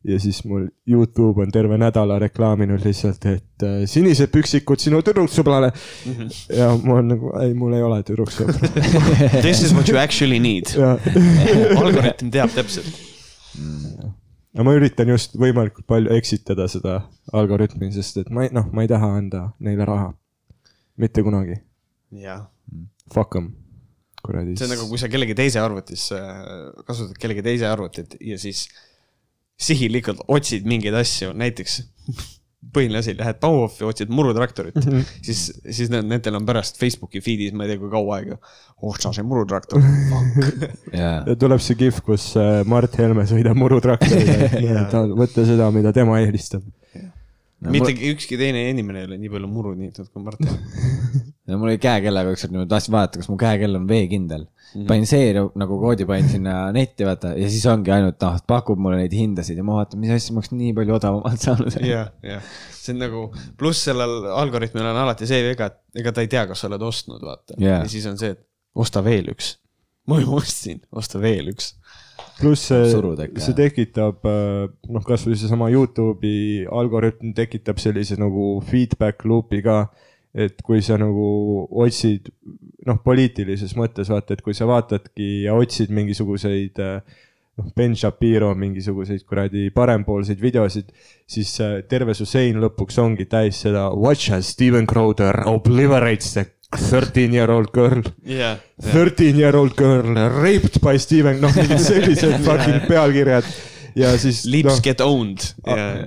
Ja siis mul Youtube on terve nädala reklaaminud lihtsalt, et äh, sinised püksikud sinu tüdruksõbrale mm. -hmm. ja ma olen nagu, ei, mul ei ole tüdruksõpra. [LAUGHS] This is what you actually need. [LAUGHS] algoritm teab täpselt. ja ma üritan just võimalikult palju eksitada seda algoritmi, sest et ma ei, noh, ma ei taha anda neile raha. mitte kunagi. jah, Fuck em, kuradi. see on nagu, kui sa kellegi teise arvutis, kasutad kellegi teise arvutit ja siis sihilikult otsid mingeid asju, näiteks põhiline asi, lähed Bauhofi, otsid murutraktorit, siis, siis need, nendel on pärast Facebooki feed'is, ma ei tea, kui kaua aega. oh, see on see murutraktor. [LAUGHS] ja tuleb see kihv, kus äh, Mart Helme sõidab murutraktoriga, [LAUGHS] et võtta seda, mida tema eelistab. Mitte ükski teine inimene ei ole nii palju muru niitnud kui Mart. [LAUGHS] no mul oli käekellaga ükskord niimoodi, tahtsin vaadata, kas mu käekell on veekindel. panin seeria nagu koodi panin sinna netti, vaata, ja siis ongi ainult noh, pakub mulle neid hindasid ja ma vaatan, mis asja, ma oleks nii palju odavamalt saanud. [LAUGHS] jah, jah, see on nagu, pluss sellel algoritmil on alati see viga, et ega ta ei tea, kas sa oled ostnud, vaata Jaa. ja siis on see, et osta veel üks. ma juba ostsin, osta veel üks. Pluss see see tekitab äh, noh, kasvõi seesama Youtube'i algoritm tekitab sellise nagu feedback loop'i ka. et kui sa nagu otsid noh, poliitilises mõttes vaata, et kui sa vaatadki ja otsid mingisuguseid äh, noh, Ben Shapiro mingisuguseid kuradi parempoolseid videosid, siis äh, terve su sein lõpuks ongi täis seda Watch as Steven Crowder obliterates the thirteen year old girl. jah, Thirteen year old girl raped by Steven, noh, mingid [LAUGHS] sellised fucking pealkirjad ja siis. lips get owned.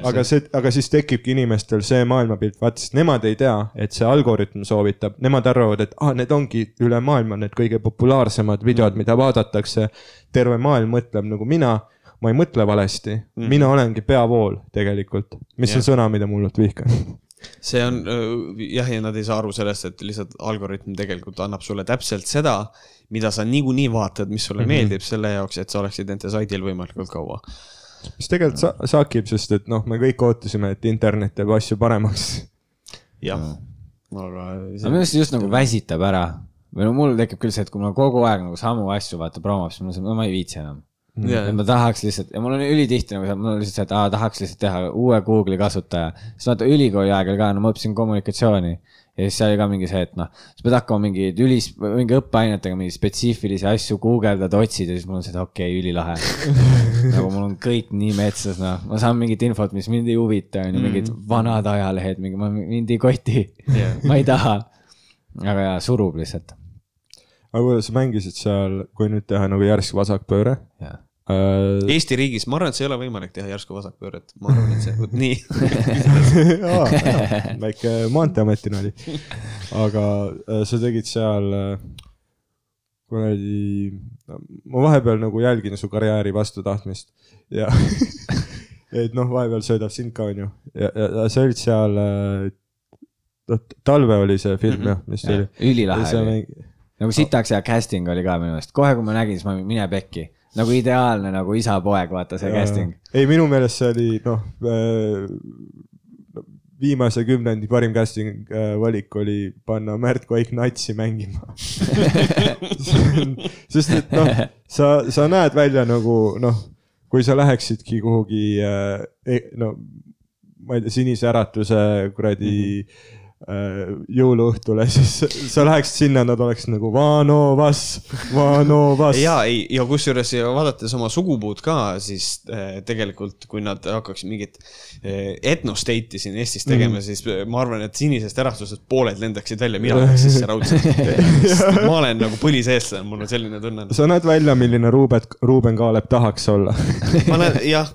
aga see, aga siis tekibki inimestel see maailmapilt, vaata, sest nemad ei tea, et see algoritm soovitab, nemad arvavad, et ah, need ongi üle maailma need kõige populaarsemad videod, mida vaadatakse. terve maailm mõtleb nagu mina, ma ei mõtle valesti mm, -hmm. mina olengi peavool tegelikult, mis Jah. on sõna, mida ma hullult vihkan. [LAUGHS] see on jah, ja nad ei saa aru sellest, et lihtsalt algoritm tegelikult annab sulle täpselt seda, mida sa niikuinii vaatad, mis sulle mm -hmm. meeldib selle jaoks, et sa oleksid nende saidil võimalikult kaua. mis tegelikult sa saakib, sest et noh, me kõik ootasime, et internet teeb asju paremaks jah, aga aga minu arust see just nagu väsitab ära. või no mul tekib küll see, et kui mul kogu aeg nagu samu asju vaata promop, siis on see, no ma ei viitsi enam. Et ma tahaks lihtsalt ja mul on ülitihti nagu see, mul on lihtsalt see, et aa, tahaks lihtsalt teha uue Google'i kasutaja. siis vaata ülikooli oli ka, no ma õppisin kommunikatsiooni ja siis seal oli ka mingi see, et noh, sa pead hakkama mingeid ülis, mingi õppeainetega mingeid spetsiifilisi asju guugeldada, otsida, siis mul on see, et okei okay,, ülilahe. [LAUGHS] nagu mul on kõik nii metsas, noh, ma saan mingit infot, mis mind ei huvita, on ju, mingid vanad ajalehed, mingi, mind ei koti Jah. [LAUGHS] ma ei taha. aga jaa, surub lihtsalt. aga kuidas sa mängisid seal, kui nüüd teha nagu järsk vasakpööre äh,? Eesti riigis, ma arvan, et see ei ole võimalik teha järsku vasakpööret, ma arvan, et see, vot nii. [LAUGHS] väike Maanteeameti nali. aga äh, sa tegid seal äh, kuradi, ma vahepeal nagu jälgin su karjääri vastu tahtmist ja [LAUGHS] et noh, vahepeal söödab sind ka onju ja, ja, ja sa olid seal äh,, noh talve oli see film Mhm. jah, mis ta oli. ülilahe oli. nagu sitaks hea casting oli ka minu meelest, kohe kui ma nägin, siis ma mine pekki. Nagu ideaalne nagu isa-poeg, vaata see casting. ei, minu meelest see oli noh, viimase kümnendi parim casting äh, valik oli panna Märt Koik natsi mängima. [LAUGHS] sest et noh, sa, sa näed välja nagu noh, kui sa läheksidki kuhugi äh, no ma ei tea, Sinise Äratuse kuradi mm -hmm jõuluõhtule, siis sa läheksid sinna, nad oleksid nagu Vano Vas, Vano Vas. ja ei, ja kusjuures vaadates oma sugupuud ka, siis eh, tegelikult, kui nad hakkaksid mingit eh, etnostate'i siin Eestis tegema mm., siis eh, ma arvan, et sinisest äratusest pooled lendaksid välja, mina läheks sisse raudselt. [LAUGHS] ma olen nagu põliseestlane, mul on selline tunne. sa näed välja, milline Ruuben, Ruuben Kaalep tahaks olla. ma olen, jah,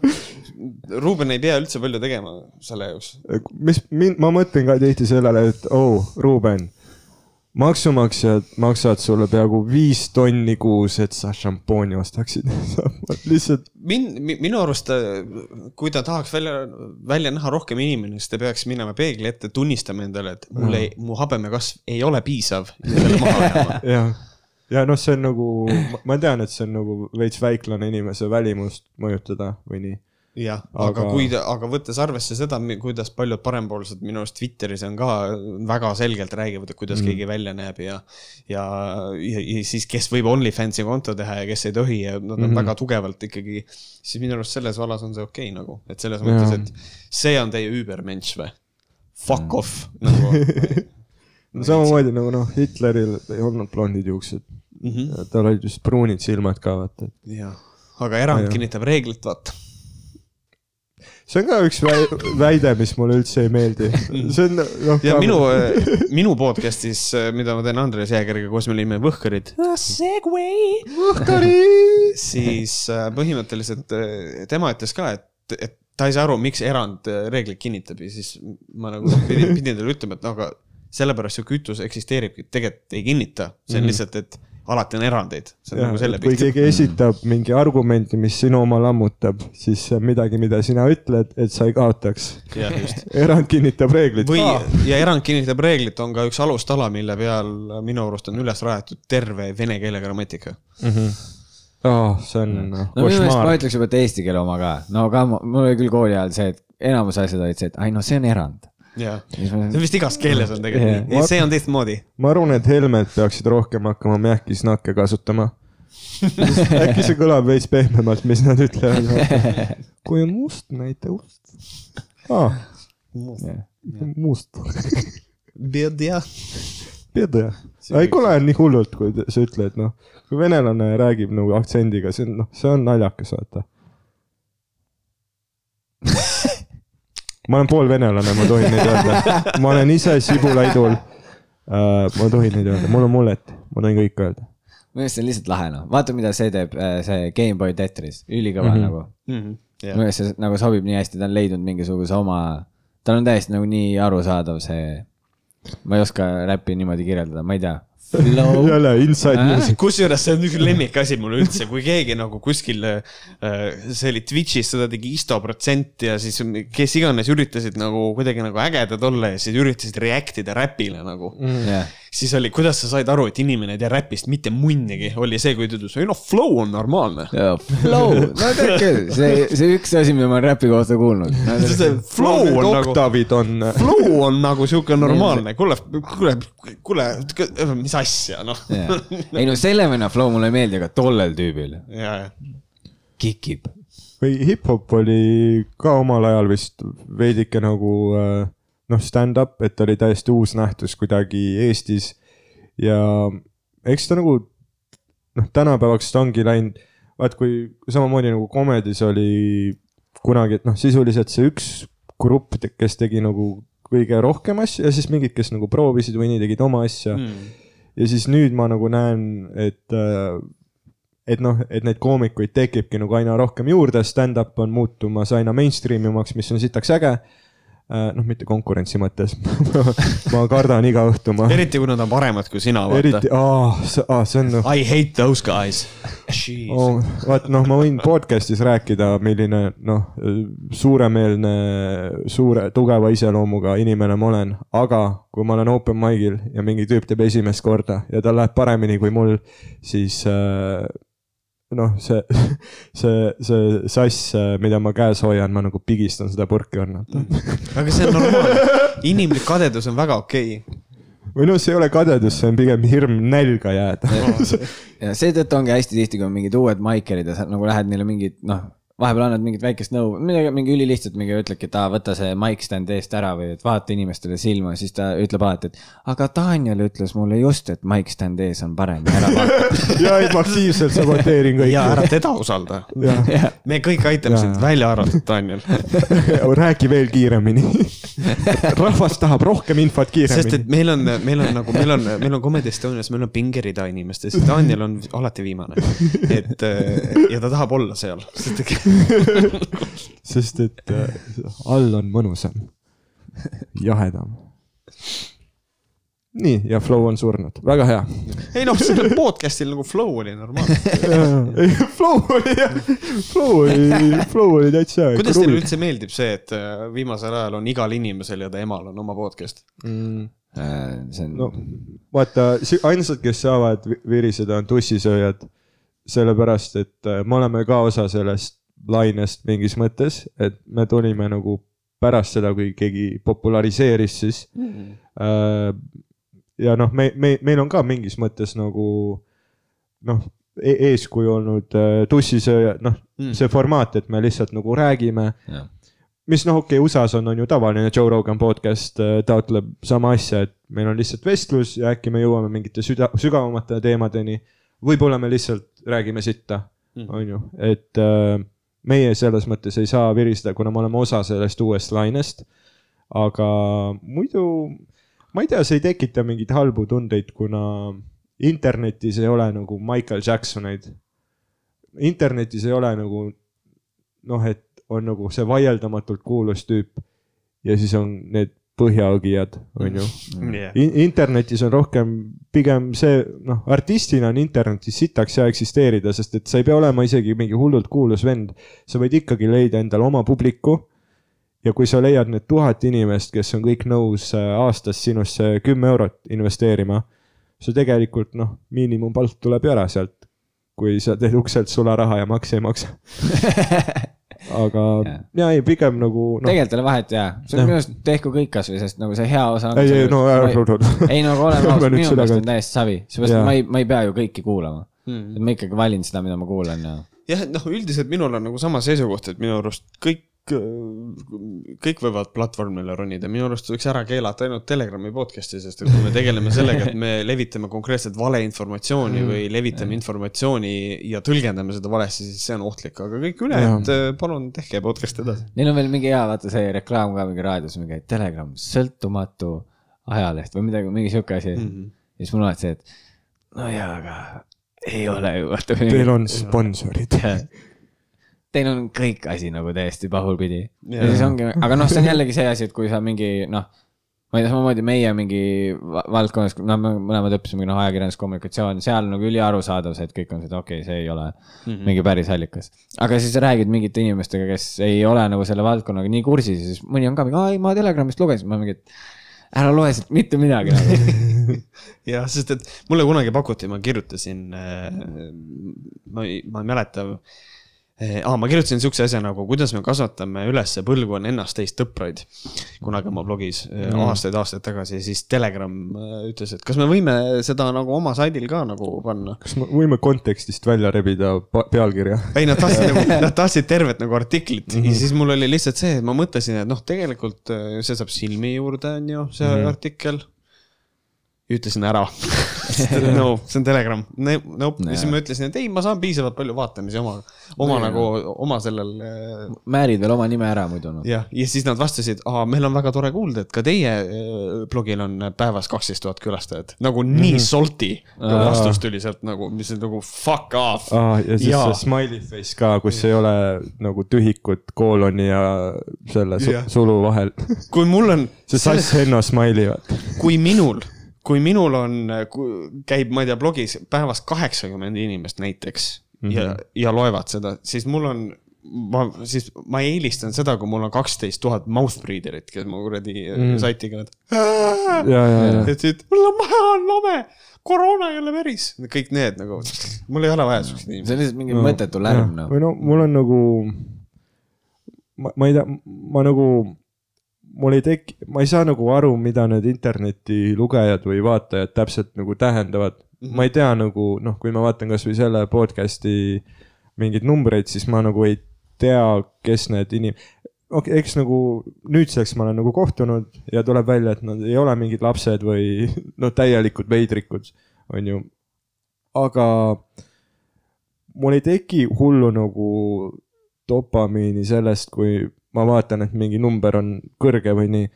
Ruuben ei pea üldse palju tegema selle jaoks. mis, ma mõtlen ka tihti sellele, et oh, Ruuben, maksumaksjad maksavad sulle peaaegu viis tonni kuus, et sa šampooni ostaksid. [LAUGHS] lihtsalt, min-, minu arust, kui ta tahaks välja, välja näha rohkem inimene, siis ta peaks minema peegli ette, tunnistama endale, et mul ei, mu habemekasv ei ole piisav ja selle maha jääma. jah. ja noh, see on nagu, ma tean, et see on nagu veits väiklane inimese välimust mõjutada või nii. jah, aga Aga- kui, aga võttes arvesse seda, kuidas paljud parempoolsed minu arust Twitteris on ka väga selgelt räägivad, et kuidas mm. keegi välja näeb ja, ja, ja, ja siis, kes võib OnlyFansi konto teha ja kes ei tohi ja nad on mm -hmm. väga tugevalt ikkagi, siis minu arust selles vallas on see okei okay, nagu, et selles mõttes, et see on teie übermensch või? Fuck mm. off nagu. [LAUGHS] no samamoodi nagu noh, Hitleril ei olnud blondid juuksed, mm -hmm. tal olid just pruunid silmad ka, vaata. jah, aga erand Jah. kinnitab reeglit, vaata. See on ka üks väi- väide, mis mulle üldse ei meeldi. see on noh. ja minu, minu podcast'is, mida ma teen Andres Jäägeriga koos, me olime Võhkarid. Segway. siis äh, põhimõtteliselt äh, tema ütles ka, et, et ta ei saa aru, miks erand äh, reegleid kinnitab ja siis ma nagu pidin, pidin talle ütlema, et no aga sellepärast see kütus eksisteeribki, tegelikult ei kinnita, see on lihtsalt, et alati on erandeid, see on Jah, nagu selle kui pilt. keegi esitab mingi argumendi, mis sinu oma lammutab, siis see on midagi, mida sina ütled, et sa ei kaotaks. [LAUGHS] erand kinnitab reeglit või ka., ja erand kinnitab reeglit on ka üks alustala, mille peal minu arust on üles rajatud terve vene keele grammatika. oh,. see on noh, no minu meelest ma košmaar. ütleks juba, et eesti keele oma ka, no ka mu- mul oli küll kooli ajal see, et enamus asjad olid see, et ai no see on erand. jah, see vist igas keeles on tegelikult nii, see on teistmoodi. ma arvan, et Helmed peaksid rohkem hakkama märkisnakke kasutama. [LAUGHS] äkki see kõlab veits pehmemalt, mis nad ütlevad. [LAUGHS] kui on must, näita ust ah,. must. Beda. Pede. ei kõla nii hullult, kui sa ütled, noh, kui venelane räägib nagu aktsendiga, see on, noh, see on naljakas, vaata. [LAUGHS] ma olen poolvenelane, ma tohin neid öelda. ma olen ise Sibulaidul uh,. ma tohin neid öelda, mul on mullet, ma tohin kõik öelda. minu meelest see on lihtsalt lahe noh, vaata, mida see teeb, see GameBoy Tetris, ülikõva mm -hmm. nagu. minu meelest see nagu sobib nii hästi, ta on leidnud mingisuguse oma, tal on täiesti nagu nii arusaadav see, ma ei oska räppi niimoodi kirjeldada, ma ei tea. Flow, jälle inside Äh? music. kusjuures see on üks lemmikasi mul üldse, kui keegi nagu kuskil, see oli Twitch'is, seda tegi Isto protsent ja siis kes iganes üritasid nagu kuidagi nagu ägedad olla ja siis üritasid react ida räpile nagu mm.. jah, siis oli, kuidas sa said aru, et inimene ei tea räpist mitte munnigi, oli see, kui ta ütles, ei noh, flow on normaalne. flow, no tead küll, see, see üks asi, mida ma olen räpi kohta kuulnud [LAUGHS] no,. see flow on nagu, oktavid on, flow on nagu sihuke normaalne, [LAUGHS] kuule, kuule, kuule, mis asja, noh. ei no selle venna flow mulle ei meeldi, aga tollel tüübil kikib. või hip-hop oli ka omal ajal vist veidike nagu äh, noh, stand-up, et oli täiesti uus nähtus kuidagi Eestis ja eks ta nagu noh, tänapäevaks ta ongi läinud, vaat kui samamoodi nagu Comedys oli kunagi, et noh, sisuliselt see üks grupp, kes tegi nagu kõige rohkem asju ja siis mingid, kes nagu proovisid või nii tegid oma asja mm.. ja siis nüüd ma nagu näen, et äh, et noh, et neid koomikuid tekibki nagu aina rohkem juurde, stand-up on muutumas aina mainstream imaks, mis on sitaks äge. noh, mitte konkurentsi mõttes. [LAUGHS] Ma kardan iga õhtu, ma eriti kui nad on paremad kui sina, vaata. Eriti, aa, see on noh, I hate those guys. oh, vaat noh, ma võin podcast'is rääkida, milline noh, suuremeelne, suure, tugeva iseloomuga inimene ma olen, aga kui ma olen open mic'il ja mingi tüüp teeb esimest korda ja tal läheb paremini kui mul, siis äh, noh, see, [LAUGHS] see, see sass, mida ma käes hoian, ma nagu pigistan seda purki õrnalt. aga see on normaalne, inimlik kadedus on väga okei okay.. või noh, see ei ole kadedus, see on pigem hirm nälga jääda. [LAUGHS] ja seetõttu ongi hästi tihti, kui on mingid uued maikerid ja sa nagu lähed neile mingit, noh, vahepeal annad mingit väikest nõu, midagi, mingi ülilihtsat, mingi ütledki, et aa, võta see mic stand eest ära või et vaata inimestele silma, siis ta ütleb alati, et aga Daniel ütles mulle just, et mic stand ees on parem, ära vaata. [LAUGHS] ja ei, ma aktiivselt saboteerin kõike ja. ära teda usalda. me kõik aitame sind, välja arvatud Daniel. [LAUGHS] räägi veel kiiremini. [LAUGHS] rahvas tahab rohkem infot sest et kiiremini. meil on, meil on nagu, meil on, meil on Comedy Estonias, meil on pingerida inimestes, Daniel on alati viimane. et äh, ja ta tahab olla seal, sest et [LAUGHS] sest et äh, all on mõnusam, jahedam. nii, ja flow on surnud, väga hea. ei noh, sellel podcast'il nagu flow oli normaalne. [LAUGHS] ei, flow oli jah, flow oli, flow oli täitsa hea. kuidas teile üldse meeldib see, et äh, viimasel ajal on igal inimesel ja ta emal on oma podcast? mm,? Äh, see on no vaata, ainsad, kes saavad vi- viriseda, on tussisööjad. sellepärast, et me oleme ka osa sellest lainest mingis mõttes, et me tulime nagu pärast seda, kui keegi populariseeris siis äh, ja noh, me, me, meil on ka mingis mõttes nagu noh e, eeskuju olnud äh, tussisööja, noh Mm. see formaat, et me lihtsalt nagu räägime jah. mis noh, okei okay,, USA-s on, on ju tavaline Joe Rogan podcast äh, taotleb sama asja, et meil on lihtsalt vestlus ja äkki me jõuame mingite süda-, sügavamate teemadeni. võib-olla me lihtsalt räägime sitta, Mhm. on ju, et äh, meie selles mõttes ei saa viristada, kuna me oleme osa sellest uuest lainest. aga muidu ma ei tea, see ei tekita mingeid halbu tundeid, kuna internetis ei ole nagu Michael Jacksoneid. internetis ei ole nagu noh, et on nagu see vaieldamatult kuulus tüüp ja siis on need põhjaõgijad, on ju. internetis on rohkem pigem see, noh, artistina on internetis sitaks hea eksisteerida, sest et sa ei pea olema isegi mingi hullult kuulus vend. sa võid ikkagi leida endale oma publiku. ja kui sa leiad need tuhat inimest, kes on kõik nõus äh, aastas sinusse kümme eurot investeerima, sa tegelikult noh, miinimumpalk tuleb ju ära sealt. kui sa teed ukselt sularaha ja makse ei maksa. [LAUGHS] aga Jah. ja ei, pigem nagu noh, tegelikult ei ole vahet jaa, see on minu arust tehku kõik kasvõi, sest nagu see hea osa on. ei, ei no ära. [LAUGHS] ei no aga oleme [LAUGHS] Ma ausad, nüüd minu seda meelest on täiesti savi, seepärast ma ei, ma ei pea ju kõiki kuulama. Mm. ma ikkagi valin seda, mida ma kuulan ja. jah, noh, üldiselt minul on nagu sama seisukoht, et minu arust kõik, kõik võivad platvormile ronida, minu arust võiks ära keelata ainult Telegrami podcast'i, sest et kui me tegeleme sellega, et me [LAUGHS] levitame konkreetselt valeinformatsiooni või levitame informatsiooni ja tõlgendame seda valesti, siis see on ohtlik, aga kõik ülejäänud, palun tehke podcast edasi. Neil on veel mingi hea, vaata see reklaam ka mingi raadios, mingi Telegram, sõltumatu ajaleht või midagi, mingi sihuke asi mm. -hmm. ja siis mul on alati see, et no jaa, aga ei ole ju, vaata. Teil on sponsorid. [LAUGHS] Teil on kõik asi nagu täiesti pahulpidi ja Jaa. siis ongi, aga noh, see on jällegi see asi, et kui sa mingi noh, ma ei tea, samamoodi meie mingi va- valdkonnas, no me mõlemad õppisime noh, ajakirjandus, kommunikatsioon, seal nagu üliarusaadav see, et kõik on see, et okei okay,, see ei ole mm -hmm. mingi päris allikas. aga siis sa räägid mingite inimestega, kes ei ole nagu selle valdkonnaga nii kursis ja siis mõni on ka mingi, aa ei, ma Telegramist lugesin, ma mingi, et ära loe sealt mitte midagi nagu. [LAUGHS] jah, sest et mulle kunagi pakuti, ma kirjutasin, ma ei, ma ei mäleta. aa, ma kirjutasin siukse asja nagu, kuidas me kasvatame üles põlvkonna ennast-teist tõpraid. kunagi oma blogis mm. aastaid-aastaid tagasi, siis Telegram äh, ütles, et kas me võime seda nagu oma saidil ka nagu panna. kas me võime kontekstist välja rebida pealkirja? ei, nad tahtsid nagu, [LAUGHS] nad tahtsid tervet nagu artiklit mm -hmm. ja siis mul oli lihtsalt see, et ma mõtlesin, et noh, tegelikult äh, see saab silmi juurde, on ju, see mm -hmm. artikkel. ütlesin ära. [LAUGHS] [LAUGHS] no see on Telegram, nope, ja siis ma ütlesin, et ei, ma saan piisavalt palju vaatamisi oma, oma Nojah. nagu, oma sellel äh, määrid veel oma nime ära muidu noh. jah, ja siis nad vastasid, aa, meil on väga tore kuulda, et ka teie äh, blogil on päevas kaksteist tuhat külastajat. nagu nii salty Aa. vastus tuli sealt nagu, mis on nagu fuck off. ja siis Jaa. see smiley face ka, kus ei ole nagu tühikut kooloni ja selle su Jah. sulu vahel. kui mul on. [LAUGHS] see Sass Henno smiley, vaata. kui minul, kui minul on, käib, ma ei tea, blogis päevas kaheksakümmend inimest näiteks mm -hmm. ja, ja loevad seda, siis mul on, ma siis, ma eelistan seda, kui mul on kaksteist tuhat mouth breather'it, kes mu kuradi mm. saiti käivad. ja, ja, ja. ütlesid, mul on maja on lame, koroona ei ole päris, kõik need nagu, mul ei ole vaja siukseid inimesi. see on lihtsalt mingi mõttetu lärm noh. või no mul on nagu, ma, ma ei tea, ma nagu, mul ei teki, ma ei saa nagu aru, mida need interneti lugejad või vaatajad täpselt nagu tähendavad. -hmm. ma ei tea nagu noh, kui ma vaatan kasvõi selle podcast'i mingeid numbreid, siis ma nagu ei tea, kes need inim-, okei okay,, eks nagu nüüdseks ma olen nagu kohtunud ja tuleb välja, et nad ei ole mingid lapsed või [LAUGHS] no täielikud veidrikud, on ju. aga mul ei teki hullu nagu dopamiini sellest, kui ma vaatan, et mingi number on kõrge või nii.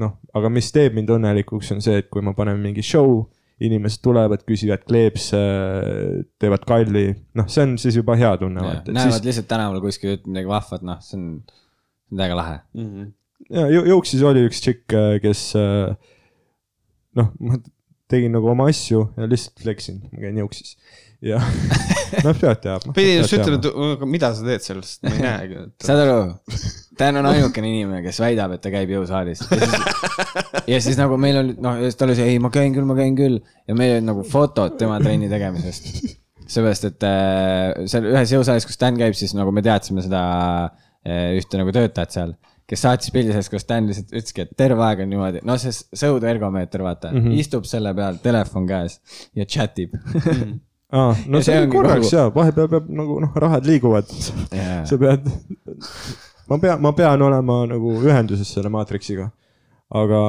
noh, aga mis teeb mind õnnelikuks, on see, et kui ma panen mingi show, inimesed tulevad, küsivad kleepse, teevad kalli, noh, see on siis juba hea tunne. näevad siis... lihtsalt tänaval kuskil ütleb midagi vahvat, noh, see on, väga lahe. Mhm. ja jõuksis oli üks tšikk, kes äh, noh, tegin nagu oma asju ja lihtsalt flexin, ma käin jõuksis ja noh, pead teadma. pidi just ütlema, et aga mida sa teed seal, sest ma ei näegi. saad aru, Dan on ainukene inimene, kes väidab, et ta käib jõusaalis. ja siis nagu meil oli, noh, ta oli see, ei, ma käin küll, ma käin küll ja meil olid nagu fotod tema trenni tegemisest. seepärast, et äh, seal ühes jõusaalis, kus Dan käib, siis nagu me teadsime seda äh, ühte nagu töötajat seal, kes saatis pildi sellest, kus Dan lihtsalt ütleski, et terve aeg on niimoodi, no see sõudergomeeter, vaata mm, -hmm. istub selle peal, telefon käes ja chat ib aa, [LAUGHS] no Ja see see on korraks nagu- jaa, vahepeal peab nagu noh, rahad liiguvad. Jaa. sa pead, ma pean, ma pean olema nagu ühenduses selle maatriksiga. aga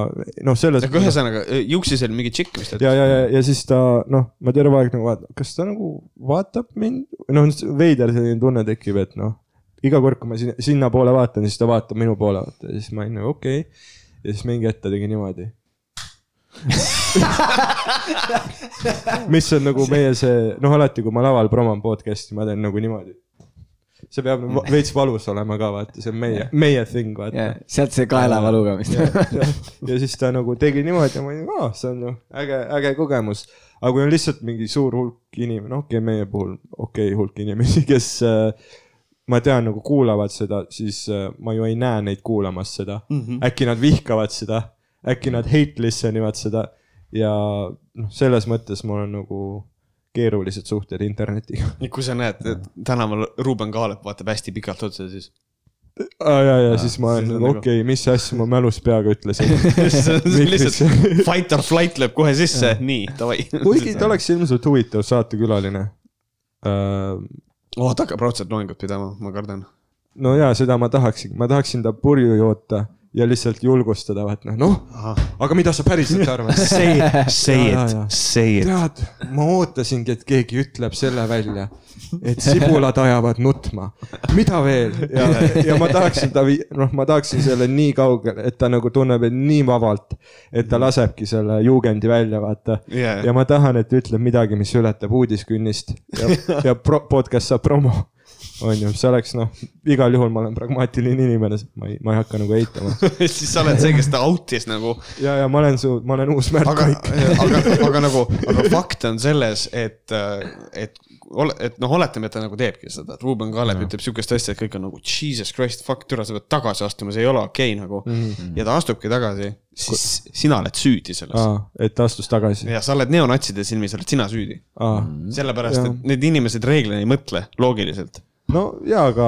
noh, selles. aga ühesõnaga, juuksis oli mingi tšikk vist, ja, ja, ja, ja siis ta noh, ma terve aeg nagu vaatan, kas ta nagu vaatab mind, noh, veider selline tunne tekib, et noh. iga kord, kui ma sinna, sinnapoole vaatan, siis ta vaatab minu poole, vaata ja siis ma olin nagu okei okay.. ja siis mingi hetk ta tegi niimoodi. [LAUGHS] mis on nagu meie see, noh, alati, kui ma laval promon podcast'i, ma teen nagu niimoodi. see peab veits valus olema ka, vaata, see on meie, meie thing, vaata ja sealt see kaelavaluga, mis ta. ja, ja siis ta nagu tegi niimoodi ja ma olin, aa, see on ju äge, äge kogemus. aga kui on lihtsalt mingi suur hulk inimene, no okei okay,, meie puhul okei okay, hulk inimesi, kes äh, ma tean nagu kuulavad seda, siis äh, ma ju ei näe neid kuulamas seda mm. -hmm. äkki nad vihkavad seda, äkki nad hate listen ivad seda ja noh, selles mõttes mul on nagu keerulised suhted internetiga. kui sa näed, et tänaval Ruuben Kaalep vaatab hästi pikalt otsa, siis ja, ja, ja siis ma olen nagu nagu- okei okay,, mis asja ma mälus peaga ütlesin. [LAUGHS] lihtsalt [LAUGHS] fight or flight [LAUGHS] lööb kohe sisse, nii, davai. kuigi ta oleks ilmselt huvitav saatekülaline uh,. oh, ta hakkab raudselt loengut pidama, ma kardan. no ja seda ma tahaksin, ma tahaksin ta purju joota ja lihtsalt julgustada, vaat noh, noh, aga mida sa päriselt [LAUGHS] arvad? Say, say Ja, ja, it say it. tead, ma ootasingi, et keegi ütleb selle välja, et sibulad ajavad nutma. mida veel ja, ja ma tahaksin ta, noh, ma tahaksin selle nii kaugele, et ta nagu tunneb, et nii vabalt, et ta lasebki selle juugendi välja, vaata Jaa. ja ma tahan, et ütleb midagi, mis ületab uudiskünnist ja, ja pro, podcast saab promo. On ju, see oleks noh, igal juhul ma olen pragmaatiline inimene, ma ei, ma ei hakka nagu eitama. [LAUGHS] siis sa oled see, kes ta out'is nagu ja, ja ma olen su, ma olen uus aga märkalik., [LAUGHS] aga, aga nagu, aga fakt on selles, et, et, et noh, oletame, et ta nagu teebki seda, et Ruuben Kaalep ütleb sihukest asja, et kõik on nagu jesus christ, fuck, türa, sa pead tagasi astuma, see ei ole okei okay, nagu mm. -hmm. ja ta astubki tagasi, siis sina oled süüdi selles. et ta astus tagasi. ja sa oled neonatside silmis, oled sina süüdi. sellepärast, et need inimesed reeglina ei mõtle loogiliselt. No jaa, aga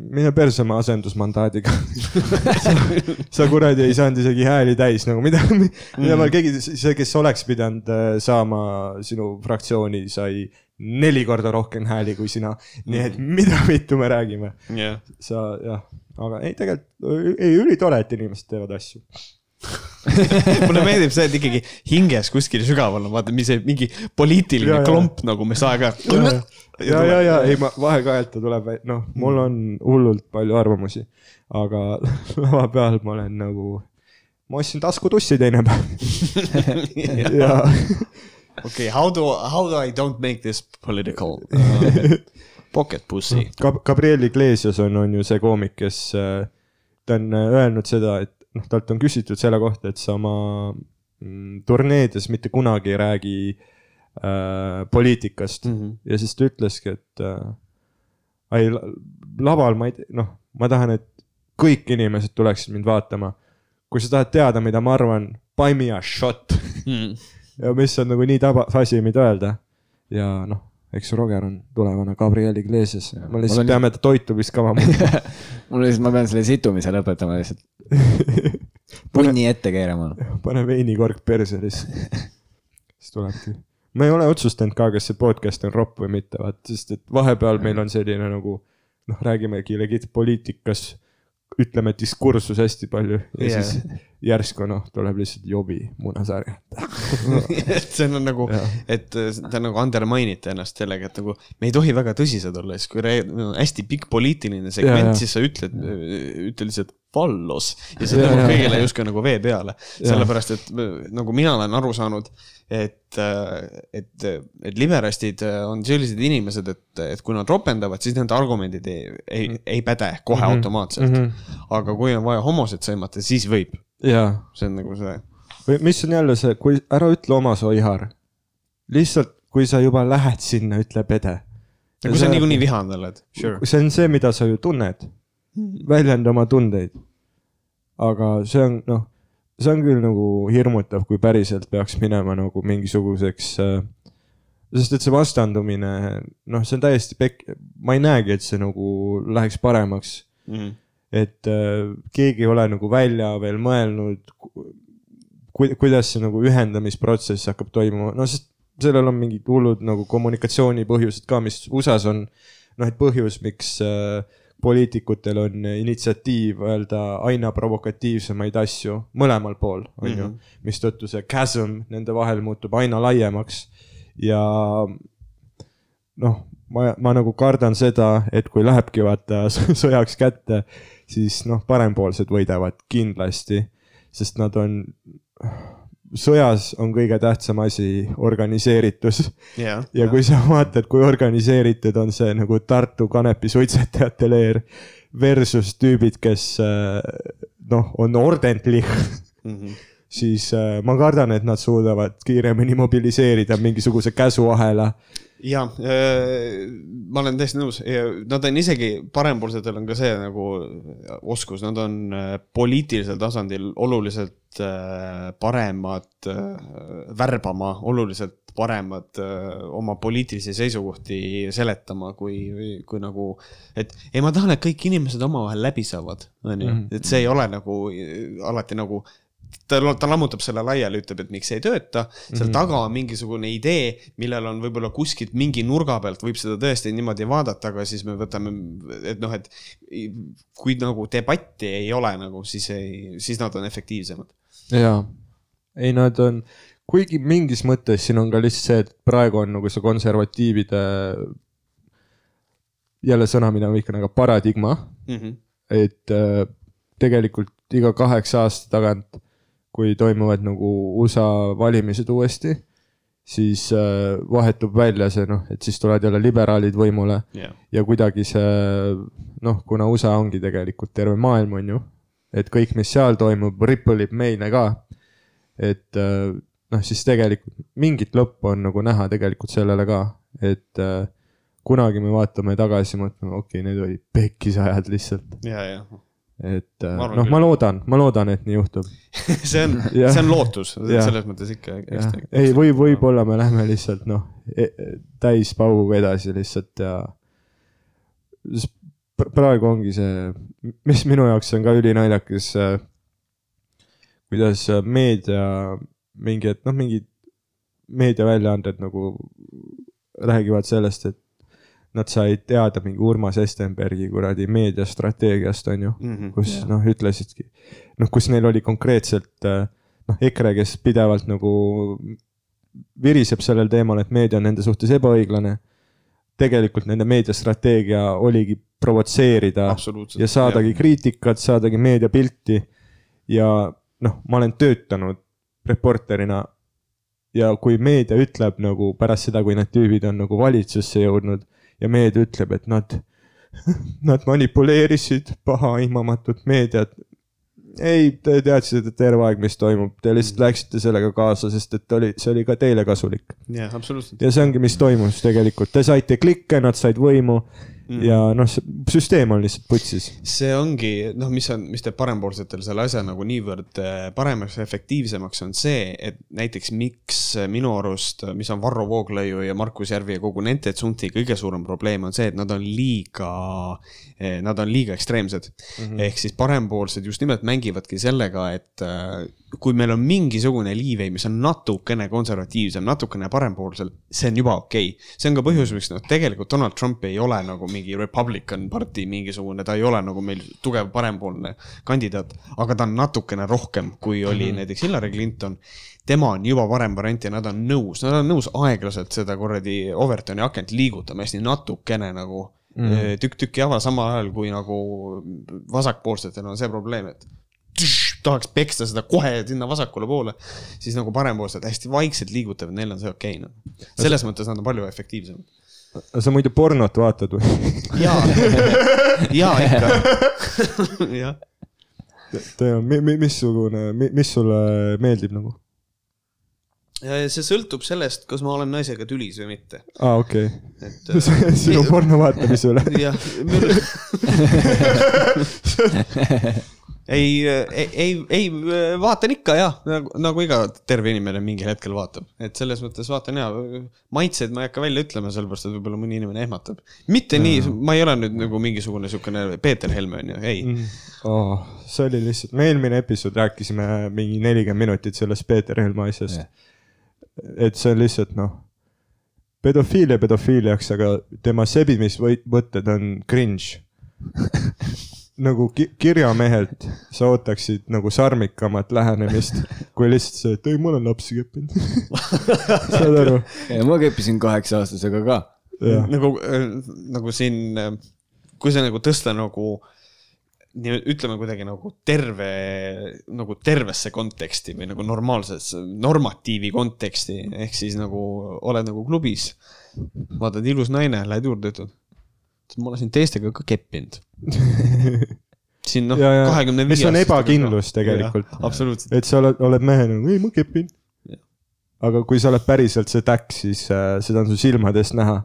mine perse oma asendusmandaadiga sa, [LAUGHS] sa kuradi ei saanud isegi hääli täis nagu mida, mida ma keegi, see, kes oleks pidanud äh, saama sinu fraktsiooni, sai neli korda rohkem hääli kui sina. nii et mida vittu me räägime, jah. sa jah, aga ei tegelikult, ei ülitore, et inimesed teevad asju. [LAUGHS] mulle meeldib see, et ikkagi hinges kuskil sügaval on vaata, mis see mingi poliitiline Ja, ja. klomp nagu, mis aeg-ajalt. ja, ja, ja ei, ma vahekajalt ta tuleb, noh, mul on hullult palju arvamusi, aga [LAUGHS] lava peal ma olen nagu, ma ostsin taskutussi teine päev [LAUGHS] ja okei, how do, how do I don't make this political uh,? Pocket pussy. Gab- Gabriel Iglesias on, on ju see koomik, kes, ta on äh, öelnud seda, et noh, talt on küsitud selle kohta, et sa oma mm, turneedes mitte kunagi ei räägi äh, poliitikast mm. -hmm. ja siis ta ütleski, et äh, ei, laval ma ei, noh, ma tahan, et kõik inimesed tuleksid mind vaatama. kui sa tahad teada, mida ma arvan, buy me a shot Mm. [LAUGHS] ja mis on nagu nii tabas asi, mida öelda. ja noh, eks Roger on tulevane Gabriel Iglesias, me lihtsalt on- peame ta toitumiskava muutma. mul lihtsalt, [LAUGHS] ma pean selle situmise lõpetama lihtsalt. [LAUGHS] punni ette keerama. pane veinikork perse lihtsalt. [LAUGHS] siis tulebki. ma ei ole otsustanud ka, kas see podcast on ropp või mitte, vaat, sest et vahepeal meil on selline nagu noh, räägimegi legit poliitikas, ütleme diskursus hästi palju ja yeah. siis järsku noh, tuleb lihtsalt jobi munasarja. [LAUGHS] et see on nagu et äh, te nagu undermine'ite ennast sellega, et nagu me ei tohi väga tõsised olla, siis kui no, hästi pikk poliitiline segment, siis sa ütled, ütle lihtsalt vallos ja see tõmbab kõigile justkui nagu vee peale. sellepärast, et äh, nagu mina olen aru saanud, et, et, et liberastid äh, on sellised inimesed, et, et kui nad ropendavad, siis nende argumendid ei, ei, ei päde kohe Mhm. automaatselt. aga kui on vaja homosid sõimata, siis võib. see on nagu see. või mis on jälle see, kui ära ütle oma soihar. lihtsalt, kui sa juba lähed sinna, ütle pede. kui sa niikuinii vihane oled, sure. see on see, mida sa ju tunned. Väljenda oma tundeid. aga see on noh, see on küll nagu hirmutav, kui päriselt peaks minema nagu mingisuguseks äh, sest et see vastandumine, noh, see on täiesti pekk, ma ei näegi, et see nagu läheks paremaks. Mhm. et äh, keegi ei ole nagu välja veel mõelnud, ku, kuidas see nagu ühendamisprotsess hakkab toimuma, no sest sellel on mingid hullud nagu kommunikatsioonipõhjused ka, mis USA-s on noh, et põhjus, miks äh, poliitikutel on initsiatiiv öelda aina provokatiivsemaid asju mõlemal pool, on ju, mistõttu see chasm nende vahel muutub aina laiemaks ja noh, ma, ma nagu kardan seda, et kui lähebki vaata [LAUGHS] sõjaks kätte, siis noh, parempoolsed võidavad kindlasti, sest nad on, sõjas on kõige tähtsam asi organiseeritus jah. ja kui sa vaatad, kui organiseeritud on see nagu Tartu kanepi suitsetajate leer versus tüübid, kes äh, noh, on ordentlich, Mhm. siis äh, ma kardan, et nad suudavad kiiremini mobiliseerida mingisuguse käsuahela. Ja ma olen täiesti nõus, nad on isegi, parempoolsetel on ka see nagu oskus, nad on äh, poliitilisel tasandil oluliselt äh, paremad äh, värbama, oluliselt paremad äh, oma poliitilisi seisukohti seletama, kui, kui nagu, et ei, ma tahan, et kõik inimesed omavahel läbi saavad, onju, et see ei ole nagu äh, alati nagu ta, ta lammutab selle laiali, ütleb, et miks see ei tööta, seal taga on mingisugune idee, millel on võib-olla kuskilt mingi nurga pealt võib seda tõesti niimoodi vaadata, aga siis me võtame, et noh, et kui nagu debatti ei ole nagu, siis ei, siis nad on efektiivsemad. jaa, ei nad on, kuigi mingis mõttes siin on ka lihtsalt see, et praegu on nagu see konservatiivide jälle sõna, mida ma vihkan, aga paradigma, et äh, tegelikult iga kaheksa aasta tagant, kui toimuvad nagu USA valimised uuesti, siis äh, vahetub välja see noh, et siis tulevad jälle liberaalid võimule. Jah, ja kuidagi see noh, kuna USA ongi tegelikult terve maailm, on ju, et kõik, mis seal toimub, ripple ib meile ka. et äh, noh, siis tegelikult mingit lõppu on nagu näha tegelikult sellele ka, et äh, kunagi me vaatame tagasi, mõtleme, okei okay,, need olid pekkis ajad lihtsalt, ja, ja et äh, noh, ma loodan, ma loodan, et nii juhtub. [LAUGHS] see on, [LAUGHS] see on lootus, selles mõttes ikka. ei, või võib-olla me lähme lihtsalt noh, täis pauguga edasi lihtsalt ja praegu ongi see, mis minu jaoks on ka ülinaljakas, kuidas meedia mingi, et noh, mingid meediaväljaanded nagu räägivad sellest, et nad said teada mingi Urmas Espenbergi kuradi meediastrateegiast, on ju Mhm. kus noh, ütlesidki, noh, kus neil oli konkreetselt äh, noh, EKRE, kes pidevalt nagu viriseb sellel teemal, et meedia on nende suhtes ebaõiglane. tegelikult nende meediastrateegia oligi provotseerida ja saadagi kriitikat, saadagi meediapilti ja noh, ma olen töötanud reporterina ja kui meedia ütleb nagu pärast seda, kui need tüübid on nagu valitsusse jõudnud ja meedia ütleb, et nad, [LAUGHS] nad manipuleerisid pahaaimamatut meediat. ei, te teadsite terve aeg, mis toimub, te lihtsalt läksite sellega kaasa, sest et oli, see oli ka teile kasulik. jah, absoluutselt. ja see ongi, mis toimus tegelikult, te saite klikke, nad said võimu Mhm. ja noh, süsteem on lihtsalt putsis see ongi noh, mis on, mis teeb parempoolsetel selle asja nagu niivõrd äh, paremaks ja efektiivsemaks, on see, et näiteks miks minu arust, mis on Varro Vooglaiu ja Markus Järvi ja kogu nende tsunfti kõige suurem probleem on see, et nad on liiga, nad on liiga ekstreemsed mm. -hmm. ehk siis parempoolsed just nimelt mängivadki sellega, et äh, kui meil on mingisugune liivei, mis on natukene konservatiivsem, natukene parempoolsel, see on juba okei okay.. see on ka põhjus, miks noh, tegelikult Donald Trump ei ole nagu mingi Republican party mingisugune, ta ei ole nagu meil tugev parempoolne kandidaat, aga ta on natukene rohkem, kui oli mm -hmm. näiteks Hillary Clinton tema on juba parem variant ja nad on nõus, nad on nõus aeglaselt seda kuradi Overtoni akent liigutama hästi natukene nagu mm. tükk tükki java, samal ajal kui nagu vasakpoolsetel on see probleem, et tš, tahaks peksta seda kohe sinna vasakule poole, siis nagu parempoolsed hästi vaikselt liigutavad, neil on see okei okay, noh. selles mõttes nad on palju efektiivsemad. sa muidu pornot vaatad või? jaa, jaa ikka, jah. missugune, mis sulle meeldib nagu? see sõltub sellest, kas ma olen naisega tülis või mitte, aa, okei et [LAUGHS] okay.. sinu porno vaatamise üle. [LAUGHS] jah, [LAUGHS] ei, ei, ei, vaatan ikka jah, nagu, nagu iga terve inimene mingil hetkel vaatab, et selles mõttes vaatan ja maitseid ma ei hakka välja ütlema, sellepärast et võib-olla mõni inimene ehmatab. mitte nii, ma ei ole nüüd nagu mingisugune siukene Peeter Helme onju, ei. oh,. see oli lihtsalt, me eelmine episood rääkisime mingi nelikümmend minutit sellest Peeter Helme asjast. et see on lihtsalt noh, pedofiilia pedofiiliaks, aga tema sebimisvõtted on cringe. [LAUGHS] nagu ki kirjamehelt sa ootaksid nagu sarmikamat lähenemist, kui lihtsalt see, et ei, ma olen lapsi keppinud. [LAUGHS] saad aru? ma keppisin kaheksa aastasega ka. nagu, nagu siin, kui see nagu tõsta nagu nii ütleme kuidagi nagu terve, nagu tervesse konteksti või nagu normaalsesse, normatiivi konteksti, ehk siis nagu oled nagu klubis, vaatad ilus naine, lähed juurde, ütled, ma olen siin teistega ka keppinud. [LAUGHS] siin noh, kahekümne mis viie on ebakindlus tegelikult. absoluutselt, et sa oled, oled mehena, ei ma kepin. aga kui sa oled päriselt see täkk, siis äh, seda on su silmadest näha.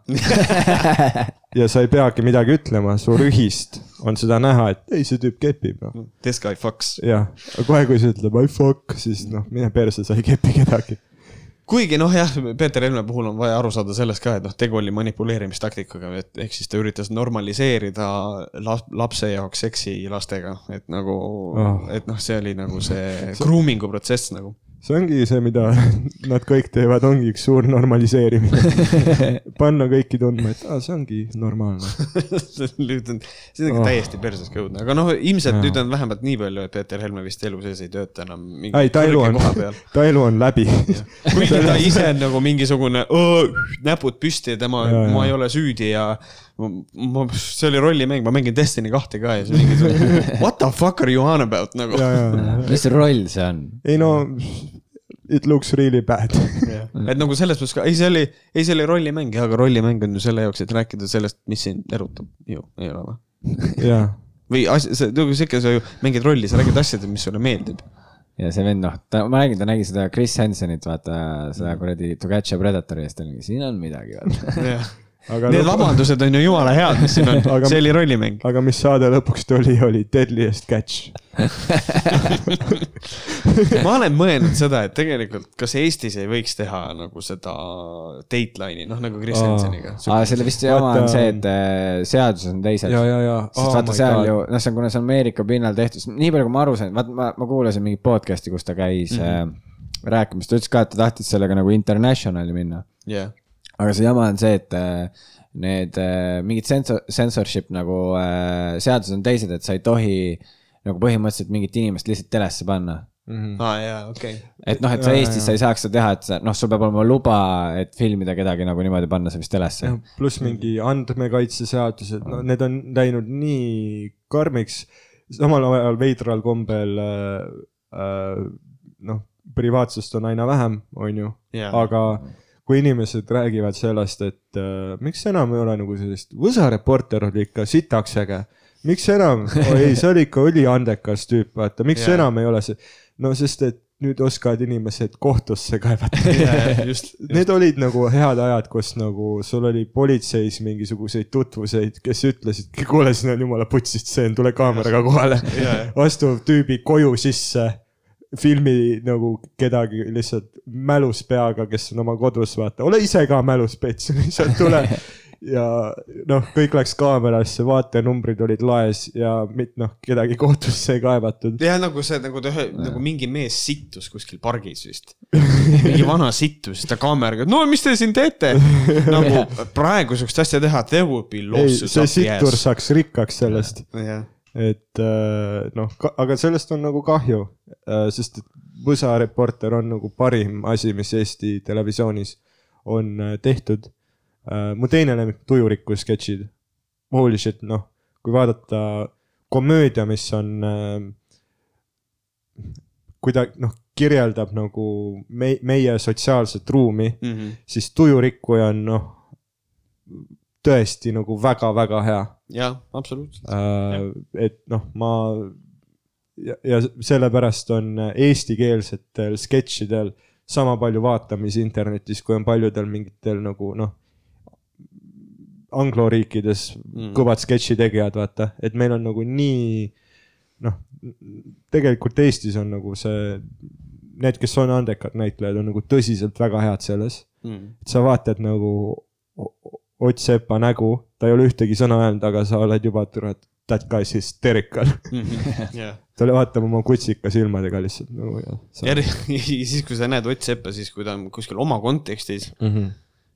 [LAUGHS] ja sa ei peagi midagi ütlema, su rühist on seda näha, et ei, see tüüp kepib, noh. this guy fucks. jah, aga kohe, kui sa ütled I fuck, siis noh, mine perse, sa ei kepi kedagi. Kuigi noh, jah, Peeter Helme puhul on vaja aru saada sellest ka, et noh, tegu oli manipuleerimistaktikaga, et ehk siis ta üritas normaliseerida lap-, lapse jaoks seksi lastega, et nagu oh., et noh, see oli nagu see grooming'u protsess nagu. See ongi see, mida [LAUGHS] nad kõik teevad, ongi üks suur normaliseerimine. [LAUGHS] panna kõiki tundma, et aa, see ongi normaalne. [LAUGHS] nüüd on, see on Oh. täiesti persesega õudne, aga noh, ilmselt Jaa. nüüd on vähemalt nii palju, et Peeter Helme vist elu sees ei tööta enam ei, ta elu on ta elu on läbi. kuigi ta ise on nagu mingisugune näpud püsti ja tema, ma ei ole süüdi ja ma, see oli rollimäng, ma mängin Destiny kahte ka ja siis mingi [LAUGHS] what the fuck are you on about nagu. ja, ja, mis roll see on? ei no, it looks really bad. et nagu selles mõttes ka, ei see oli, ei see oli rollimäng, aga rollimäng on ju selle jaoks, et rääkida sellest, mis sind erutab ju, ei ole või? jaa või asja, see, nagu sihuke, sa ju mängid rolli, sa räägid asjadest, mis sulle meeldib. ja see vend, noh, ta, ma räägin, ta nägi seda Chris Hansenit, vaata seda kuradi Togatša Predatori eest, ta oli, siin on midagi, vaata. Aga Need lõpu- vabandused on ju jumala head, mis siin on Aga-, see oli rollimäng. aga mis saade lõpuks tuli, oli Deadliest Catch. [LAUGHS] ma olen mõelnud seda, et tegelikult, kas Eestis ei võiks teha nagu seda Dateline'i, noh nagu Chris. Hanseniga. aa, selle vist jama on see, et äh, seadused on teised. sest vaata seal ju, noh, see on, kuna see on Ameerika pinnal tehtud, nii palju, kui ma aru sain, vaata ma, ma kuulasin mingit podcast'i, kus ta käis mm -hmm. äh, rääkimas, ta ütles ka, et ta tahtis sellega nagu international'i minna. jah, aga see jama on see, et äh, need äh, mingid sensor, censorship nagu äh, seadused on teised, et sa ei tohi nagu põhimõtteliselt mingit inimest lihtsalt telesse panna. aa jaa, okei. et noh, et sa Jaa, Eestis jaa. sa ei saaks seda teha, et sa noh, sul peab olema luba, et filmida kedagi nagu niimoodi panna see vist telesse. pluss mingi andmekaitseseadused, no need on läinud nii karmiks, samal ajal veidral kombel äh, äh, noh, privaatsust on aina vähem, on ju, Jaa. aga kui inimesed räägivad sellest, et äh, miks enam ei ole nagu sellist, Võsa reporter oli ikka sitaks äge, miks enam oh,, ei, see oli ikka üliandekas tüüp, vaata, miks Jaa. enam ei ole see, no sest et nüüd oskavad inimesed kohtusse kaevata. [LAUGHS] just, Need olid nagu head ajad, kus nagu sul oli politseis mingisuguseid tutvuseid, kes ütlesid, kuule, siin on jumala putsis stseen, tule kaameraga kohale. astuv tüübi koju sisse, filmi nagu kedagi lihtsalt mälus peaga, kes on oma kodus, vaata, ole ise ka mälus pets, [LAUGHS] lihtsalt tule. ja noh, kõik läks kaamerasse, vaatenumbrid olid laes ja mit- noh, kedagi kohtusse ei kaevatud. jah, nagu see, nagu ta ühe, nagu mingi mees sittus kuskil pargis vist. mingi vana sittus, ta kaameraga, no mis te siin teete? nagu praegu sihukest asja teha, there would be ei, lawsuits see sittur saaks rikkaks sellest. jah, et äh, noh, aga sellest on nagu kahju, sest et Võsa reporter on nagu parim asi, mis Eesti televisioonis on äh, tehtud. mu teine lemmik, Tujuriku sketšid. Holy shit, noh, kui vaadata komöödia, mis on äh, kui ta noh, kirjeldab nagu me, meie sotsiaalset ruumi, Mhm. siis Tujurikkuja on noh, tõesti nagu väga-väga hea jah, absoluutselt. äh,. et noh, ma ja, ja sellepärast on eestikeelsetel sketšidel sama palju vaatamisi internetis, kui on paljudel mingitel nagu noh, angloriikides mm. kõvad sketši tegijad, vaata, et meil on nagu nii noh, tegelikult Eestis on nagu see, need, kes on andekad näitlejad, on nagu tõsiselt väga head selles Mm. et sa vaatad nagu Ott Sepa nägu, ta ei ole ühtegi sõna öelnud, aga sa oled juba, et that guy's hysterical. [LAUGHS] jah, ta vaatab oma kutsika silmadega lihtsalt nagu ja. [LAUGHS] ja siis, kui sa näed Ott Seppa, siis kui ta on kuskil oma kontekstis, Mhm.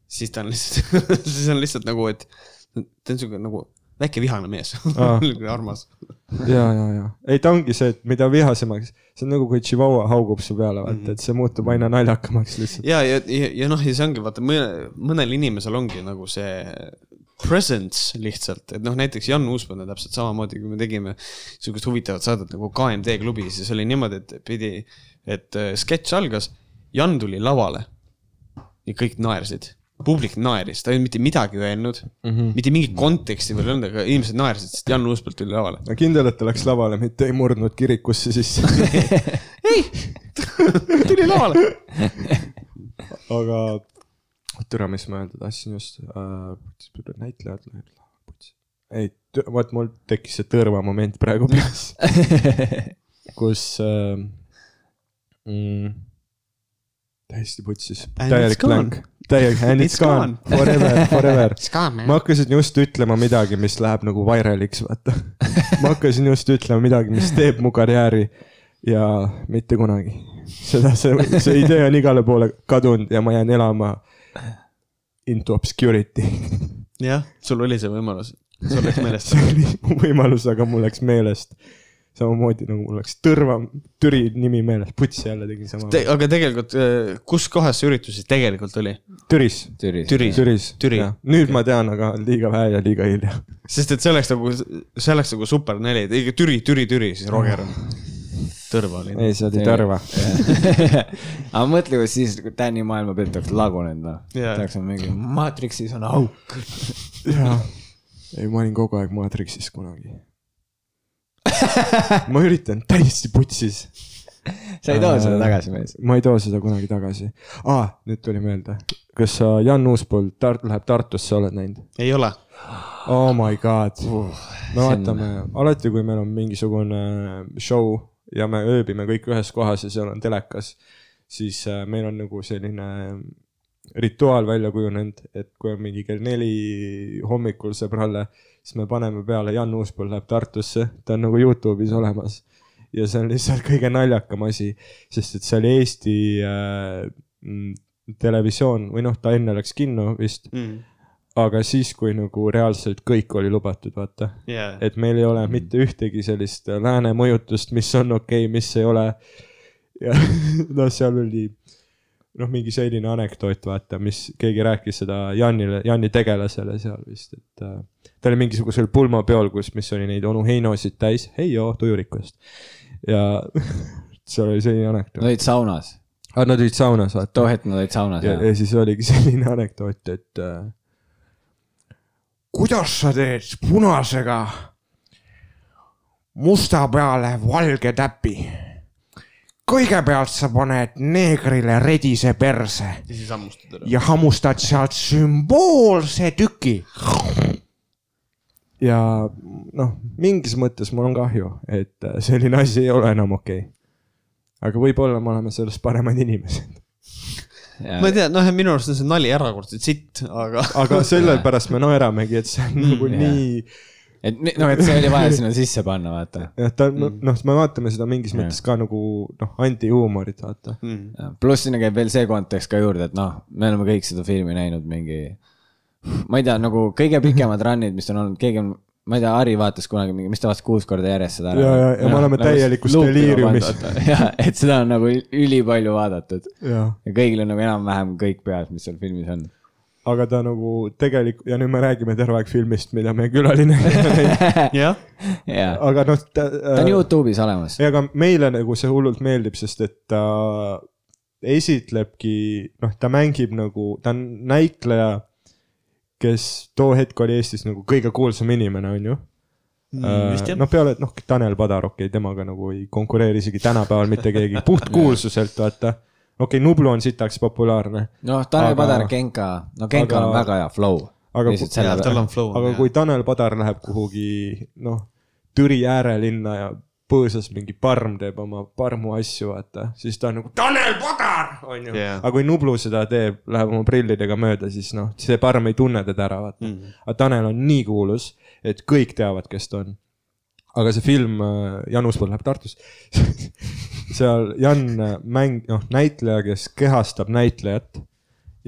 siis ta on lihtsalt, [LAUGHS] siis on lihtsalt nagu, et ta on siuke nagu väike vihane mees [LAUGHS] armas. ja, ja, ja ei, ta ongi see, et mida vihasemaks, see on nagu kui Chihuahua haugub su peale, vaata, et see muutub aina naljakamaks lihtsalt. ja, ja, ja, ja noh, ja see ongi vaata mõne, mõnel inimesel ongi nagu see presence lihtsalt, et noh, näiteks Jan Uuspõld on täpselt samamoodi, kui me tegime sihukest huvitavat saadet nagu KMD klubi, siis oli niimoodi, et pidi, et äh, sketš algas, Jan tuli lavale ja kõik naersid, publik naeris, ta ei olnud mitte midagi öelnud mm, -hmm. mitte mingit konteksti veel ei olnud, aga inimesed naersid, sest Jan Uuspõld tuli lavale. ma kindel, et ta läks lavale, mitte ei murdnud kirikusse sisse. [LAUGHS] tuli lavale. [LAUGHS] aga türa, mis ma öelda tahtsin just äh,, näitlejad. ei, vot mul tekkis see tõrvamoment praegu peas, [LAUGHS] kus äh, mm, täiesti putsis, täielik it's gone. blank, täielik [LAUGHS] and it's It's gone, gone. forever, forever. [LAUGHS] ma hakkasin just ütlema midagi, mis läheb nagu vairaliks, vaata. [LAUGHS] ma hakkasin just ütlema midagi, mis teeb mu karjääri ja mitte kunagi. seda, see, see idee on igale poole kadunud ja ma jään elama into obscurity. jah, sul oli see võimalus, sul läks meelest. see oli mu võimalus, aga mul läks meelest. Samamoodi nagu mul läks tõrva, Türi nimi meeles, putsi jälle tegin sama Te,. aga tegelikult, kus kohas see üritus siis tegelikult oli? Türis, Türis. Türi. Türis. Türi. nüüd ma tean, aga liiga vähe ja liiga hilja. sest et see oleks nagu, see oleks nagu super ikka Türi, Türi, Türi, siis Roger on. Tõrva oli. ei, see oli Tõrva. [LAUGHS] aga mõtle, kui siis Tänni maailmapilt oleks lagunenud, noh. Oleks olnud mingi Matrixis on auk. jaa, ei, ma olin kogu aeg Matrixis kunagi. [LAUGHS] ma üritan täiesti putsis. sa ei too seda tagasi mees. ma ei too seda kunagi tagasi ah,. nüüd tuli meelde, kas sa Jan Uuspõld Tart-, läheb Tartusse, oled näinud? ei ole. Oh my god uh,. me see on- vaatame, alati kui meil on mingisugune show ja me ööbime kõik ühes kohas ja seal on telekas, siis äh, meil on nagu selline rituaal välja kujunenud, et kui on mingi kell neli hommikul sõbralle, siis me paneme peale Jan Uuspõld läheb Tartusse, ta on nagu Youtube'is olemas. ja see on lihtsalt kõige naljakam asi, sest et see oli Eesti äh, mm, televisioon või noh, ta enne läks kinno vist, Mm. aga siis, kui nagu reaalselt kõik oli lubatud, vaata. jaa. et meil ei ole mitte ühtegi sellist lääne mõjutust, mis on okei okay,, mis ei ole. ja [LAUGHS] noh, seal oli noh, mingi selline anekdoot, vaata, mis keegi rääkis seda Janile, Janni tegelasele seal vist, et äh, ta oli mingisugusel pulmapeol, kus, mis oli neid onu Heinosid täis, heio, tujurikust. ja [LAUGHS] seal oli selline Nad anekdoot, olid saunas. aga nad olid saunas, vaata too. hetk nad olid saunas ja, jah ja siis oligi [LAUGHS] selline anekdoot, et äh, kuidas sa teed punasega musta peale valge täpi? Kõigepealt sa paned neegrile redise perse ja siis hammustad ära. ja hammustad sealt sümboolse tüki. ja noh, mingis mõttes mul on kahju, et äh, selline asi ei ole enam okei okay.. aga võib-olla me oleme sellest paremad inimesed. ma ei tea, noh, minu arust on see nali erakordselt sitt, aga. aga [LAUGHS] sellepärast me naeramegi, et see on nagu jah. nii, et noh, et see oli vaja sinna sisse panna, vaata. [LAUGHS] jah, ta on noh, me vaatame seda mingis Jah. mõttes ka nagu noh, antihuumorit, vaata. Mm. pluss sinna käib veel see kontekst ka juurde, et noh, me oleme kõik seda filmi näinud mingi. ma ei tea, nagu kõige pikemad run'id, mis on olnud, keegi on, ma ei tea, Harri vaatas kunagi mingi, mis ta vaatas kuus korda järjest seda. Ja, ja- ja me oleme täielikus deliiriumis.. jah, et seda on nagu ülipalju vaadatud ja kõigil on nagu enam-vähem kõik peas, mis seal filmis on. Aga ta nagu tegelikult ja nüüd me räägime terve aeg filmist, mida meie külaline [LAUGHS] jah, jaa, aga noh, ta on. Youtube'is olemas. ei, aga meile nagu see hullult meeldib, sest et ta esitlebki, noh, ta mängib nagu, ta on näitleja, kes too hetk oli Eestis nagu kõige kuulsam inimene, on ju. vist jah. noh, peale, noh, Tanel Padar, okei okay,, temaga nagu ei konkureeri isegi tänapäeval mitte keegi, puhtkuulsuselt vaata. Okei okay,, Nublu on sitaks populaarne, noh, Tanel Aga- Padar, Genka, no Genkal on aga- väga hea flow. aga lihtsalt ku- jaa, selle tal peale. on flow. aga kui Tanel Padar läheb kuhugi noh, Türi äärelinna ja põõsas mingi parm teeb oma parmu asju, vaata, siis ta on nagu Tanel Padar, onju Jaa. aga kui Nublu seda teeb, läheb oma prillidega mööda, siis noh, see parm ei tunne teda ära, vaata Mm. mm.. aga Tanel on nii kuulus, et kõik teavad, kes ta on. aga see film, Jan Uuspõld läheb Tartus [LAUGHS] seal Jan äh, mäng, noh, näitleja, kes kehastab näitlejat.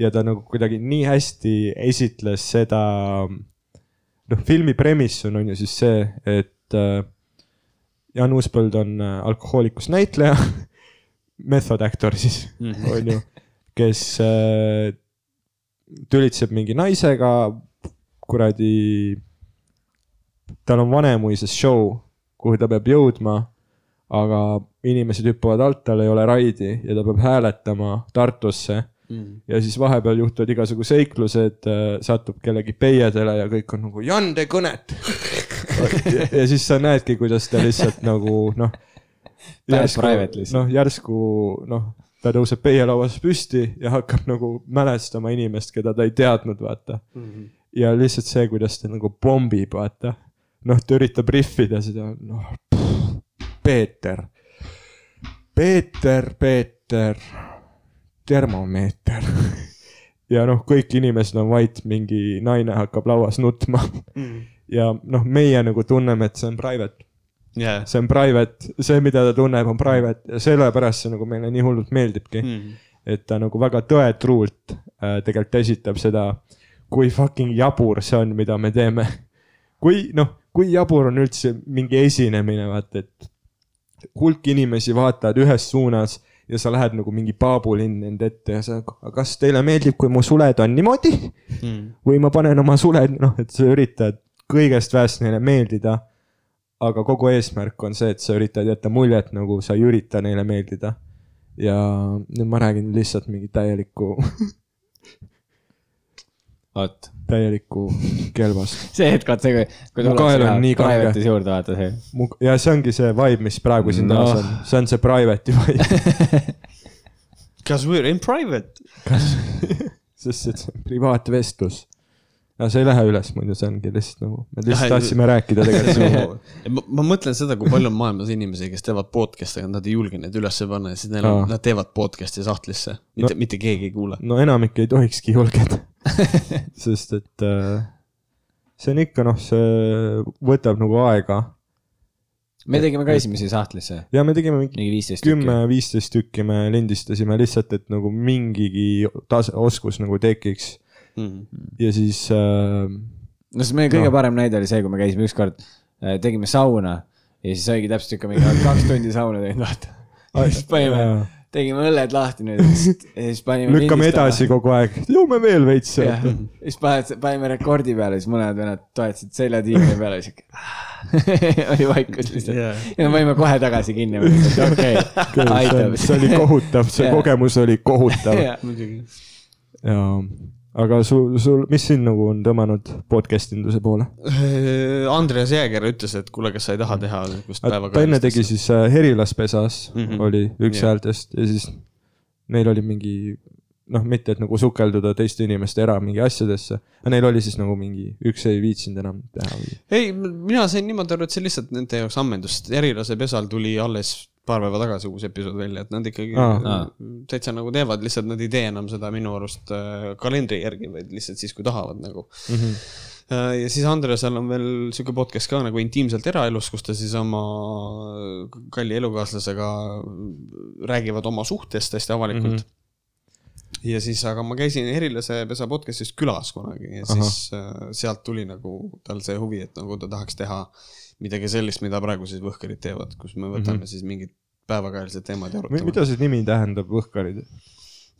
Ja ta nagu kuidagi nii hästi esitles seda, noh, filmi premiss on, on ju siis see, et äh, Jan Uuspõld on äh, alkohoolikus näitleja, [LAUGHS] method actor siis, on ju, kes äh, tülitseb mingi naisega, kuradi, tal on Vanemuises show, kuhu ta peab jõudma, aga inimesed hüppavad alt, tal ei ole raidi ja ta peab hääletama Tartusse ja siis vahepeal juhtuvad igasugu seiklused, satub kellegi peiedele ja kõik on nagu Jan, tee kõnet. [LAUGHS] ja siis sa näedki, kuidas ta lihtsalt nagu noh. Noh, järsku noh, ta tõuseb peielauas püsti ja hakkab nagu mälestama inimest, keda ta ei teadnud, vaata. ja lihtsalt see, kuidas ta nagu pommib, vaata. noh, ta üritab rihvida seda, noh, Peeter, Peeter, Peeter termomeeter. [LAUGHS] ja noh, kõik inimesed on vait, mingi naine hakkab lauas nutma. ja noh, meie nagu tunneme, et see on private, jaa. see on private, see, mida ta tunneb, on private ja sellepärast see nagu meile nii hullult meeldibki mm.. et ta nagu väga tõetruult äh, tegelikult esitab seda, kui fucking jabur see on, mida me teeme. [LAUGHS] kui noh, kui jabur on üldse mingi esinemine, vaata, et hulk inimesi vaatavad ühes suunas ja sa lähed nagu mingi paabulinn nende ette ja sa, kas teile meeldib, kui mu suled on niimoodi või ma panen oma suled, noh, et sa üritad kõigest väest neile meeldida. aga kogu eesmärk on see, et sa üritad jätta muljet, nagu sa ei ürita neile meeldida. ja nüüd ma räägin lihtsalt mingi täielikku, [LAUGHS] vot, täielikku kelvast. see hetk, vaat see, kui nii kange. private'is juurde, vaata see. mu, ja see ongi see vibe, mis praegu siin Noh. taas on, see on see private'i vibe, [LAUGHS] Cause we are in private. [LAUGHS] sest et see on privaatvestlus. ja see ei lähe üles muidu, see ongi lihtsalt nagu, me lihtsalt tahtsime rääkida tegelikult. ma, ma mõtlen seda, kui palju on maailmas inimesi, kes teevad podcast'e, aga nad ei julge neid ülesse panna ja siis neil on nad teevad podcast'i sahtlisse. mitte no., mitte keegi ei kuula. no enamik ei tohikski julgeda. [LAUGHS] sest et äh, see on ikka noh, see võtab nagu aega me tegime ka esimesi sahtlisse, ja me tegime mingi kümme, viisteist tükki me lindistasime lihtsalt, et nagu mingigi tase, oskus nagu tekiks Mm. ja siis äh, no siis meie kõige Noh. parem näide oli see, kui me käisime ükskord, tegime sauna ja siis oligi täpselt siuke mingi kaks tundi sauna teinud, vaata. [LAUGHS] siis panime, tegime õlled lahti nüüd [LAUGHS] ja siis panime. lükkame edasi. kogu aeg, joome veel veits. jah, siis paned, panime rekordi peale, siis mõned vennad toetasid seljatiimi peale, siuke. oli vaikus lihtsalt Jaa. ja me panime kohe tagasi kinni, okei, [LAUGHS] aitab. see oli kohutav, see [LAUGHS] Jaa. kogemus oli kohutav muidugi. Aga sul, sul, mis sind nagu on tõmmanud podcast induse poole? [LAUGHS] Andreas Jääger ütles, et kuule, kas sa ei taha teha niisugust päeva ta enne tegi siis äh, Herilaspesas mm Mhm. -hmm. oli üks Jah. häältest ja siis neil oli mingi noh, mitte et nagu sukelduda teiste inimeste era mingi asjadesse, aga neil oli siis nagu mingi, üks ei viitsinud enam teha või ei, mina sain niimoodi aru, et see lihtsalt nende jaoks ammendus, Erilase pesal tuli alles paar päeva tagasi uus episood välja, et nad ikkagi ah. täitsa nagu teevad, lihtsalt nad ei tee enam seda minu arust äh, kalendri järgi, vaid lihtsalt siis, kui tahavad nagu mm? -hmm. ja siis Andresel on veel sihuke podcast ka nagu Intiimselt eraelus, kus ta siis oma kalli elukaaslasega räägivad oma suhtest hästi avalikult mm. -hmm. ja siis, aga ma käisin Erilase pesa podcast'is külas kunagi ja Ahah. siis äh, sealt tuli nagu tal see huvi, et nagu ta tahaks teha midagi sellist, mida praegu siis võhkarid teevad, kus me võtame mm -hmm. siis mingid päevakajalised teemad ja arutame. mida see nimi tähendab, võhkarid?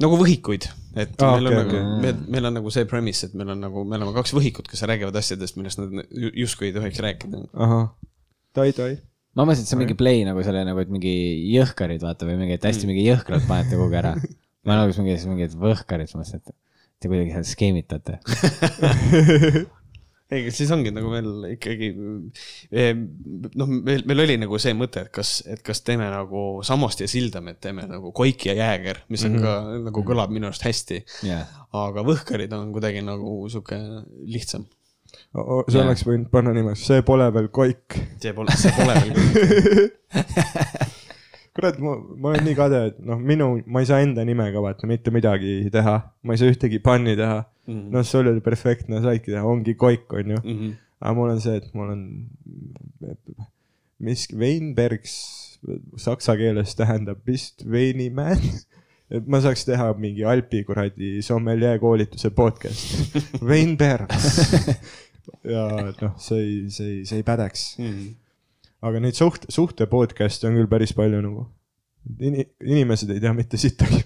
nagu võhikuid, et ah, meil on okei, okay, nagu okay., meil on nagu see premise, et meil on nagu, me oleme kaks võhikut, kes räägivad asjadest, millest nad ju- justkui ei tohiks rääkida. ahah, tai-tai. ma mõtlesin, et see on mingi play nagu selle nagu, et mingi jõhkarid vaata või mingi, et hästi mingi jõhkralt panete kuhugi ära. [LAUGHS] ma nagu mingi, mingi võhkarid, siis mõtlesin, et te kuidagi seal skeemitate. [LAUGHS] ei, siis ongi nagu meil ikkagi eh, noh, meil, meil oli nagu see mõte, et kas, et kas teeme nagu Samost ja Sildamäed teeme nagu Koik ja Jääger, mis on ka nagu kõlab minu arust hästi. jah, aga Võhkarid on kuidagi nagu sihuke lihtsam. see Jaa. oleks võinud panna nimeks, see pole veel koik. see pole, see pole veel kõik. [LAUGHS] [LAUGHS] kurat, ma, ma olen nii kade, et noh, minu, ma ei saa enda nimega vaata mitte midagi teha, ma ei saa ühtegi panni teha. Mhm. noh, sul oli perfektne, saidki teha, ongi koik, onju. Mhm. aga mul on see, et mul on, mis, Weinbergs saksa keeles tähendab vist veinimäed. et ma saaks teha mingi Alpi kuradi sommeljee koolituse podcast. [LAUGHS] Weinbergs. ja noh, see ei, see ei, see ei pädeks. Mhm. Aga neid suht-, suhte podcast'e on küll päris palju nagu Ini,. inimesed ei tea mitte sittagi.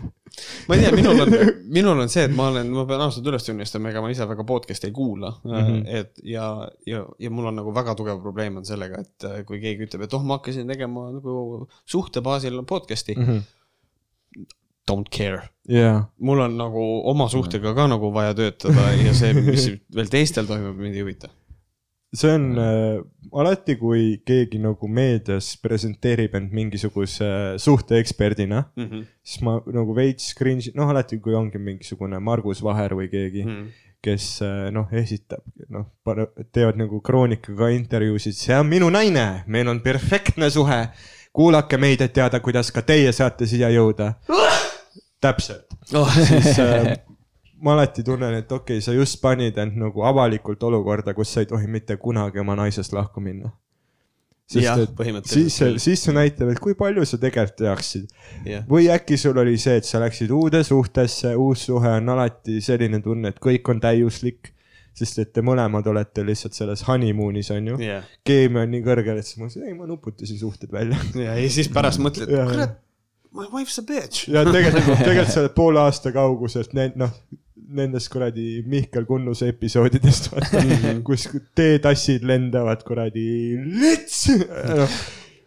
ma ei tea, minul on, minul on see, et ma olen, ma pean ausalt üles tunnistama, ega ma ise väga podcast'e ei kuula mm. -hmm. et ja, ja, ja mul on nagu väga tugev probleem on sellega, et äh, kui keegi ütleb, et oh, ma hakkasin tegema nagu suhte baasil podcast'i mm. -hmm. Don't care. jaa, mul on nagu oma suhtega ka nagu vaja töötada ja see, mis [LAUGHS] veel teistel toimub, mind ei huvita. See on äh, alati, kui keegi nagu meedias presenteerib end mingisuguse suhteeksperdina, Mm -hmm. siis ma nagu veits cringe, noh alati, kui ongi mingisugune Margus Vaher või keegi Mm mm, -hmm. kes äh, noh, esitab, noh, teevad nagu Kroonikaga intervjuusid, see on minu naine, meil on perfektne suhe. kuulake meid, et teada, kuidas ka teie saate siia jõuda. [LAUGHS] täpselt, Oh. siis äh, ma alati tunnen, et okei okay,, sa just panid end nagu avalikult olukorda, kus sa ei tohi mitte kunagi oma naisest lahku minna. Jah, et põhimõtteliselt siis siis see näitab, et kui palju sa tegelikult teaksid või äkki sul oli see, et sa läksid uude suhtesse, uus suhe on alati selline tunne, et kõik on täiuslik. sest et te mõlemad olete lihtsalt selles honeymoon'is on ju. jah, keemia on nii kõrgel, et siis ma mõtlesin, ei ma nuputasin suhted välja. ja, ja siis pärast mõtled, kurat, my wife's a bitch. ja tegelikult, tegelikult sa oled poole aasta kauguselt noh, nendest kuradi Mihkel Kunnuse episoodidest vaata mm, -hmm. kus teetassid lendavad kuradi lits.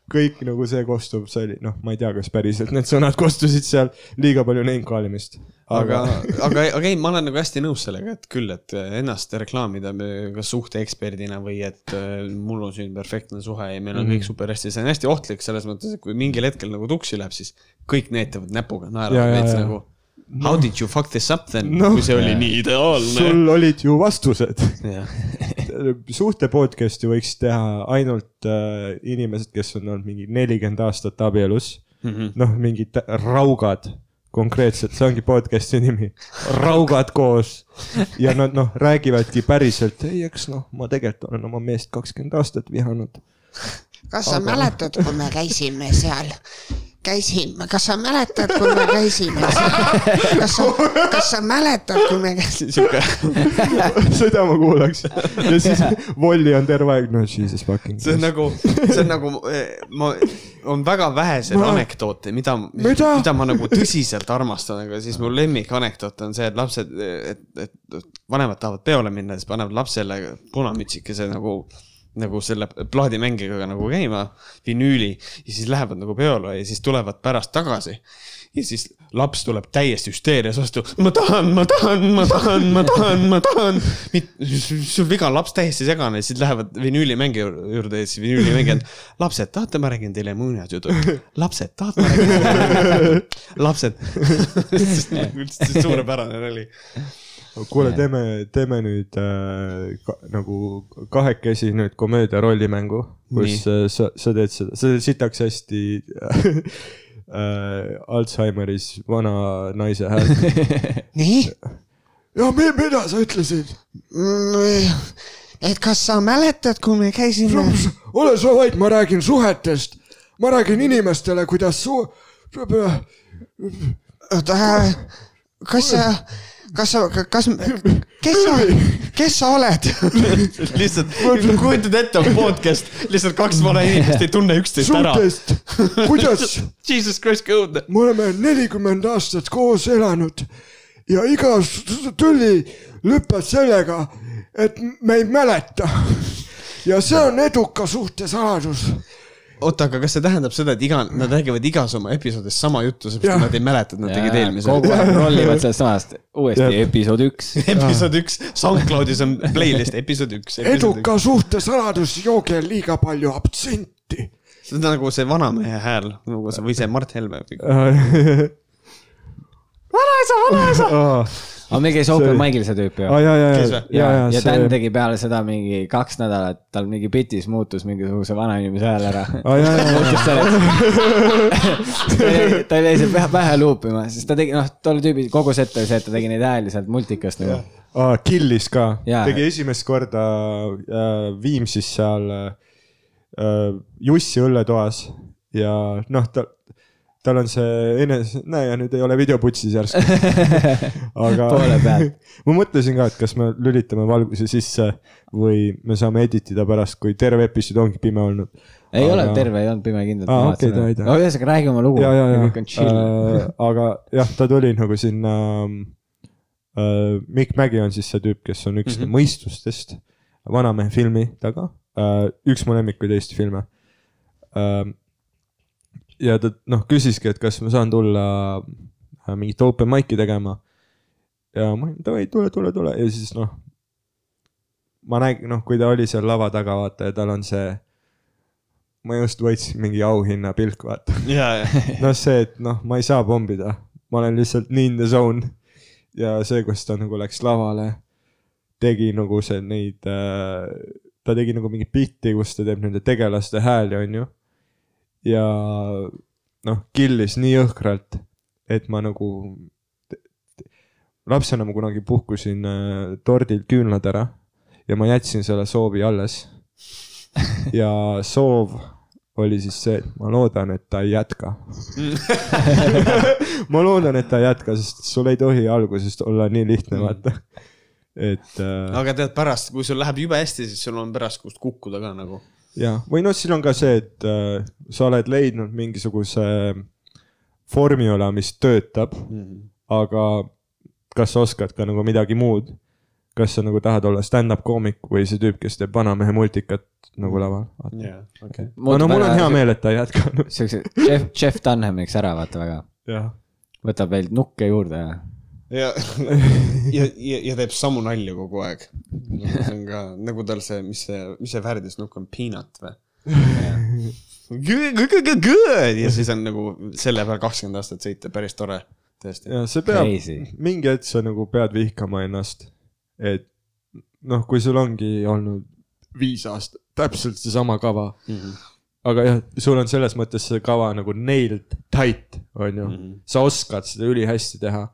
kõik nagu see kostub, see oli noh, ma ei tea, kas päriselt need sõnad kostusid seal, liiga palju neinekaalimist. aga, aga, aga ei, ma olen nagu hästi nõus sellega, et küll, et ennast reklaamida kas suhteeksperdina või et äh, mul on siin perfektne suhe ja meil on Mhm. kõik super hästi, see on hästi ohtlik selles mõttes, et kui mingil hetkel nagu tuksi läheb, siis kõik näitavad näpuga, naeravad veits nagu. How did you fuck this up then Noh. kui see oli nii ideaalne. sul olid ju vastused. jah, [LAUGHS] suhte podcast'i võiks teha ainult äh, inimesed, kes on olnud mingi nelikümmend aastat abielus. Mhm. noh, mingid raugad, konkreetselt, see ongi podcast'i nimi, raugad koos. ja nad noh, räägivadki päriselt, ei, eks noh, ma tegelikult olen oma meest kakskümmend aastat vihanud. kas sa mäletad, kui me käisime seal? käisime, kas sa mäletad, kui me käisime kas sa, kas sa mäletad, kui me käisime? sihuke, [LAUGHS] seda ma kuulaks. ja siis Volli on terve aeg, no jesus fucking. see on nagu, see on nagu, ma, on väga väheseid Ma- anekdoote, mida, Mida? mida ma nagu tõsiselt armastan, aga siis mu lemmikanekdoot on see, et lapsed, et, et vanemad tahavad peole minna, siis panevad lapsele punamütsikese nagu nagu selle plaadimängiga nagu käima, vinüüli ja siis lähevad nagu peole ja siis tulevad pärast tagasi ja siis laps tuleb täiesti hüsteerias vastu, ma tahan, ma tahan, ma tahan, ma tahan, ma tahan. sul viga on laps täiesti segane, siis lähevad vinüülimängi juurde ja siis vinüülimängija on, lapsed, tahate, ma räägin teile muinasjutu. lapsed, tahate, ma räägin teile muinasjutu. lapsed. [LAUGHS] suurepärane nali. kuule, teeme, teeme nüüd äh, ka, nagu kahekesi nüüd komöödia rollimängu, kus äh, sa, sa teed seda, sa teed sitaks hästi [LAUGHS] äh, Alžeimeris vana naise häält. [LAUGHS] nii? ja mi- mida sa ütlesid? et kas sa mäletad, kui me käisime? ole sa vait, ma räägin suhetest, ma räägin inimestele, kuidas su-, kas sa, kas sa, kas, kes sa, kes sa oled? [LAUGHS] lihtsalt, kujutad ette, on podcast, lihtsalt kaks vana inimest ei tunne üksteist ära. suhtest, kuidas [LAUGHS] Jesus Christ, go. me oleme nelikümmend aastat koos elanud ja iga tüli lõpeb sellega, et me ei mäleta. ja see on eduka suhte saladus. oota, aga kas see tähendab seda, et iga, nad räägivad igas oma episoodis sama juttu, seepärast nad ei mäleta, et nad tegid eelmise kogu aeg rollivad sellest samast, uuesti episood üks. [LAUGHS] episood üks, SoundCloudis on playlist episood üks. eduka suhte saladus, jooge liiga palju abtsenti. see on nagu see vanamehe hääl, nagu see või see Mart Helme. Aga meil käis open mic'il see tüüp ju. ja, ja, ja ja, ja, ja ja Dan tegi peale seda mingi kaks nädalat, tal mingi bitis muutus mingisuguse vanainimese hääl ära. ta jäi see pähe, pähe luupima, sest ta tegi, noh, tolle tüübi kogu set oli see, et ta tegi neid hääli sealt multikast nagu. aa, killis ka, tegi esimest korda äh, Viimsis seal äh, Jussi õlletoas ja noh, ta, tal on see enese, näe ja nüüd ei ole videoputsis järsku. [LAUGHS] aga poole pealt. [LAUGHS] ma mõtlesin ka, et kas me lülitame valguse sisse või me saame edit ida pärast, kui terve episood ongi pime olnud. ei Aga- ole terve, ei olnud pime kindlalt. Aa, okei, davai, davai. ühesõnaga räägi oma lugu. ja, ja, ja chill. äh,, aga jah, ta tuli nagu sinna äh,. Mikk Mägi on siis see tüüp, kes on üks mm -hmm. mõistustest Vanamehe filmi taga äh,, üks mu lemmikuid Eesti filme äh,. Ja ta noh, küsiski, et kas ma saan tulla äh, mingit open mic'i tegema. ja ma olin davai, tule, tule, tule ja siis noh. ma nägin, noh, kui ta oli seal lava taga, vaata ja tal on see. ma just võitsin mingi auhinna pilk, vaata ja, ja, noh, see, et noh, ma ei saa pommida, ma olen lihtsalt nii in the zone. ja see, kus ta nagu läks lavale, tegi nagu see neid äh,, ta tegi nagu mingit bitti, kus ta teeb nende tegelaste hääli, onju. Ja noh, killis nii jõhkralt, et ma nagu lapsena ma kunagi puhkusin äh, tordil küünlad ära ja ma jätsin selle soovi alles. ja soov oli siis see, et ma loodan, et ta ei jätka. [LAUGHS] ma loodan, et ta ei jätka, sest sul ei tohi algusest olla nii lihtne, vaata. et äh, aga tead pärast, kui sul läheb jube hästi, siis sul on pärast, kust kukkuda ka nagu. ja, või noh, siin on ka see, et äh, sa oled leidnud mingisuguse formula, mis töötab, aga kas sa oskad ka nagu midagi muud? kas sa nagu tahad olla stand-up koomik või see tüüp, kes teeb vanamehe multikat nagu laval? jaa, okei. no mul on hea. meel, et ta ei jätkanud. [LAUGHS] siukse Jeff, Jeff Dunhamiks ära vaata väga. jah, võtab veel nukke juurde ja. Ja, [LAUGHS] ja, ja, ja teeb samu nalju kogu aeg. see on ka nagu tal see, mis see, mis see värdisnukk on, peanut või? [LAUGHS] ja siis on nagu selle peal kakskümmend aastat sõita, päris tore, tõesti. ja see peab, mingi hetk sa nagu pead vihkama ennast, et noh, kui sul ongi olnud viis aastat täpselt seesama kava mm. -hmm. aga jah, sul on selles mõttes see kava nagu nailed tight, on ju mm, -hmm. sa oskad seda ülihästi teha,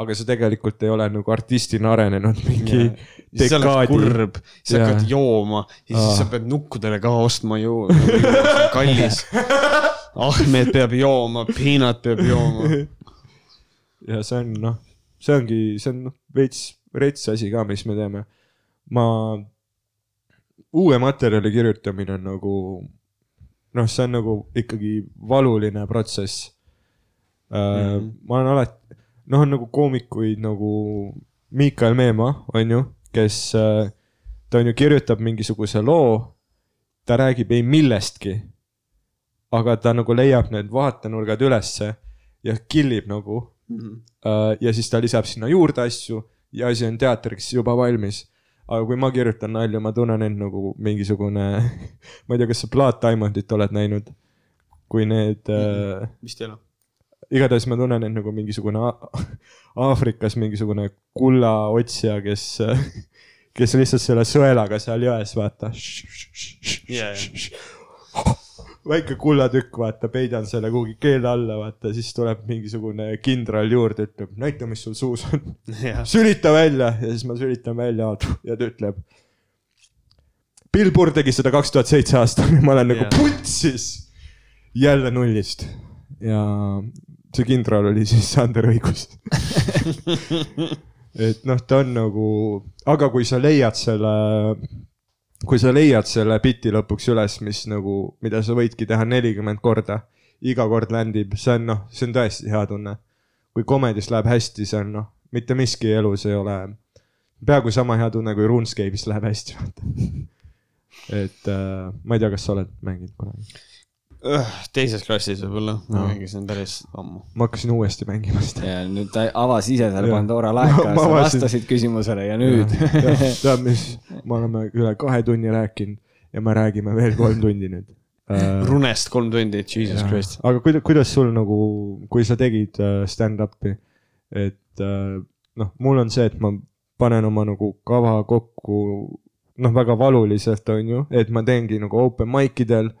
aga sa tegelikult ei ole nagu artistina arenenud mingi siis dekaadi. kurb, sa Jaa. hakkad jooma ja siis Aa. sa pead nukkudele ka ostma ju, kallis. [LAUGHS] Ahmed peab jooma, Peanut peab jooma. ja see on noh, see ongi, see on noh, veits rets asi ka, mis me teeme. ma, uue materjali kirjutamine on nagu noh, see on nagu ikkagi valuline protsess mm. -hmm. ma olen alati, noh, on nagu koomikuid nagu Miikael Meemaa, on ju, kes, ta on ju kirjutab mingisuguse loo, ta räägib ei millestki. aga ta nagu leiab need vaatenurgad ülesse ja killib nagu Äh, ja siis ta lisab sinna juurde asju ja asi on teatriks juba valmis. aga kui ma kirjutan nalja, ma tunnen end nagu mingisugune, [LAUGHS] ma ei tea, kas sa Blood Diamondit oled näinud? kui need äh,, vist ei ole. Igatahes ma tunnen end nagu mingisugune [LAUGHS] Aafrikas mingisugune kullaotsija, kes, [LAUGHS] kes lihtsalt selle sõelaga seal jões, vaata. Jaa, [LAUGHS] väike kullatükk, vaata, peidan selle kuhugi keele alla, vaata, siis tuleb mingisugune kindral juurde, ütleb, näita, mis sul suus on. jah, sülita välja ja siis ma sülitan välja ja ta ütleb. Bill Burr tegi seda kaks tuhat seitse aastal ma olen nagu Jah. putsis jälle nullist ja see kindral oli siis Sander Õigus. [LAUGHS] et noh, ta on nagu, aga kui sa leiad selle, kui sa leiad selle biti lõpuks üles, mis nagu, mida sa võidki teha nelikümmend korda, iga kord landib, see on noh, see on tõesti hea tunne. kui komedis läheb hästi, see on noh, mitte miski elus ei ole peaaegu sama hea tunne, kui RuneScape'is läheb hästi, vaata. [LAUGHS] et äh, ma ei tea, kas sa oled mänginud kunagi? Teises klassis võib-olla, No. mängisin päris ammu. ma hakkasin uuesti mängima seda. ja nüüd ta avas ise selle. Pandora laeka, sa vastasid küsimusele ja nüüd. [LAUGHS] tead, mis, me oleme üle kahe tunni rääkinud ja me räägime veel kolm tundi nüüd uh. [LAUGHS] runest kolm tundi, jesus christ. aga kuidas, kuidas sul nagu, kui sa tegid uh, stand-up'i, et uh, noh, mul on see, et ma panen oma nagu kava kokku noh, väga valuliselt on ju, et ma teengi nagu open mic idel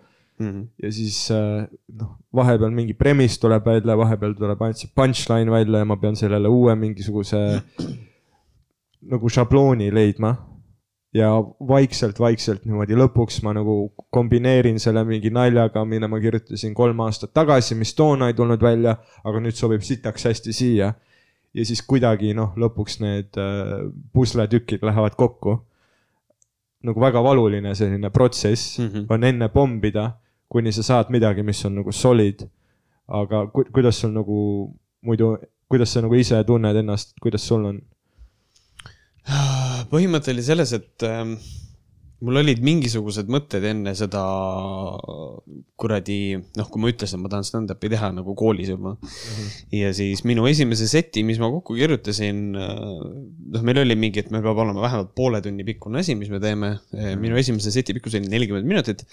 Mhm. ja siis äh, noh, vahepeal mingi premise tuleb välja, vahepeal tuleb ainult see punchline välja ja ma pean sellele uue mingisuguse [CLEARS THROAT] nagu šablooni leidma. ja vaikselt-vaikselt niimoodi lõpuks ma nagu kombineerin selle mingi naljaga, mille ma kirjutasin kolm aastat tagasi, mis toona ei tulnud välja, aga nüüd sobib sitaks hästi siia. ja siis kuidagi noh, lõpuks need äh, pusletükid lähevad kokku. nagu väga valuline selline protsess mm. -hmm. on enne pommida, kuni sa saad midagi, mis on nagu solid. aga ku, kuidas sul nagu muidu, kuidas sa nagu ise tunned ennast, kuidas sul on? põhimõte oli selles, et ähm, mul olid mingisugused mõtted enne seda kuradi, noh, kui ma ütlesin, et ma tahan stand-up'i teha nagu koolis juba mm. -hmm. ja siis minu esimese seti, mis ma kokku kirjutasin, noh, meil oli mingi, et meil peab olema vähemalt poole tunni pikkune asi, mis me teeme. minu esimese seti pikkus oli nelikümmend minutit.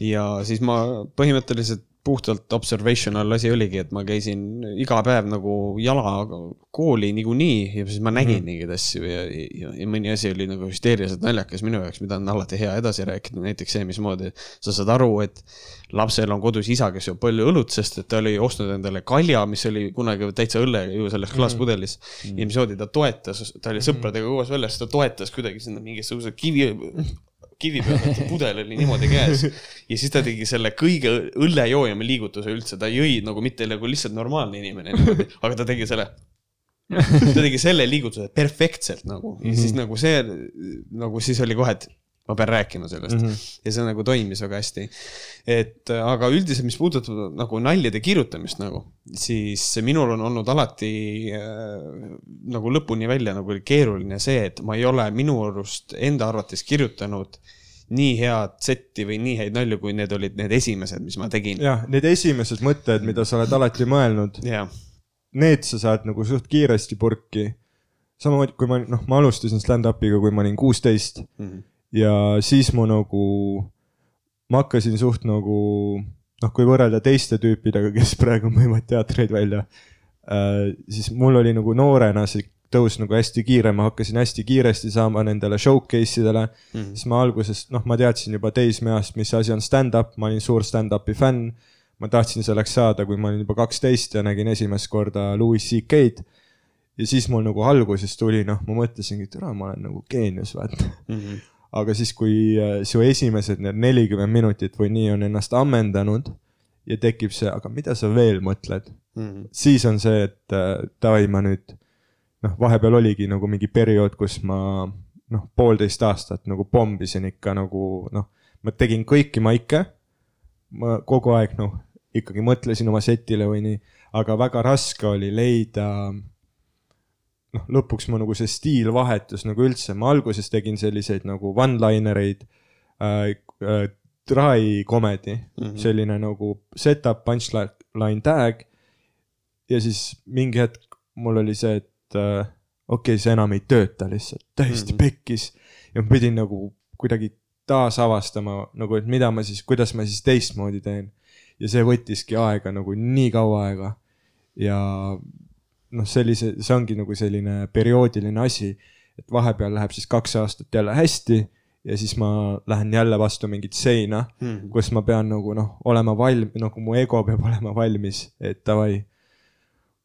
Ja siis ma põhimõtteliselt puhtalt observational asi oligi, et ma käisin iga päev nagu jala kooli niikuinii ja siis ma nägin mm. mingeid asju ja, ja, ja mõni asi oli nagu hüsteeriliselt naljakas minu jaoks, mida on alati hea edasi rääkida, näiteks see, mismoodi sa saad aru, et lapsel on kodus isa, kes joob palju õlut, sest et ta oli ostnud endale kalja, mis oli kunagi täitsa õllega ju selles klaaspudelis mm.. ja mismoodi ta toetas, ta oli sõpradega koos väljas, ta toetas kuidagi sinna mingisuguse kivi kivi peal, et pudel oli niimoodi käes. Ja siis ta tegi selle kõige õllejoojama liigutuse üldse, ta jõi nagu mitte nagu lihtsalt normaalne inimene, aga ta tegi selle. ta tegi selle liigutuse perfektselt nagu. Ja siis nagu see nagu siis oli kohe, et ma pean rääkima sellest mm. -hmm. ja see nagu toimis väga hästi. et aga üldiselt, mis puudutab nagu naljade kirjutamist nagu, siis minul on olnud alati äh, nagu lõpuni välja nagu keeruline see, et ma ei ole minu arust enda arvates kirjutanud nii head setti või nii häid nalju, kui need olid need esimesed, mis ma tegin. jah, need esimesed mõtted, mida sa oled alati mõelnud, jah, need sa saad nagu suht kiiresti purki. samamoodi, kui ma noh, ma alustasin stand-up'iga, kui ma olin kuusteist Mhm. Ja siis mu nagu, ma hakkasin suht nagu noh, kui võrrelda teiste tüüpidega, kes praegu müüvad teatreid välja äh,, siis mul oli nagu noorena see tõus nagu hästi kiire, ma hakkasin hästi kiiresti saama nendele showcase idele mm. -hmm. siis ma alguses, noh, ma teadsin juba teismeeast, mis asi on stand-up, ma olin suur stand-up'i fänn. ma tahtsin selleks saada, kui ma olin juba kaksteist ja nägin esimest korda Louis CK-d. ja siis mul nagu alguses tuli, noh, ma mõtlesingi, et ära, ma olen nagu geenius, vaata Mhm. Aga siis, kui äh, su esimesed need nelikümmend minutit või nii on ennast ammendanud ja tekib see, aga mida sa veel mõtled, Mhm. siis on see, et äh, davai, ma nüüd noh, vahepeal oligi nagu mingi periood, kus ma noh, poolteist aastat nagu pommisin ikka nagu noh, ma tegin kõiki maike. ma kogu aeg noh, ikkagi mõtlesin oma setile või nii, aga väga raske oli leida noh, lõpuks mu nagu see stiil vahetus nagu üldse, ma alguses tegin selliseid nagu one-liner eid äh,, äh, dry comedy mm. -hmm. selline nagu setup, punchline tag. ja siis mingi hetk mul oli see, et äh, okei okay,, see enam ei tööta lihtsalt, täiesti mm. -hmm. pekkis ja ma pidin nagu kuidagi taasavastama nagu, et mida ma siis, kuidas ma siis teistmoodi teen. ja see võttiski aega nagu nii kaua aega ja noh, sellise, see ongi nagu selline perioodiline asi, et vahepeal läheb siis kaks aastat jälle hästi ja siis ma lähen jälle vastu mingit seina, Mhm. kus ma pean nagu noh, olema valmis, nagu mu ego peab [LAUGHS] olema valmis, et davai,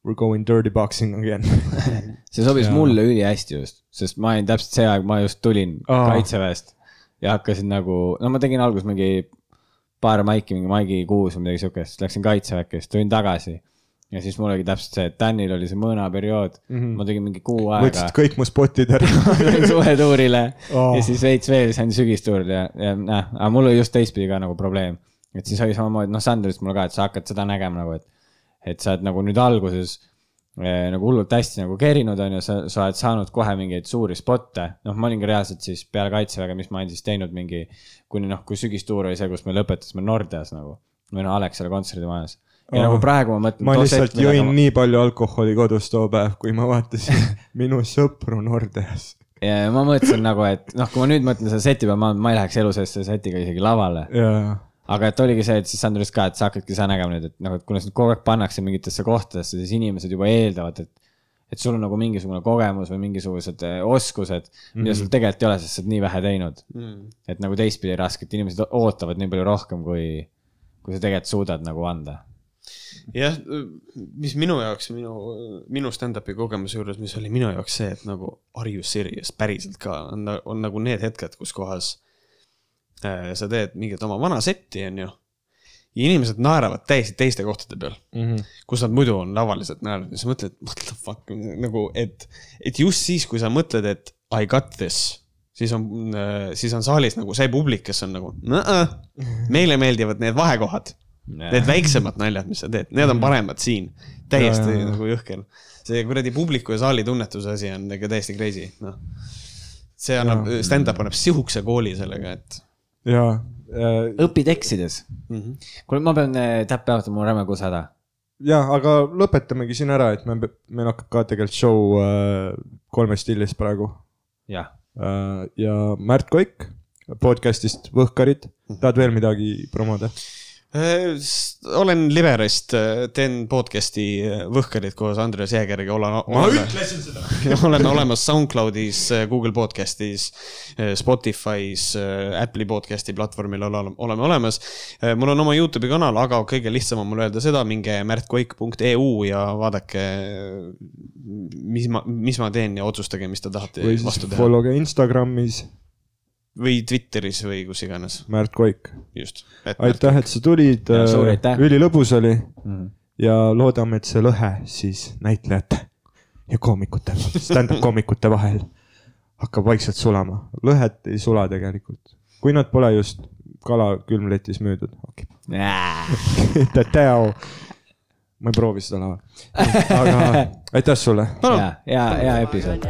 we are going dirty boxing again. [LAUGHS] see sobis Jaa. mulle ülihästi just, sest ma olin täpselt see aeg, ma just tulin Aa. kaitseväest ja hakkasin nagu, no ma tegin alguses mingi paar maiki, mingi maigikuus või midagi siukest, läksin kaitseväkke, siis tulin tagasi. Ja siis mul oli täpselt see, et Danil oli see mõõnaperiood mm, -hmm. ma tegin mingi kuu aega võtsid, kõik mu spotid ära. [LAUGHS] suvetuurile Oh. ja siis veits veel sain sügistuurile ja, ja noh, aga mul oli just teistpidi ka nagu probleem. et siis oli samamoodi, noh, Sander ütles mulle ka, et sa hakkad seda nägema nagu, et, et sa oled nagu nüüd alguses eh, nagu hullult hästi nagu kerinud, on ju, sa, sa oled saanud kohe mingeid suuri spotte, noh, ma olingi reaalselt siis peale kaitseväge, mis ma olin siis teinud mingi, kuni noh, kui sügistuur oli see, kus me lõpetasime Nordeas nagu. või noh, Alexela kontserdimajas. Ja Aa. nagu praegu ma mõtlen. ma lihtsalt jõin nii palju alkoholi kodus too päev, kui ma vaatasin [LAUGHS] minu sõpru Nordeas. ja ma mõtlesin nagu, et noh, kui ma nüüd mõtlen selle seti peale, ma, ma ei läheks elu sees selle setiga isegi lavale. ja, aga et oligi see, et siis Andres ka, et sa hakkadki seda nägema nüüd, et noh, et kuna sind kogu aeg pannakse mingitesse kohtadesse, siis inimesed juba eeldavad, et. et sul on nagu mingisugune kogemus või mingisugused eh, oskused, mida sul tegelikult ei ole, sest sa oled nii vähe teinud. et nagu teistpidi raske, et inimesed ootavad nii palju rohkem, kui, kui sa tegelikult suudad nagu anda. jah, mis minu jaoks, minu, minu stand-up'i kogemuse juures, mis oli minu jaoks see, et nagu are you serious, päriselt ka, on, on nagu need hetked, kus kohas äh, sa teed mingit oma vana setti, onju. ja inimesed naeravad täiesti teiste kohtade peal. Mm, -hmm. kus nad muidu on tavaliselt naernud ja sa mõtled, what the fuck, nagu, et, et just siis, kui sa mõtled, et I got this siis on, siis on saalis nagu see publik, kes on nagu, meile meeldivad need vahekohad Need väiksemad naljad, mis sa teed, need on paremad siin. täiesti Ja, ja, ja. nagu jõhker. see kuradi publiku ja saali tunnetuse asi on ikka täiesti crazy, noh. see annab, stand-up annab sihukese kooli sellega, et ja äh, õpid eksides mm. -hmm. kuule, ma pean äh, täpp peatama, mul on räme kusahäda. ja, aga lõpetamegi siin ära, et me, meil hakkab ka tegelikult show äh, kolmes stiilis praegu jah. äh,. ja Märt Koik podcast'ist Võhkarid, tahad veel midagi promoda? Äh, olen Liberist, teen podcast'i Võhkarid koos Andres Jäägeriga, olen. ma ütlesin seda. [LAUGHS] olen olemas SoundCloudis, Google podcast'is, Spotify's, Apple'i podcast'i platvormil ole- oleme olemas. mul on oma Youtube'i kanal, aga kõige lihtsam on mul öelda seda, minge märtkoik.eu ja vaadake, mis ma, mis ma teen ja otsustage, mis te tahate või vastu siis teha. follow ge Instagramis või Twitteris või kus iganes, Märt Koik. just. aitäh, et sa tulid Ja aitäh., ülilõbus oli Mhm. ja loodame, et see lõhe siis näitlejate ja koomikute, stand-up koomikute vahel hakkab vaikselt sulama. lõhed ei sula tegelikult, kui nad pole just kala külmletis müüdud. Täteo. ma ei proovi seda lava. aga aitäh sulle. ja, ja, hea episood.